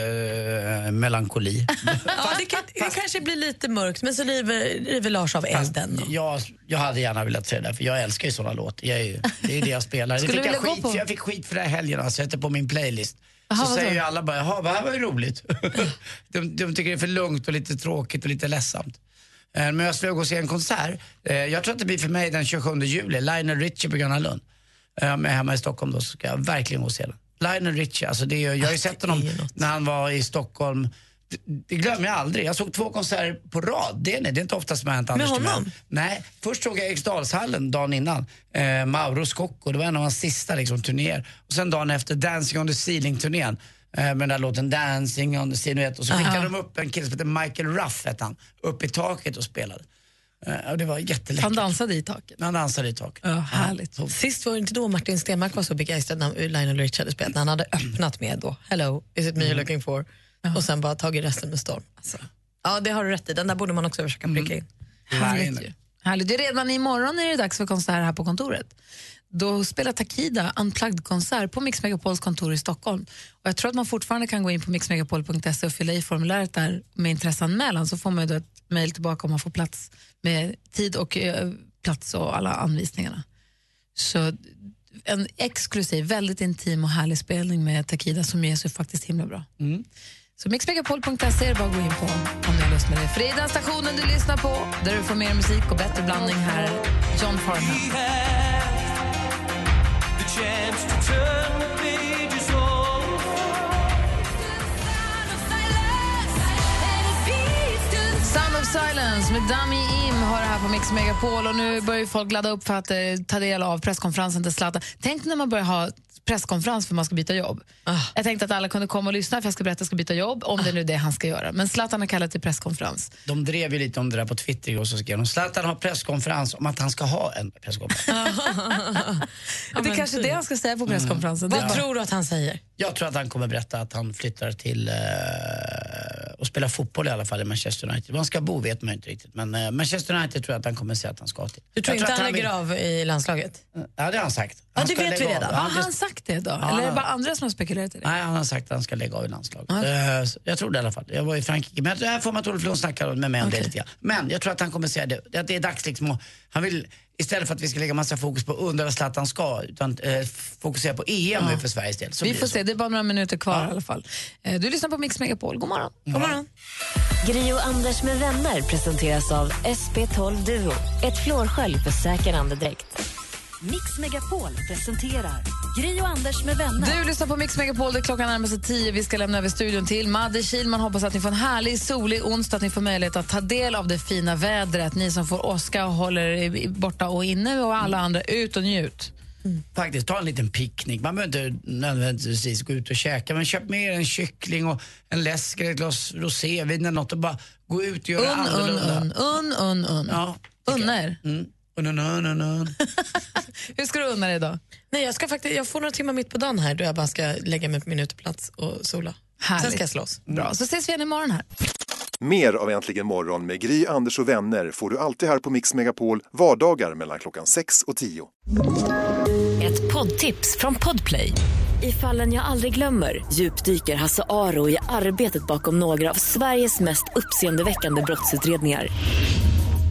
eh, melankoli. (laughs) Ja, det, kan, det kanske blir lite mörkt, men så river, river Lars av elden. Jag, jag hade gärna velat se det där, för jag älskar ju såna låtar. Jag är ju, det är ju det jag spelar. Det fick jag, skit, jag fick skit för det här helgen, alltså. jag sätter på min playlist. Aha, så säger ju alla bara, jaha, det här var ju roligt. (laughs) de, de tycker det är för lugnt och lite tråkigt och lite ledsamt. Eh, Men jag skulle gå och se en konsert. Eh, Jag tror att det blir för mig den 27 juli, Lionel Richie på Gröna Lund. Eh, Om jag är hemma i Stockholm då så ska jag verkligen gå och se den. Lionel Richie, alltså det är, jag har ju sett honom när han var i Stockholm. Det, glömmer jag aldrig. Jag såg två konserter på rad. Det är, det är inte ofta som har hänt Anders Timell. honom? Nej, först såg jag Eriksdalshallen dagen innan. Eh, Mauro Scocco, det var en av hans sista liksom, turnéer. Och sen dagen efter Dancing on the ceiling-turnén. Eh, med den där låten Dancing on the vet, Och så skickade Aha. de upp en kille som heter Michael Ruff, hette han, upp i taket och spelade. Eh, och det var jätteläckert. Han dansade i taket. Han dansade i taket. Ja, härligt. Sist var det inte då Martin Stenmark var så begeistrad när Lionel Richie hade spelat, när han hade öppnat med då Hello, is it me you're looking for? Och sen bara tagit resten med storm. Alltså. Ja, det har du rätt i. Den där borde man också försöka pricka in. Härligt ju. Härligt. Det är redan imorgon är det dags för konsert här på kontoret. Då spelar Takida Unplugged-konsert på Mix Megapols kontor i Stockholm. Och jag tror att man fortfarande kan gå in på mixmegapol.se och fylla i formuläret där med intresseanmälan så får man då ett mejl tillbaka om man får plats med tid och eh, plats och alla anvisningarna. Så en exklusiv, väldigt intim och härlig spelning med Takida som ger sig faktiskt himla bra. Så mixmegapol.se är bara att gå in på om ni har lust med det. För det är den stationen du lyssnar på där du får mer musik och bättre blandning. Här är John Farnham. Silence med Dami Im har det här på Mix Megapol och nu börjar ju folk ladda upp för att eh, ta del av presskonferensen till Zlatan. Tänk när man börjar ha presskonferens för man ska byta jobb. Jag tänkte att alla kunde komma och lyssna för jag ska berätta att jag ska byta jobb, om det nu är det han ska göra. Men Zlatan har kallat till presskonferens. De drev ju lite om det där på Twitter och så skrev de Zlatan har presskonferens om att han ska ha en presskonferens. (laughs) det är kanske det han ska säga på presskonferensen. Mm. Det är Vad tror du att han säger? Jag tror att han kommer berätta att han flyttar till eh, och spelar fotboll i alla fall i Manchester United. Var han ska bo vet man inte riktigt men eh, Manchester United tror jag att han kommer säga att han ska till. Du tror Jag inte att han lägger av i landslaget? Ja det har han sagt. Ja, Han det ska vet vi av. redan. Ja, Har det- han sagt det då? Ja, Eller är det han- bara andra som har spekulerat i det? Nej, han har sagt att han ska lägga av i landslaget. Eh, så jag tror det i alla fall. Jag var i Frankrike, men det här får man att Olof Lund snackar med mig om det lite grann. Men jag tror att han kommer säga det, att det är dags liksom att, han vill, istället för att vi ska lägga massa fokus på undra vad Zlatan ska, utan eh, fokusera på EM nu för Sveriges del. Så Vi får så. se, det är bara några minuter kvar i alla fall. Eh, Du lyssnar på Mix Megapol. God morgon. God morgon. Gri och Anders med vänner presenteras av SP12 Duo. Ett flårskölj för säker andedräkt. Mix Megapol presenterar Gri och Anders med vänner. Du lyssnar på Mix Megapol, där klockan närmar sig tio. Vi ska lämna över studion till Madde Kilman. Hoppas att ni får en härlig, solig onsdag, att ni får möjlighet att ta del av det fina vädret. Ni som får åska och håller er borta och inne och alla andra, ut och njut. Faktiskt, ta en liten picknick. Man behöver inte nödvändigtvis gå ut och käka, men köp med er en kyckling och en läsk eller ett glas rosévin eller något och bara gå ut och göra Un, un, annorlunda. un, un, un, un. Ja, Unna er. Mm. (laughs) Hur ska du unna dig idag? Nej, jag, ska faktiskt, jag får några timmar mitt på dagen här då jag bara ska lägga mig på min uteplats och sola. Härligt. Sen ska jag slåss. Bra, så ses vi igen imorgon här. Mer av Äntligen morgon med Gry, Anders och vänner får du alltid här på Mix Megapol vardagar mellan klockan 6 och 10. Ett poddtips från Podplay. I fallen jag aldrig glömmer djupdyker Hasse Aro i arbetet bakom några av Sveriges mest uppseendeväckande brottsutredningar.